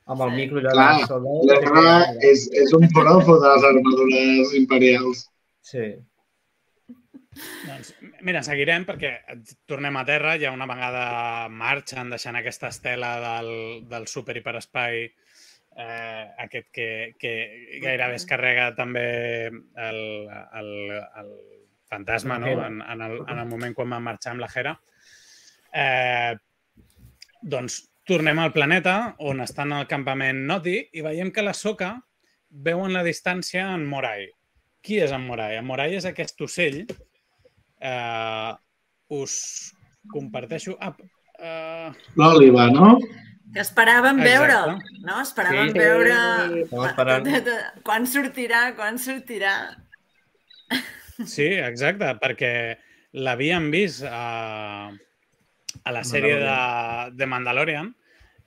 amb el micro allà Clar, soldat. L'Erra és, és un profo de les armadures imperials. Sí. Doncs, mira, seguirem perquè tornem a terra, ja una vegada marxen deixant aquesta estela del, del superhiperespai eh, aquest que, que gairebé es carrega també el, el, el fantasma no? en, en, el, en el moment quan van marxar amb la Hera. Eh, doncs tornem al planeta on estan al campament Noti i veiem que la Soca veu en la distància en Morai. Qui és en Morai? En Morai és aquest ocell eh, us comparteixo... Ah, eh, L'Òliva, no? Que esperàvem Exacte. veure, no? Esperàvem Sí. veure... Esperant. Quan sortirà, quan sortirà? sí, exacte, perquè l'havíem vist a, a la sèrie de, de Mandalorian.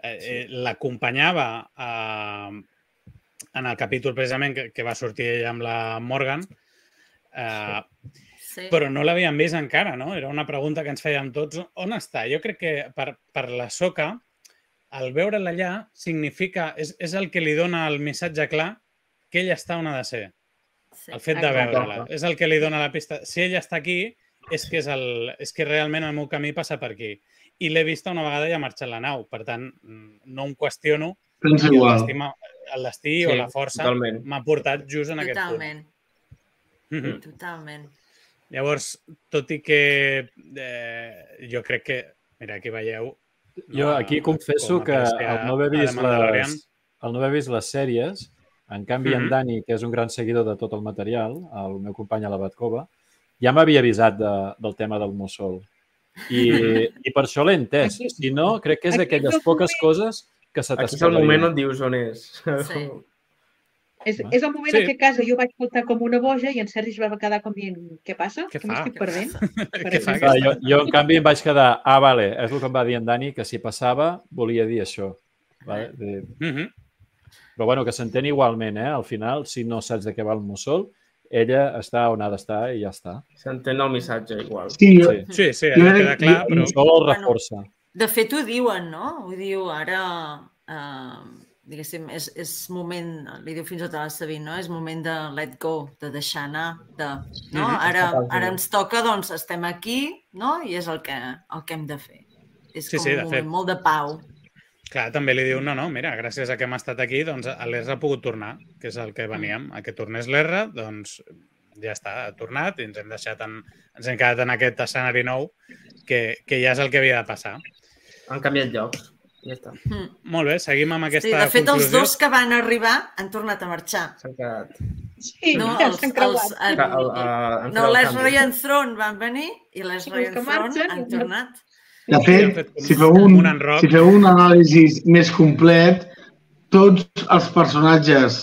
Eh, eh, L'acompanyava eh, en el capítol precisament que, que va sortir ella amb la Morgan. Eh, Sí. Però no l'havíem vist encara, no? Era una pregunta que ens fèiem tots. On està? Jo crec que per, per la Soca, el veure'la allà significa... És, és el que li dona el missatge clar que ella està on ha de ser. sí. El fet de veure-la. És el que li dona la pista. Si ella està aquí, és que, és, el, és que realment el meu camí passa per aquí. I l'he vista una vegada i ha marxat la nau. Per tant, mm, no em qüestiono Pensa i el igual. destí, el destí Sí, o la força totalment. m'ha portat just en aquest punt. Totalment. Mhm. Totalment. Llavors, tot i que eh, jo crec que... Mira, aquí veieu... Jo aquí confesso que al no haver vist les, al no haver vist les sèries, en canvi en Mhm. Dani, que és un gran seguidor de tot el material, el meu company a la Batcova, ja m'havia avisat de, del tema del mussol. I, I per això l'he entès. Si no, crec que és d'aquelles el poques coses que se Aquí és el moment on dius on és. Sí. És, Va. és el moment Sí. en què a casa jo vaig faltar com una boja i en Sergi es va quedar com dient què passa? Què que fa? m'estic perdent? Què fa Clar, jo, jo, en canvi, em vaig quedar, ah, vale, és el que em va dir en Dani, que si passava volia dir això. Vale? De- Mhm. Però bueno, que s'entén igualment, eh? Al final, si no saps de què va el mussol, ella està on ha d'estar i ja està. S'entén el missatge igual. Sí, jo, Sí. Sí, sí, Jo allò crec- queda clar, El però... mussol el Bueno. reforça. De fet, ho diuen, no? Ho diu ara... Uh, diguéssim, és, és moment, li diu fins i tot a la Sabine, no? És moment de let go, de deixar anar, de... No? Ara, ara ens toca, doncs, estem aquí, no? I és el que, el que hem de fer. És Sí, com sí, de un moment fet. molt de pau. Clar, també li diu, no, no, mira, gràcies a que hem estat aquí, doncs l'Erra ha pogut tornar, que és el que veníem. A que tornés l'Erra, doncs ja està, ha tornat i ens hem deixat en, ens hem quedat en aquest escenari nou que, que ja és el que havia de passar. Han canviat llocs. Ja està. Mm. Molt bé, seguim amb aquesta Sí, de fet, els conclusió. dos que van arribar han tornat a marxar. S'han quedat... Sí, No, ja els, s'han els, creuat. el, Ca- el- el- no, el l'Ezra canvi. i en Thron van venir i l'Ezra I i els en que Thron marxen, han no. tornat. de fet, si feu un- un, si feu un anàlisi més complet, tots els personatges,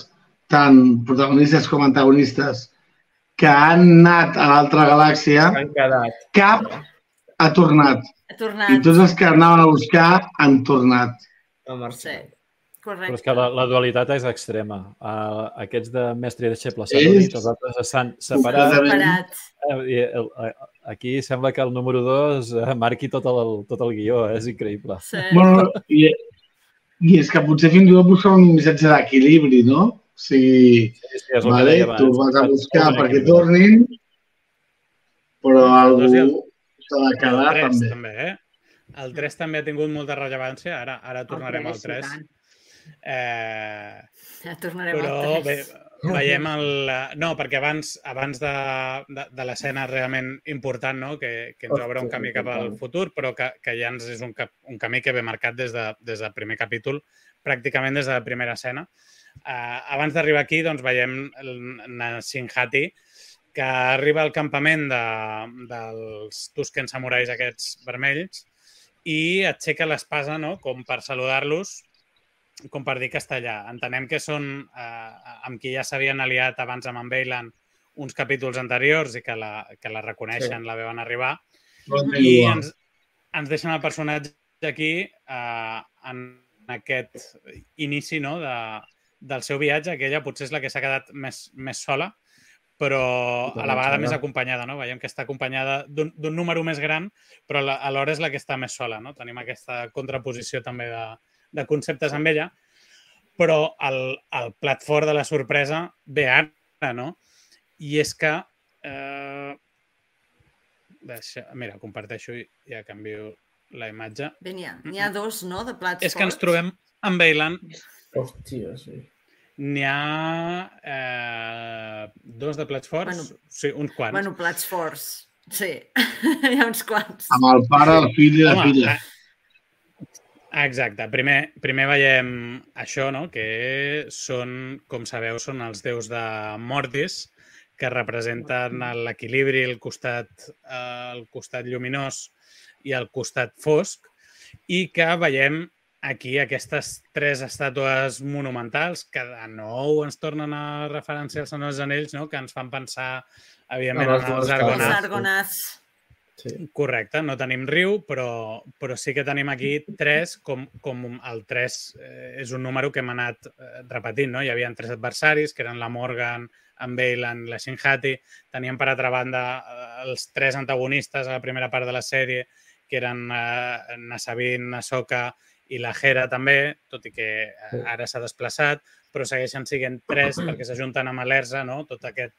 tant protagonistes com antagonistes, que han anat a l'altra galàxia, cap ha tornat. Ha I tornat. tots els que anaven a buscar han tornat. A Sí, Marcel. correcte. Però és que la, la dualitat és extrema. Uh, aquests de mestre i deixeble s'han unit, els altres s'han separat. Separat. Eh, i el, eh, aquí sembla que el número 2 eh, marqui tot el, tot el guió. eh? És increïble. Sí. Bueno, i, I és que potser fins i tot buscar un missatge d'equilibri, no? O sigui, Sí, sí, és vale, tu vas a buscar perquè tornin, però algú i s'ha de El quedar 3 també. també, eh? El 3 també ha tingut molta rellevància, ara ara tornarem al tres, i 3. tant. Eh, Ja tornarem però al bé, 3. veiem el... No, perquè abans abans de, de, de l'escena realment important, no? que, que ens obre un camí cap al futur, però que, que ja ens és un, cap, un camí que ve marcat des, de, des del primer capítol, pràcticament des de la primera escena. Uh, abans d'arribar aquí, doncs, veiem el Nasinhati, que arriba al campament de, dels Tusken Samurais aquests vermells i aixeca l'espasa no? com per saludar-los com per dir allà. Entenem que són eh, amb qui ja s'havien aliat abans amb en Bailan uns capítols anteriors i que la, que la reconeixen, Sí. la veuen arribar Igual. i ens, ens deixen el personatge aquí eh, en aquest inici no, de, del seu viatge, que ella potser és la que s'ha quedat més, més sola, però a la vegada més acompanyada. No? Veiem que està acompanyada d'un d'un número més gran, però a la- alhora és la que està més sola. No? Tenim aquesta contraposició també de, de conceptes amb ella, però el, el plat fort de la sorpresa ve ara, no? I és que... Eh, deixa, mira, comparteixo i ja canvio la imatge. Bé, n'hi ha, ha dos, no?, de plats És que ens forts. trobem amb Bailan. Hòstia, sí. N'hi ha eh, dos de plats forts, Bueno. sí, uns quants. Bueno, plats forts. Sí, hi ha uns quants. Amb el pare, el fill i la Home, filla. ah, Exacte. Primer, primer veiem això, no? que són, com sabeu, són els déus de Mortis, que representen l'equilibri, el costat, eh, el costat lluminós i el costat fosc, i que veiem aquí aquestes tres estàtues monumentals que de nou ens tornen a referenciar als Senyors Anells, no? que ens fan pensar, evidentment, en els dues Els Argonauts. argonats. sí. Correcte, no tenim riu, però, però sí que tenim aquí tres, com, com el 3 eh, és un número que hem anat eh, repetint, no? Hi havia tres adversaris, que eren la Morgan, en Bailan, la Shinhati. Teníem, per altra banda, eh, els tres antagonistes a la primera part de la sèrie, que eren eh, Nasabin, Ahsoka i la Hera també, tot i que eh, ara s'ha desplaçat, però segueixen sent tres perquè s'ajunten amb l'Erza, no? Tot aquest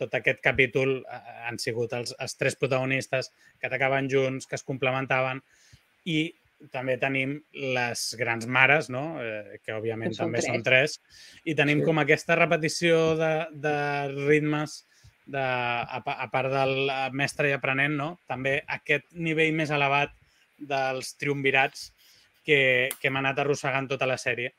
tot aquest capítol eh, han sigut els, els tres protagonistes que atacaven junts, que es complementaven i també tenim les grans mares, no? eh, que òbviament Que són també són tres. tres, i tenim Sí. com aquesta repetició de, de ritmes de, a, a part del eh, mestre i aprenent, no? també aquest nivell més elevat dels triumvirats que, que hem anat arrossegant tota la sèrie.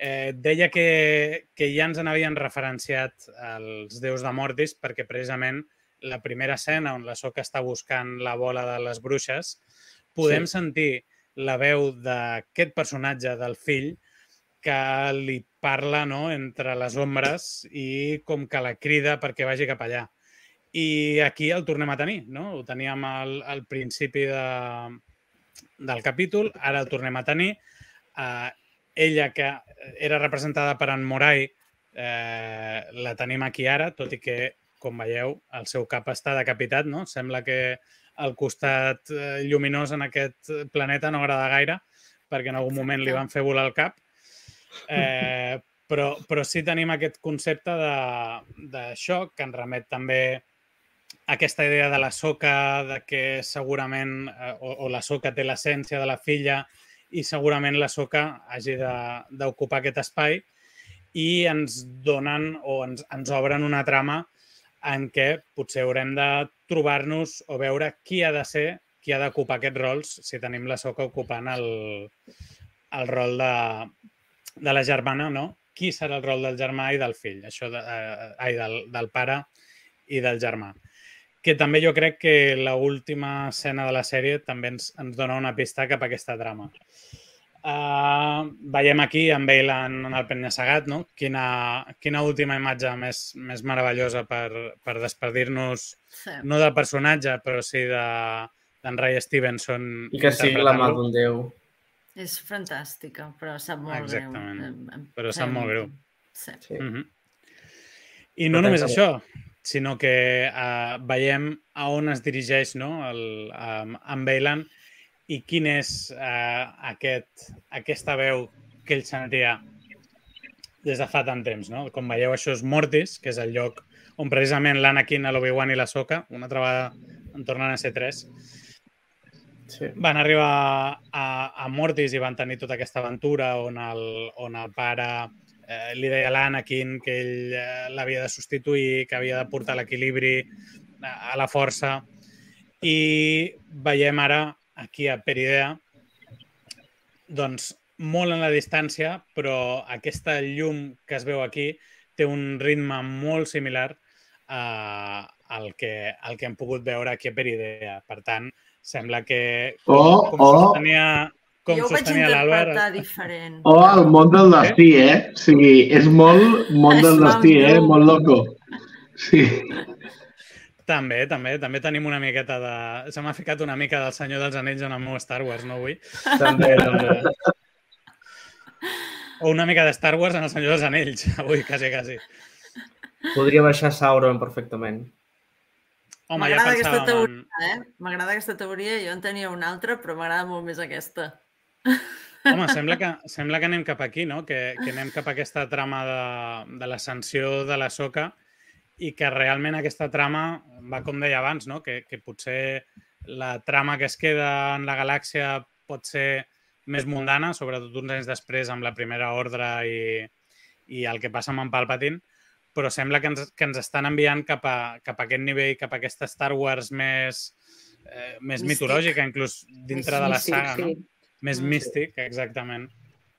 Eh, deia que, que ja ens n'havien referenciat els déus de Mortis perquè precisament la primera escena on la Soca està buscant la bola de les bruixes, podem sí. sentir la veu d'aquest personatge del fill que li parla no, entre les ombres i com que la crida perquè vagi cap allà. I aquí el tornem a tenir, no? Ho teníem al, al principi de, del capítol, ara el tornem a tenir. Uh, ella, que era representada per en Morai, eh, la tenim aquí ara, tot i que, com veieu, el seu cap està decapitat, no? Sembla que el costat eh, lluminós en aquest planeta no agrada gaire, perquè en algun moment li van fer volar el cap. Eh, però, però sí tenim aquest concepte d'això, que ens remet també aquesta idea de la soca, de que segurament, eh, o, o la soca té l'essència de la filla i segurament la soca hagi d'ocupar aquest espai i ens donen o ens, ens obren una trama en què potser haurem de trobar-nos o veure qui ha de ser, qui ha d'ocupar aquests rols si tenim la soca ocupant el, el rol de, de la germana, no? Qui serà el rol del germà i del fill, això de, eh, ai, del, del pare i del germà. Que també jo crec que la última escena de la sèrie també ens, ens dona una pista cap a aquesta trama. Uh, veiem aquí en Bale en, en el penya-segat, no? Quina, quina última imatge més, més meravellosa per, per despedir-nos, Sí. no del personatge, però sí de d'en Ray Stevenson. I que sigui la mà d'un déu. És fantàstica, però sap molt Exactament. greu. Però sap molt greu. Sí. Sí. Mm -hmm. I no Però només això, sinó que uh, veiem a on es dirigeix no? el, um, en Bailan i quin és uh, aquest, aquesta veu que ell sentia des de fa tant temps. No? Com veieu, això és Mortis, que és el lloc on precisament l'Anakin, l'Obi-Wan i la Soka, una altra vegada en tornen a ser tres, Sí. van arribar a, a Mortis i van tenir tota aquesta aventura on el, on el pare eh, li deia a l'Anakin que ell eh, l'havia de substituir, que havia de portar l'equilibri a, a la força. I veiem ara, aquí a Peridea, doncs molt en la distància, però aquesta llum que es veu aquí té un ritme molt similar a, al, que, al que hem pogut veure aquí a Peridea. Per tant, sembla que O, com o, sostenia, com jo ho vaig interpretar diferent. o el món del destí, eh? O sigui, és molt món Es del destí, eh? molt. Molt loco. Sí. També, també, també tenim una miqueta de... Se m'ha ficat una mica del Senyor dels Anells en el meu Star Wars, no avui? També, també. O una mica de Star Wars en el Senyor dels Anells, avui, quasi, quasi. Podria baixar Sauron perfectament. Home, ja M'agrada aquesta pensàvem... En... teoria, eh? M'agrada aquesta teoria, jo en tenia una altra, però m'agrada molt més aquesta. Home, sembla que, sembla que anem cap aquí, no? Que, que anem cap a aquesta trama de, de l'ascensió de la soca i que realment aquesta trama va com deia abans, no? Que, que potser la trama que es queda en la galàxia pot ser més mundana, sobretot uns anys després amb la primera ordre i, i el que passa amb en Palpatine, però sembla que ens, que ens estan enviant cap a, cap a aquest nivell, cap a aquesta Star Wars més, eh, més Místic. mitològica, inclús dintre de la Místic, saga, sí. no? Més Mm. místic, exactament.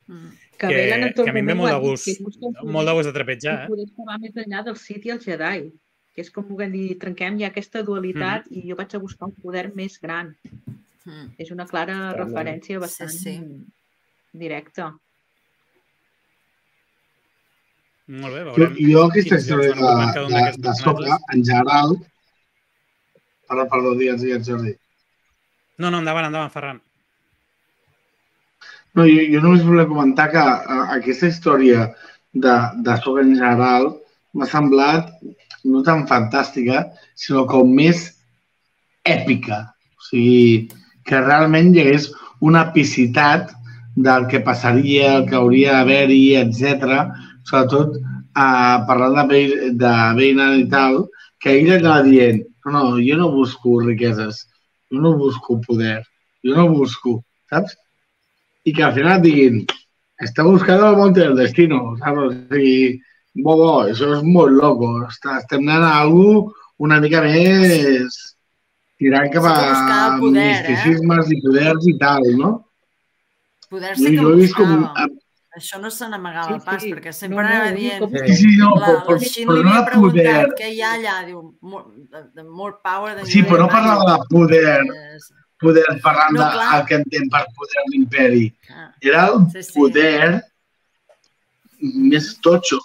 Mm. Que, Que- que a mi em ve molt de gust, que molt de gust de trepitjar, eh? poder que va més enllà del Sith i el Jedi, que és com volem dir, trenquem ja aquesta dualitat Mm-hmm. i jo vaig a buscar un poder més gran. Mm. És una clara Totalment. referència Sí, bastant sí. directa. Molt bé, Jo, veurem. jo aquesta quins història de, de, de Soca, personatges. en general... Perdó, perdó, digues, digues, Jordi. No, no, endavant, endavant, Ferran. No, jo, jo només volia comentar que uh, aquesta història de, de Soca en general m'ha semblat no tan fantàstica, sinó com més èpica. O sigui, que realment hi hagués una epicitat del que passaria, el que hauria d'haver-hi, etc. Sobretot eh, parlant de, de Beinan i tal, que ell anava dient no, no, jo no busco riqueses, jo no busco poder, jo no busco, saps? I que al final et diguin està buscant el monte del destino, saps? O sigui, bo, bo, això és molt loco. Està, estem anant a algú una mica més tirant cap a poder, eh? misticismes i poders i tal, no? Poder Jo, sí que jo he vist com... Això no se n'amagava Sí, pas, sí. perquè No, sempre no, anava ho diu dient... com- Sí, sí, no, La, però, la però, Xin però li no havia de poder. què hi ha allà, diu, more, the, more power than Sí, però no parlava de poder, És- poder parlant No, clar. del que entén per poder l'imperi. ah, Era el Sí, sí. poder més totxo,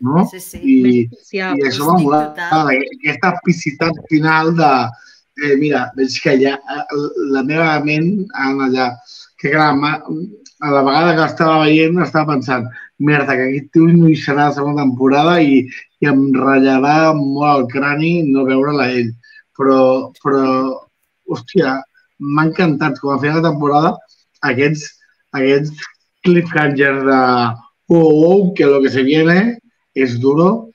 no? Sí, sí. I, Ja, i això molat, total. aquesta epicitat final de eh, mira, veig que allà, eh, la meva ment anava allà, que ma- a la vegada que l'estava veient estava pensant, merda, que aquest tio no hi serà la segona temporada i, i em ratllarà molt el crani no veure-la ell. Però, però, hòstia, m'ha encantat com a final de temporada aquests, aquests cliffhangers de oh, oh, que lo que se viene es duro,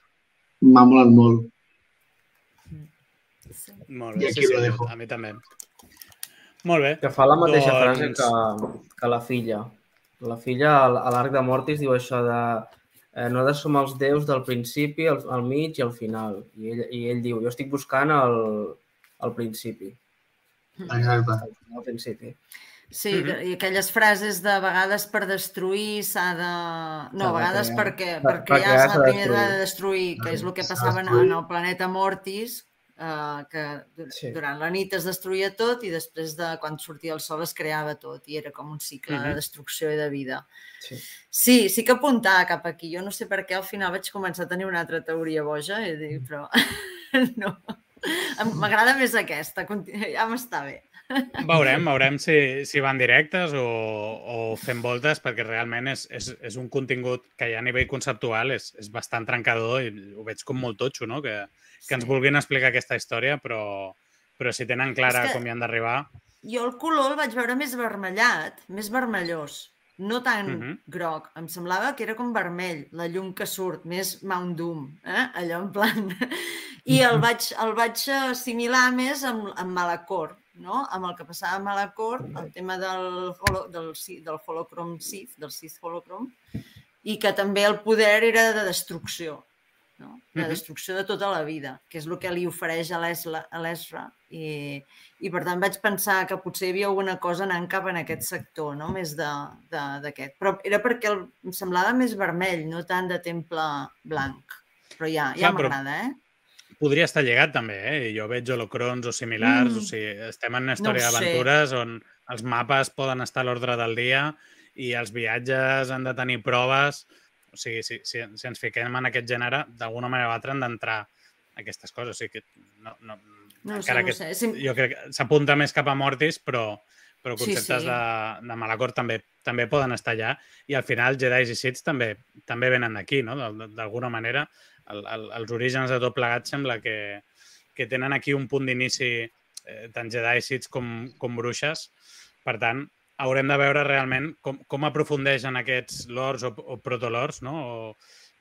m'ha molat molt. sí. Molt I bé, aquí sí, sí, lo dejo. a mi també. Molt bé. Que fa la mateixa Doncs- frase que, que la filla. La filla, a l'arc de Mortis, diu això de eh, no de som els déus del principi, al, al mig i al final. I ell, I ell diu, jo estic buscant el, el principi. Exacte. Al principi. Sí, Mhm. que- i aquelles frases de vegades per destruir s'ha de... No, a vegades crear. perquè, Per- per per crear crear s'ha de primer de destruir. que és el que passava en, en el planeta Mortis, eh, que Sí. durant la nit es destruïa tot i després de quan sortia el sol es creava tot i era com un cicle de Mhm. destrucció i de vida. Sí. Sí, sí que apuntava cap aquí. Jo no sé per què al final vaig començar a tenir una altra teoria boja, i dic, però no. M'agrada més aquesta, ja m'està bé. Veurem, veurem si, si van directes o, o fem voltes, perquè realment és, és, és un contingut que ja a nivell conceptual és, és bastant trencador i ho veig com molt totxo, no? Que, que ens vulguin explicar aquesta història, però, però si tenen clara És que- com hi han d'arribar... Jo el color el vaig veure més vermellat, més vermellós, no tan Mhm. groc. Em semblava que era com vermell, la llum que surt, més Mount Doom, eh? allò en plan... I el vaig, el vaig assimilar més amb, amb Malacor, no? amb el que passava a Malacor, el tema del, holo, del, del Holocron Sith, del Sith Holocron, i que també el poder era de destrucció, no? de destrucció de tota la vida, que és el que li ofereix a l'Esra. I, I per tant vaig pensar que potser hi havia alguna cosa anant cap en aquest sector, no? més d'aquest. Però era perquè el, em semblava més vermell, no tant de temple blanc. Però ja, ja m'agrada, eh? Podria estar lligat també, eh? Jo veig holocrons o similars, Mm. o sigui, estem en una No història sé. d'aventures on els mapes poden estar a l'ordre del dia i els viatges han de tenir proves. O sigui, si, si, si ens fiquem en aquest gènere, d'alguna manera o altra han d'entrar aquestes coses. O sigui que no, no, No sé, encara no que sé. Sim... jo crec que s'apunta més cap a Mortis, però, però Sí, conceptes sí. de, de Malacor també també poden estar allà i al final Jedi i Sith també també venen d'aquí, no? D'al- D'alguna manera, el, el, els orígens de tot plegat sembla que, que tenen aquí un punt d'inici eh, tant Jedi Sith com, com bruixes. Per tant, haurem de veure realment com, com aprofundeixen aquests lords o, o protolords, no? O,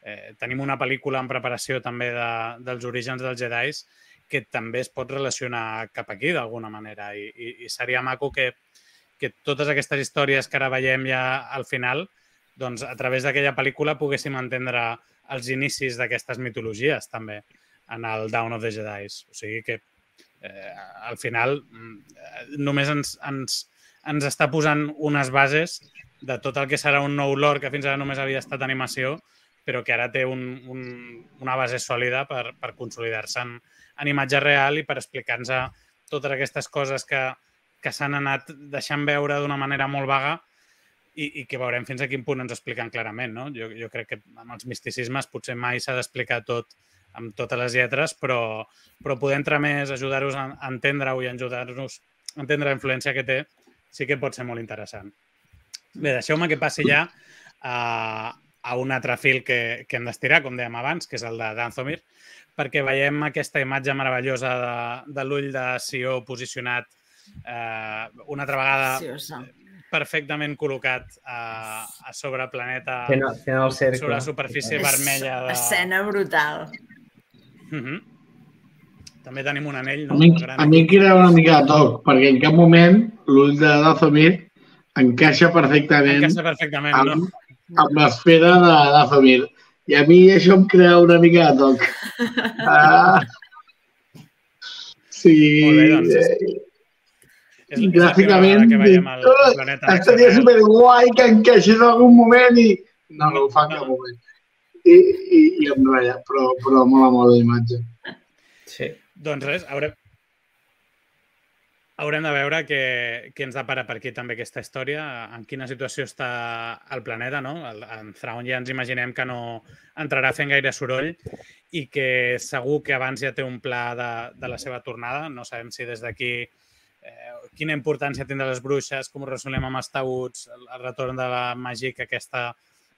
eh, tenim una pel·lícula en preparació també de, dels orígens dels Jedis que també es pot relacionar cap aquí d'alguna manera i, i, i seria maco que, que totes aquestes històries que ara veiem ja al final, doncs a través d'aquella pel·lícula poguéssim entendre els inicis d'aquestes mitologies també en el Down of the Jedi. O sigui que eh, al final mm, només ens, ens, ens està posant unes bases de tot el que serà un nou lore que fins ara només havia estat animació, però que ara té un, un, una base sòlida per, per consolidar-se en, en imatge real i per explicar-nos totes aquestes coses que, que s'han anat deixant veure d'una manera molt vaga i, i que veurem fins a quin punt ens expliquen clarament. No? Jo, jo crec que amb els misticismes potser mai s'ha d'explicar tot amb totes les lletres, però, però poder entrar més, ajudar-vos a entendre-ho i ajudar-nos a entendre la influència que té, sí que pot ser molt interessant. Bé, deixeu-me que passi ja a, a un altre fil que, que hem d'estirar, com dèiem abans, que és el de Danzomir, perquè veiem aquesta imatge meravellosa de, de l'ull de Sió posicionat eh, una altra vegada Preciosa. Perfectament col·locat a, a sobre planeta, Fent, fent el cercle. sobre la superfície És vermella. De... Escena brutal. Uh -huh. També tenim un anell, no? A mi, Molt gran a mi em crea una mica de toc, perquè en cap moment l'ull de Dazomir encaixa perfectament Encaixa perfectament, no? amb, amb l'esfera de Dazomir. I a mi això em crea una mica de toc. Ah, Sí, Molt bé, doncs, eh, És, és la gràficament, primera vegada que veiem el planeta. estaria Next superguai que encaixés en algun moment i no, no ho fa en cap moment. I, i, i em ratlla, però, però mola molt la imatge. Sí. Doncs res, haurem, haurem de veure què, què ens depara per aquí també aquesta història, en quina situació està el planeta, no? El, en Thrawn ja ens imaginem que no entrarà fent gaire soroll i que segur que abans ja té un pla de, de la seva tornada. No sabem si des d'aquí eh, quina importància tindrà les bruixes, com ho resolem amb els taüts, el, el retorn de la màgica aquesta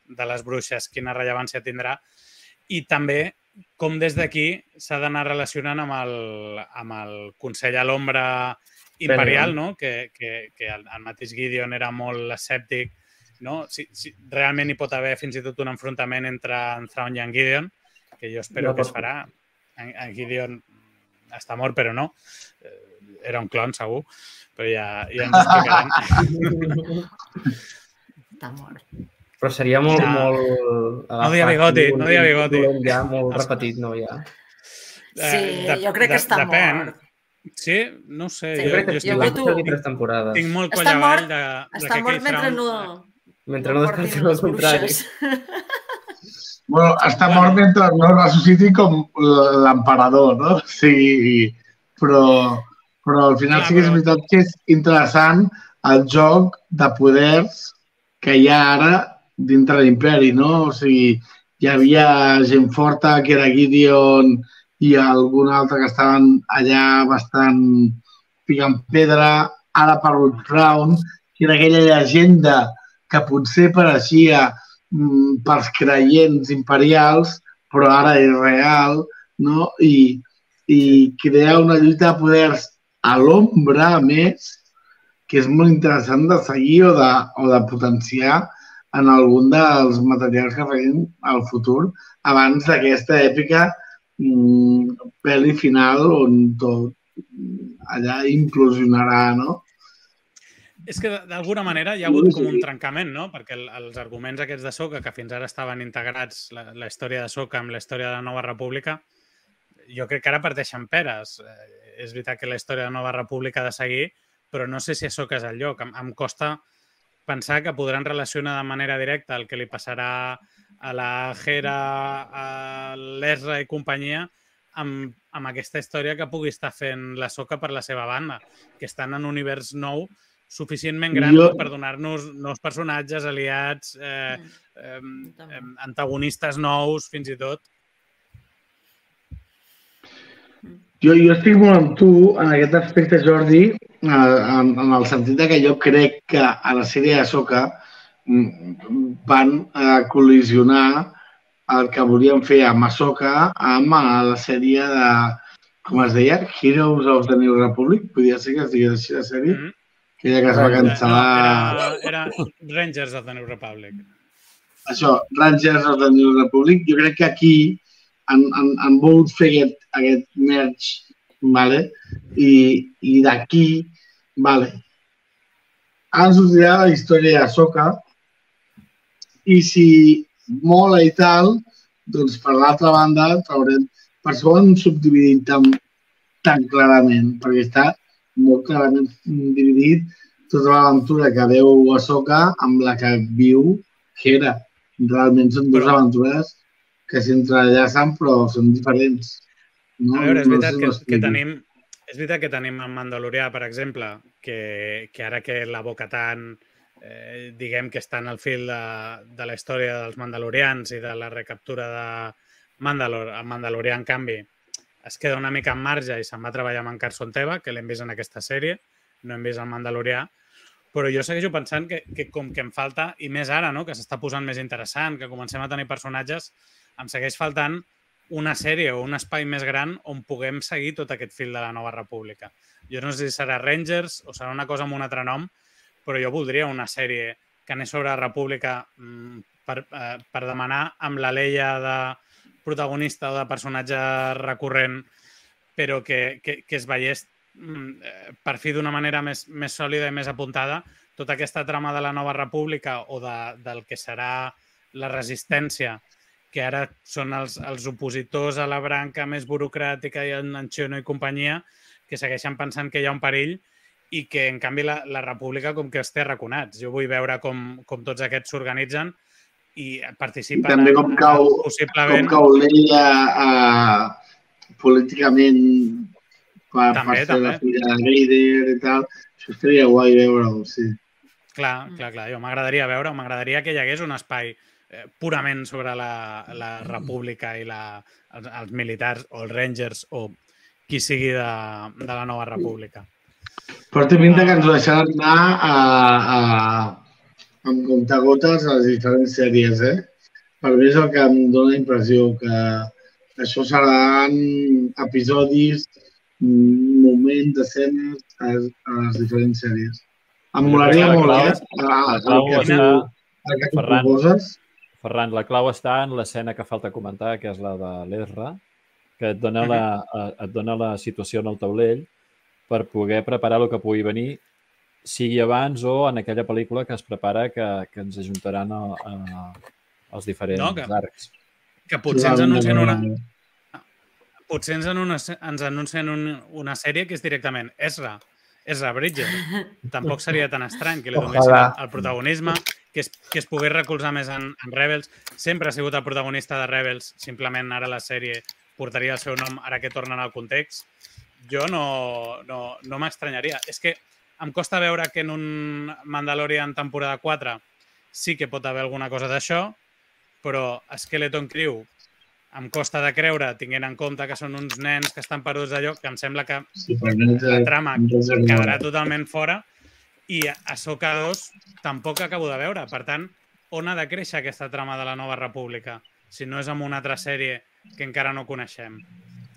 de les bruixes, quina rellevància tindrà. I també com des d'aquí s'ha d'anar relacionant amb el, amb el Consell a l'Ombra imperial, no? que, que, que el, el mateix Gideon era molt escèptic. No? Si, si, realment hi pot haver fins i tot un enfrontament entre en Thrawn i en Gideon, que jo espero No que es farà. En, en Gideon està mort, però no. Eh, Era un clon, segur, però ja, ja ens explicaran. Està mort. Però seria molt, Ja. molt... No dia bigoti, no dia bigoti. Ja, molt Els- repetit, no, ja. Sí, Eh, jo crec que està depèn. mort. Sí? No ho sé. Sí, Jo crec que jo voto- fer tres temporades. tinc molt coll avall de, de Està que mort mentre no, Mentre no portin descartem el les contrari. bruixes. Bueno, està mort mentre no ressusciti com l'emperador, no? Sí, però, però al final Clar, sí que és però- veritat que és interessant el joc de poders que hi ha ara dintre l'imperi, no? O sigui, hi havia gent forta que era Gideon i algun altre que estaven allà bastant picant pedra, ara per Crown, que era aquella llegenda que potser pareixia mm, pels creients imperials, però ara és real, no? I, i crear una lluita de poders a l'ombra, a més, que és molt interessant de seguir o de, o de potenciar en algun dels materials que facin al futur abans d'aquesta èpica mm, pel·li final on tot mm, allà implosionarà, no? És que d'alguna manera hi ha hagut com un trencament, no? Perquè el, els arguments aquests de Soca, que fins ara estaven integrats, la, la història de Soca amb la història de la Nova República, jo crec que ara parteixen peres. Eh, és veritat que la història de la Nova República ha de seguir, però no sé si a Soca és el lloc. Em, em costa pensar que podran relacionar de manera directa el que li passarà a la Hera, a l'Ezra i companyia amb, amb aquesta història que pugui estar fent la Soca per la seva banda, que estan en un univers nou suficientment gran Jo- per donar-nos nous personatges, aliats, eh, eh, també. eh, antagonistes nous, fins i tot. Jo, jo estic molt amb tu en aquest aspecte, Jordi, eh, en, en el sentit que jo crec que a la sèrie de Soca mm, van eh, col·lisionar el que volien fer amb Ahsoka amb eh, la sèrie de, com es deia, Heroes of the New Republic, podia ser que es digués així la sèrie, Mm -hmm. aquella que es va No, cancel·lar... era, era Rangers of the New Republic. això, Rangers of the New Republic, jo crec que aquí han, han, han volgut fer aquest, aquest merge, vale? i, i d'aquí, vale, ara sortirà la història de Soca i si mola i tal, doncs per l'altra banda traurem, per això ho han subdividit tan, tan clarament, perquè està molt clarament dividit tota l'aventura que veu Ahsoka amb la que viu Hera. Realment són dues aventures que s'entrellacen però són diferents. No? A veure, és No veritat sé que, que tenim és veritat que tenim en Mandalorià, per exemple, que, que ara que la Bo-Katan eh, diguem que està en el fil de, de la història dels Mandalorians i de la recaptura de Mandalor, el Mandalorià, en canvi, es queda una mica en marge i se'n va treballar amb en Carson Teva, que l'hem vist en aquesta sèrie, no hem vist el Mandalorià, però jo segueixo pensant que, que com que em falta, i més ara, no? que s'està posant més interessant, que comencem a tenir personatges, em segueix faltant una sèrie o un espai més gran on puguem seguir tot aquest fil de la Nova República. Jo no sé si serà Rangers o serà una cosa amb un altre nom, però jo voldria una sèrie que anés sobre la República mm, per, eh, per demanar amb la Leia de protagonista o de personatge recurrent, però que, que, que es veiés mm, eh, per fi d'una manera més, més sòlida i més apuntada tota aquesta trama de la Nova República o de, del que serà la resistència, que ara són els, els opositors a la branca més burocràtica i en, en Xiono i companyia, que segueixen pensant que hi ha un perill i que, en canvi, la, la república com que els té raconats. Jo vull veure com, com tots aquests s'organitzen i I participen també en- com cau, en, com possiblement... cau l'ella uh, políticament per, També, per ser també. la filla de Vader i tal. Això estaria guai veure-ho, sí. Clar, clar, clar. Jo m'agradaria veure, m'agradaria que hi hagués un espai eh, purament sobre la, la república i la, els, els militars o els rangers o qui sigui de, de la nova república. Però té pinta que ens ho deixaran anar a, a, amb comptagotes a les diferents sèries, eh? Per mi és el que em dóna la impressió, que això seran episodis, moments, escenes a, a les diferents sèries. Em molaria La molt, eh? El, que tu, el que tu Ferran. proposes. Ferran, la clau està en l'escena que falta comentar, que és la de l'Ezra, que et dona, la, eh, et dona la situació en el taulell per poder preparar el que pugui venir, sigui abans o en aquella pel·lícula que es prepara que, que ens ajuntaran a, a, als diferents No, que- arcs. Que potser ens anuncien una, potser ens, una, ens anuncien un, una sèrie que és directament Ezra, Ezra Bridger. Tampoc seria tan estrany que li donessin el, el protagonisme, que es, que es pogués recolzar més en, en Rebels. Sempre ha sigut el protagonista de Rebels, simplement ara la sèrie portaria el seu nom ara que tornen al context. Jo no, no, no m'estranyaria. És que em costa veure que en un Mandalorian temporada 4 sí que pot haver alguna cosa d'això, però Skeleton Crew em costa de creure, tinguent en compte que són uns nens que estan perduts d'allò, que em sembla que Sí, la trama quedarà totalment fora i a Soca 2 tampoc acabo de veure. Per tant, on ha de créixer aquesta trama de la nova república? Si no és amb una altra sèrie que encara no coneixem.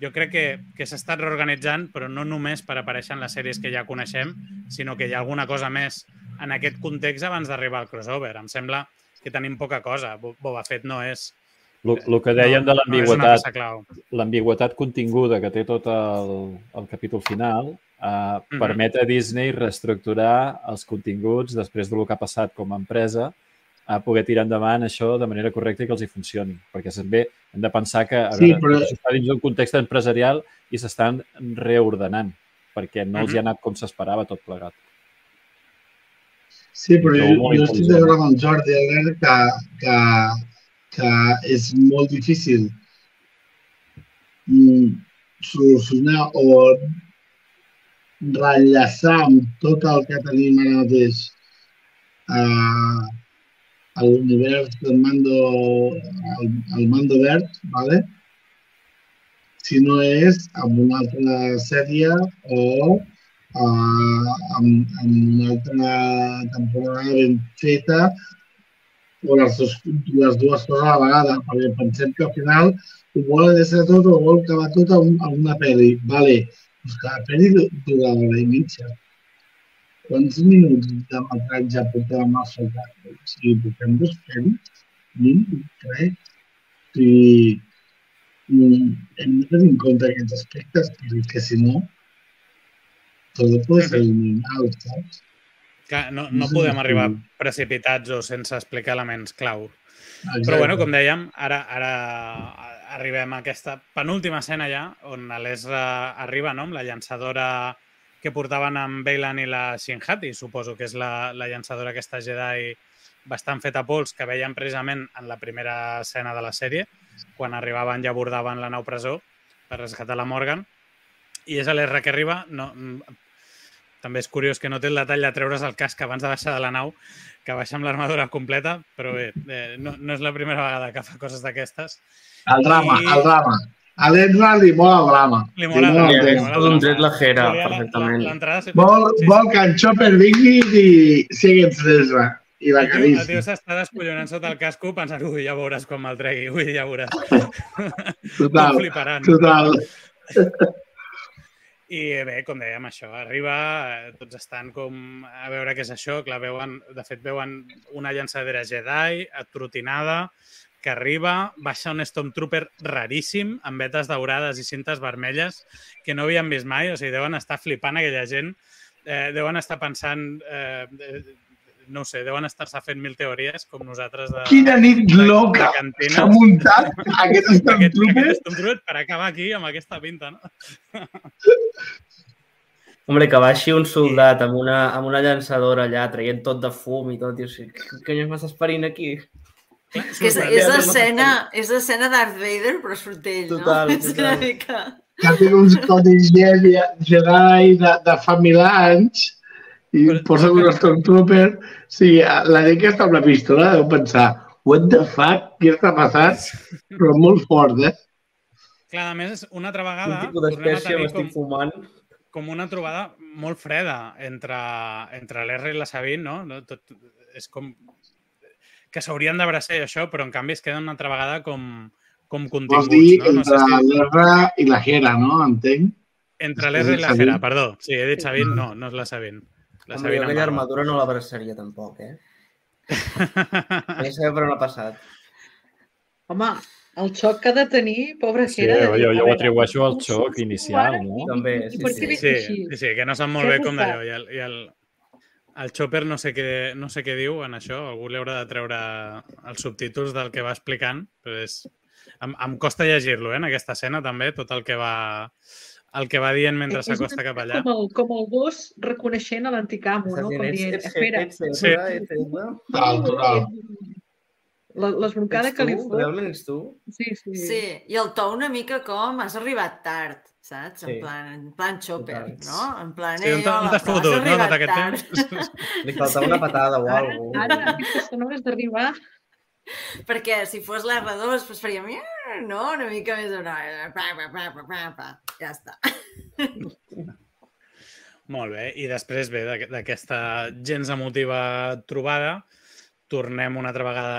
Jo crec que, que s'ha estat reorganitzant, però no només per aparèixer en les sèries que ja coneixem, sinó que hi ha alguna cosa més en aquest context abans d'arribar al crossover. Em sembla que tenim poca cosa. Bo- Boba Fett no és... El, el que dèiem de no, no una l'ambigüetat, clau. l'ambigüetat continguda que té tot el, el capítol final eh, Mhm. permet a Disney reestructurar els continguts després del que ha passat com a empresa a poder tirar endavant això de manera correcta i que els hi funcioni. Perquè també hem de pensar que a Sí, veure, però- això està dins d'un context empresarial i s'estan reordenant perquè no els hi Mhm. ha anat com s'esperava tot plegat. Sí, però jo, jo estic d'acord amb Jordi Albert que, que, que és molt difícil mm, solucionar o relleçar amb tot el que tenim ara mateix eh, a l'univers del mando, el, el mando verd, ¿vale? si no és amb una altra sèrie o uh, amb, amb una altra temporada ben feta o les, dos, les dues coses a la vegada, perquè pensem que al final ho vol deixar tot o vol acabar tot a, un, a una pel·li. Vale, doncs cada pel·li du- dura hora i mitja. Quants minuts de metratge portem amb el soldat? O sigui, portem dos pel·lis? Mínim, crec. Mm, hem de tenir en compte aquests aspectes, perquè si no, tot pot ser eliminat, saps? Que no, no Sí, podem arribar precipitats o sense explicar elements clau. Exacte. Però bueno, com dèiem, ara, ara arribem a aquesta penúltima escena ja, on l'Esra arriba no? amb la llançadora que portaven amb Bailan i la Shinhati, suposo que és la, la llançadora aquesta Jedi bastant feta a pols que veiem precisament en la primera escena de la sèrie, quan arribaven i abordaven la nau presó per rescatar la Morgan. I és a l'Esra que arriba. No, també és curiós que no té el detall de treure's el casc abans de baixar de la nau, que baixa amb l'armadura completa, però bé, eh, no, no és la primera vegada que fa coses d'aquestes. El drama, I- el drama. A l'Edna li mola el drama. Li mola mola el el drama, és tema. li mola tot el un drama. tret la- perfectament. la- L'entrada... sí, Vol, sí, vol que en Chopper vingui i sigui encesa i la El tio, el tio carici. s'està descollonant sota el casco pensant, ui, ja veuràs quan me'l tregui, ui, ja veuràs. Total, fliparan. total. I bé, com dèiem, això arriba, eh, tots estan com a veure què és això, clar, veuen, de fet veuen una llançadera Jedi atrotinada que arriba, baixa un Stormtrooper raríssim, amb vetes daurades i cintes vermelles que no havien vist mai, o sigui, deuen estar flipant aquella gent, eh, deuen estar pensant, eh, eh, no ho sé, deuen estar-se fent mil teories, com nosaltres de... Quina nit loca de cantina. s'ha muntat aquest Stormtrooper. aquest per acabar aquí amb aquesta pinta, no? Hombre, que baixi un soldat amb una, amb una llançadora allà, traient tot de fum i tot, i o sigui, què conyes m'estàs parint aquí? Que és, és escena, és escena Darth Vader, però surt ell, Total, no? És una total. mica... que té uns codis Jedi de, de fa mil anys i Però- posa un Stormtrooper. Sí, la gent que està amb la pistola deu pensar what the fuck, què està passant? Però molt fort, eh? Clar, a més, una altra Un vegada tipus tornem a d'espècie m'estic com, fumant. com una trobada molt freda entre, entre l'R i la Sabine, no? no? Tot, és com que s'haurien d'abraçar i això, però en canvi es queden una altra vegada com, com Vols continguts, dir no? no entre sé si, l'R i la Jera, no? Entenc. entre l'R i la? Hera, perdó. Sí, he dit Sabine, no, no és la Sabine. La Hombre, jo aquella armadura no l'abraçaria tampoc, eh? Ja saber per on ha passat. Home, el xoc que ha de tenir, pobra Sí, de jo- jo a ho atribueixo al xoc inicial, no? i- També, sí, sí. Sí, sí, sí, que no sap molt bé com d'allò. I, el, i el, el Chopper no sé, què, no sé què diu en això, algú li haurà de treure els subtítols del que va explicant, però és... Em, em costa llegir-lo, eh, en aquesta escena també, tot el que va, el que va dient mentre s'acosta cap allà. Com el, com el gos reconeixent a l'antic amo, Estàs no? Com dient, espera, Sí. la- l'esbroncada que li tu? fot. Realment ets tu? Sí, sí. Sí, i el to una mica com has arribat tard, saps? En Sí. plan, en plan Chopper, Total. no? En plan, Sí, on eh, hola, t'has fotut, no, tot arribat aquest tard. temps? Li faltava una patada o Ara, alguna ara, cosa. aquestes són hores d'arribar. Perquè si fos l'R2, doncs faríem, "Eh", no? Una mica més una... Pa, pa, pa, pa, pa, pa. Ja està. Molt bé, i després bé d'aqu- d'aquesta gens emotiva trobada, tornem una altra vegada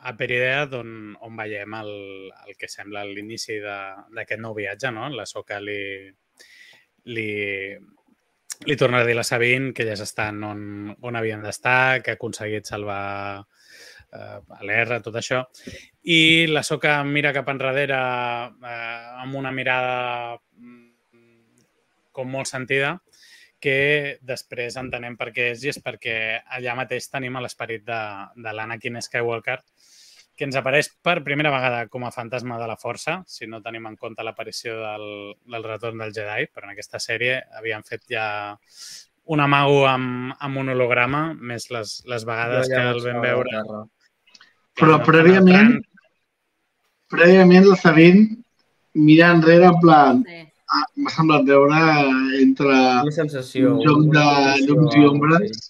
a Peridea, on, on veiem el, el que sembla l'inici d'aquest nou viatge, no? La Soca li, li, li torna a dir la Sabine que elles estan on, on havien d'estar, que ha aconseguit salvar eh, a l'R, tot això. I la Soca mira cap enrere eh, amb una mirada com molt sentida, que després entenem per què és i és perquè allà mateix tenim l'esperit de, de l'Anakin Skywalker, que ens apareix per primera vegada com a fantasma de la força, si no tenim en compte l'aparició del, del retorn del Jedi, però en aquesta sèrie havien fet ja un amago amb, amb un holograma, més les, les vegades que el vam veure. Però el prèviament, prèviament la Sabine mira enrere en plan, Sí. M'ha semblat veure entre Una sensació. un joc de llums i ombres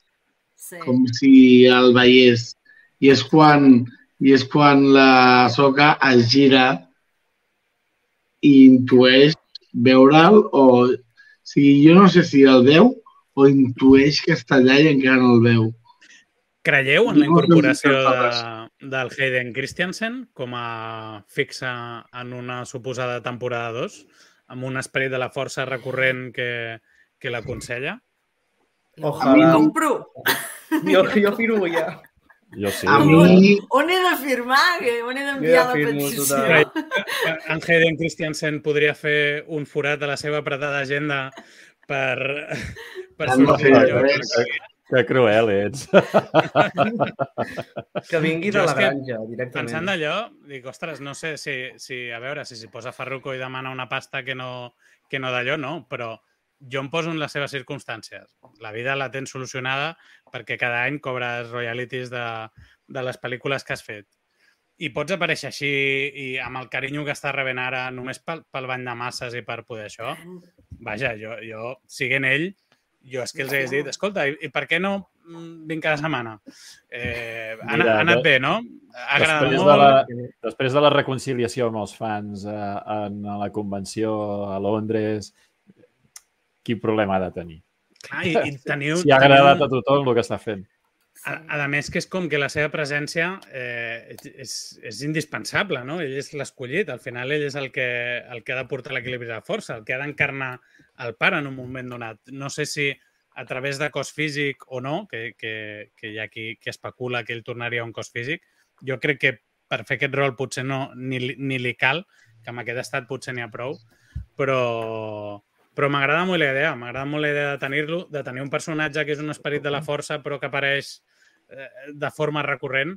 Sí. com si el veiés. I és quan, i és quan la soca es gira i intueix veure'l o... O sigui, jo no sé si el veu o intueix que està allà i encara no el veu. Creieu en la incorporació de, del Hayden Christensen com a fixa en una suposada temporada 2, amb un esperit de la força recurrent que, que l'aconsella? Ojalà. Compro. Jo, jo firmo ja. Jo sí. A mi, on he de firmar? On he d'enviar la petició? total. En Hayden Christensen podria fer un forat a la seva apretada agenda per, per de fer d'allò. res. Que cruel ets. Que vingui de la granja, directament. Pensant d'allò, dic, ostres, no sé si, si a veure, si s'hi posa Ferruco i demana una pasta que no, que no d'allò, no, però jo em poso en les seves circumstàncies. La vida la tens solucionada perquè cada any cobres royalties de, de les pel·lícules que has fet. I pots aparèixer així i amb el carinyo que està rebent ara només pel, pel bany de masses i per poder això. Vaja, jo, jo siguent ell, jo és que els hagués dit, escolta, i, i per què no mm, vinc cada setmana? Eh, ha, Mira, ha anat de- bé, no? Ha agradat Després de, molt. la, després de la reconciliació amb els fans eh, en la convenció a Londres, quin problema ha de tenir? Clar, i, i teniu, Si ha agradat teniu, a tothom el que està fent. a, a més que és com que la seva presència eh, és, és indispensable, no? Ell és l'escollit, al final ell és el que, el que ha de portar l'equilibri de força, el que ha d'encarnar el pare en un moment donat. No sé si a través de cos físic o no, que, que, que hi ha qui, qui especula que ell tornaria a un cos físic. Jo crec que per fer aquest rol potser no, ni, ni li cal, que amb aquest estat potser n'hi ha prou, però, però m'agrada molt la idea, m'agrada molt la idea de tenir-lo, de tenir un personatge que és un esperit de la força però que apareix eh, de forma recurrent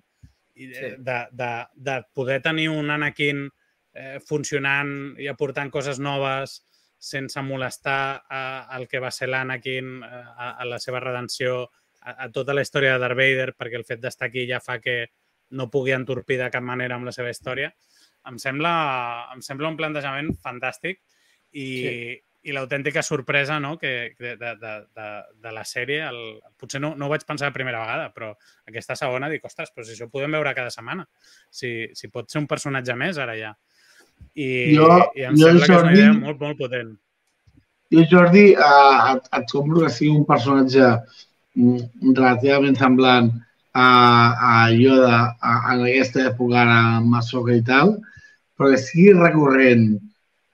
i de, Sí. de, de, de poder tenir un Anakin eh, funcionant i aportant coses noves sense molestar a, el que va ser l'Anakin, a, a la seva redenció, a, a tota la història de Darth Vader, perquè el fet d'estar aquí ja fa que no pugui entorpir de cap manera amb la seva història. Em sembla, em sembla un plantejament fantàstic i, sí. i l'autèntica sorpresa no? que, de, de, de, de la sèrie, el, potser no, no ho vaig pensar la primera vegada, però aquesta segona dic, ostres, però si això ho podem veure cada setmana, si, si pot ser un personatge més ara ja. I, jo, i em jo, sembla que és una Jordi, idea molt, molt potent. Jo, Jordi, eh, et, et compro que sigui un personatge mm, relativament semblant a, a Yoda a, en aquesta època ara amb Ahsoka i tal, però que sigui recurrent,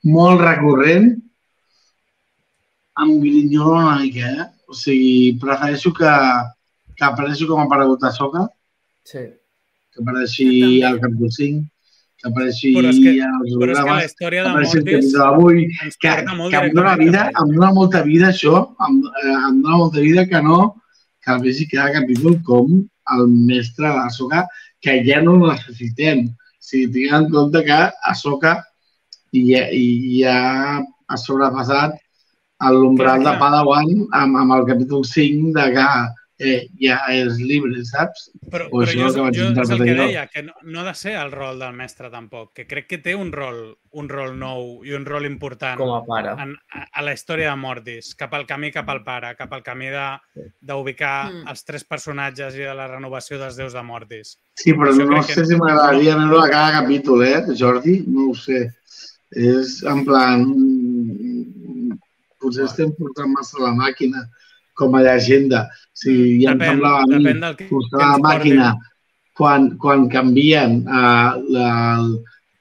molt recurrent, em grinyola una mica, eh? O sigui, prefereixo que, que apareixi com ha aparegut a Soca, Sí. que apareixi al capítol 5, que apareixi Però és que, als però és que la història de Mortis ens que, que em directament vida, em dona molta vida això, em, eh, em dona molta vida que no, que el vegi cada capítol com el mestre de Ahsoka, que ja no el necessitem. O sigui, tinguem en compte que Ahsoka ja, ja ha sobrepassat l'umbral de. Padawan amb, amb el capítol 5 de que eh, ja és llibre, saps? Però, O però jo, que vaig jo és el que deia, que no, no ha de ser el rol del mestre tampoc, que crec que té un rol, un rol nou i un rol important Com a pare. en, a, a la història de Mortis, cap al camí cap al pare, cap al camí de- d'ubicar Mm. els tres personatges i de la renovació dels déus de Mortis. Sí, però Això no crec que sé si m'agradaria veure a cada capítol, eh, Jordi? No ho sé. És en plan... Potser estem portant massa la màquina com a llegenda. O sigui, ja em Depèn, semblava a mi del que, la màquina quan, quan canvien uh, la,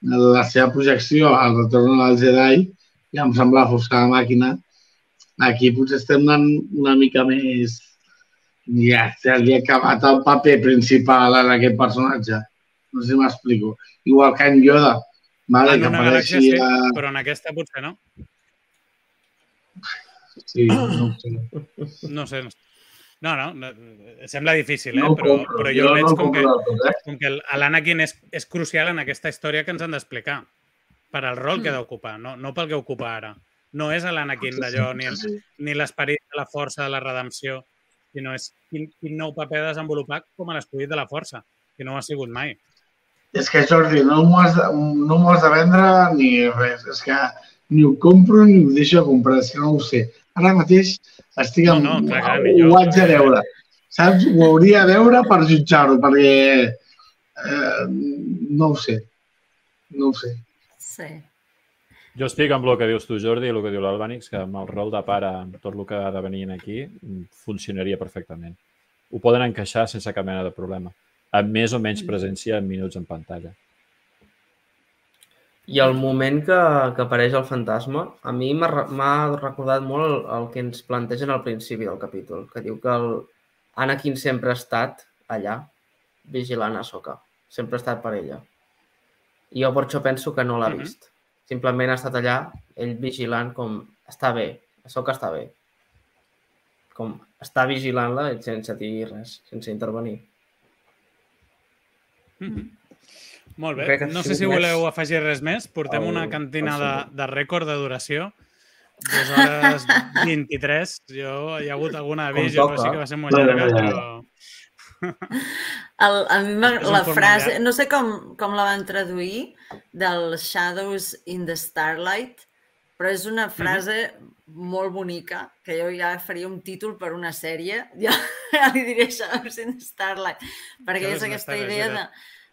la seva projecció al retorn del Jedi, ja em semblava forçar la màquina. Aquí potser estem anant una mica més... Ja, ja li ha acabat el paper principal en aquest personatge. No sé si m'explico. Igual que en Yoda, vale, En que una galàxia apareixi... sí, a... però en aquesta potser no. Sí, no sé. No sé. no- No, no, no sembla difícil, eh? No però, compro. però jo jo, veig no com que, tot, eh? com que l'Anakin és, és crucial en aquesta història que ens han d'explicar per al rol que ha d'ocupar, no, no pel que ocupa ara. No és l'Anakin d'allò, ni, el- ni l'esperit de la força de la redempció, sinó és quin, quin nou paper ha desenvolupat com a l'escollit de la força, que no ho ha sigut mai. És que, Jordi, no m'ho has, no has de vendre ni res. És que ni ho compro ni ho deixo de comprar. És que no ho sé. Ara mateix estic amb... No, no, clar, clar, jo. ho haig de veure. Saps? Ho hauria de veure per jutjar-ho, perquè... Eh, no ho sé. No ho sé. Sí. Jo estic amb el que dius tu, Jordi, i el que diu l'Albanix, que amb el rol de pare, amb tot el que ha de venir aquí, funcionaria perfectament. Ho poden encaixar sense cap mena de problema, amb més o menys presència en minuts en pantalla. I el moment que, que apareix el fantasma, a mi m'ha re- m'ha recordat molt el, el que ens plantegen al principi del capítol, que diu que el Anakin sempre ha estat allà, vigilant a Soka. Sempre ha estat per ella. I jo per això penso que no l'ha Mhm. vist. Simplement ha estat allà, ell vigilant com està bé, Soka està bé. Com està vigilant-la sense dir res, sense intervenir. Mm -hmm. Molt bé. No sé si voleu afegir res més. Portem el- una cantina de, de rècord de duració. Dues hores 23. Jo, hi ha hagut alguna avís, jo sí que va ser molt llarga, però... El, a mi la format frase, no sé com, com la van traduir, del Shadows in the Starlight, però és una frase molt bonica, que jo ja faria un títol per una sèrie, ja, ja li diré Shadows in the Starlight, perquè Shadows és aquesta idea de,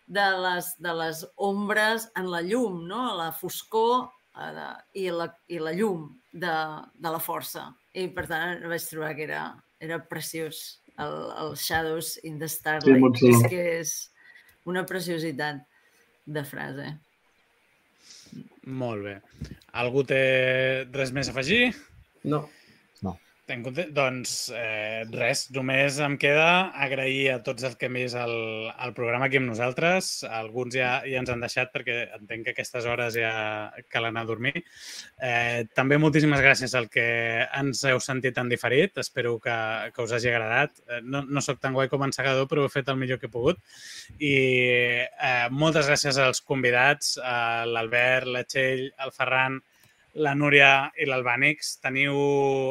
de, les, de les ombres en la llum, no? la foscor eh, de, i, la, i la llum de, de la força. I per tant vaig trobar que era, era preciós el, el Shadows in the Starlight. xulo. és que és una preciositat de frase. Molt bé. Algú té res més a afegir? No. En compte, doncs eh, res, només em queda agrair a tots els que vist el, el programa aquí amb nosaltres. Alguns ja, ja ens han deixat perquè entenc que aquestes hores ja cal anar a dormir. Eh, també moltíssimes gràcies al que ens heu sentit en diferit. Espero que, que us hagi agradat. Eh, no, no sóc tan guai com en segador, però he fet el millor que he pogut. I eh, moltes gràcies als convidats, a l'Albert, la Txell, el Ferran, la Núria i l'Albànix. Teniu,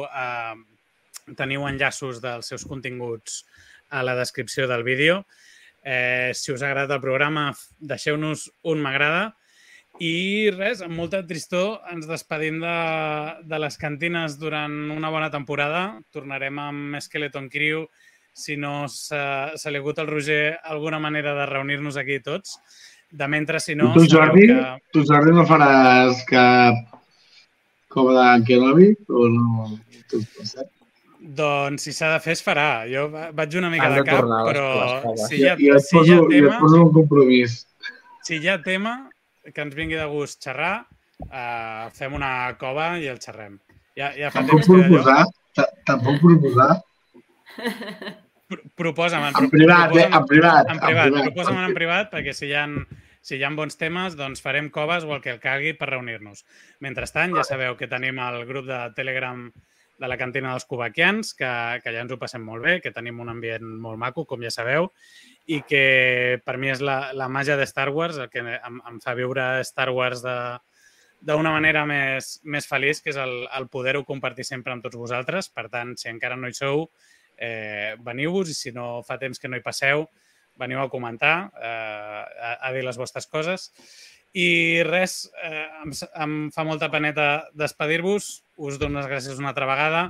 eh, teniu enllaços dels seus continguts a la descripció del vídeo. Eh, si us ha agradat el programa, deixeu-nos un m'agrada. I res, amb molta tristor ens despedim de, de les cantines durant una bona temporada. Tornarem amb Skeleton Crew si no s'ha se li ha hagut al Roger alguna manera de reunir-nos aquí tots. De mentre, si no... I tu, Jordi, que... tu, Jordi, no faràs cap com de Kenobi? O no? Doncs si s'ha de fer es farà. Jo va- vaig una mica de de cap, tornar però les si hi ha, I, et si hi poso, ha i et tema, poso un compromís. si hi ha tema que ens vingui de gust xerrar, eh, fem una cova i el xerrem. Ja, ja fa Tampoc temps que proposar, ta- tampoc proposar. Pro- Proposa'm, en, En privat, eh? proposa'm- En privat. en privat, proposa'm en privat perquè si hi ha, si hi ha bons temes, doncs farem coves o el que el calgui per reunir-nos. Mentrestant, ja sabeu que tenim el grup de Telegram de la cantina dels cubaquians, que, que ja ens ho passem molt bé, que tenim un ambient molt maco, com ja sabeu, i que per mi és la, la màgia de Star Wars, el que em, em fa viure Star Wars de d'una manera més, més feliç, que és el, el poder-ho compartir sempre amb tots vosaltres. Per tant, si encara no hi sou, eh, veniu-vos i si no fa temps que no hi passeu, veniu a comentar, eh, a, a dir les vostres coses. I res, eh, em, em fa molta peneta despedir-vos, us dono les gràcies una altra vegada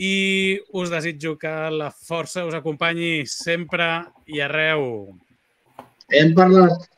i us desitjo que la força us acompanyi sempre i arreu. Hem parlat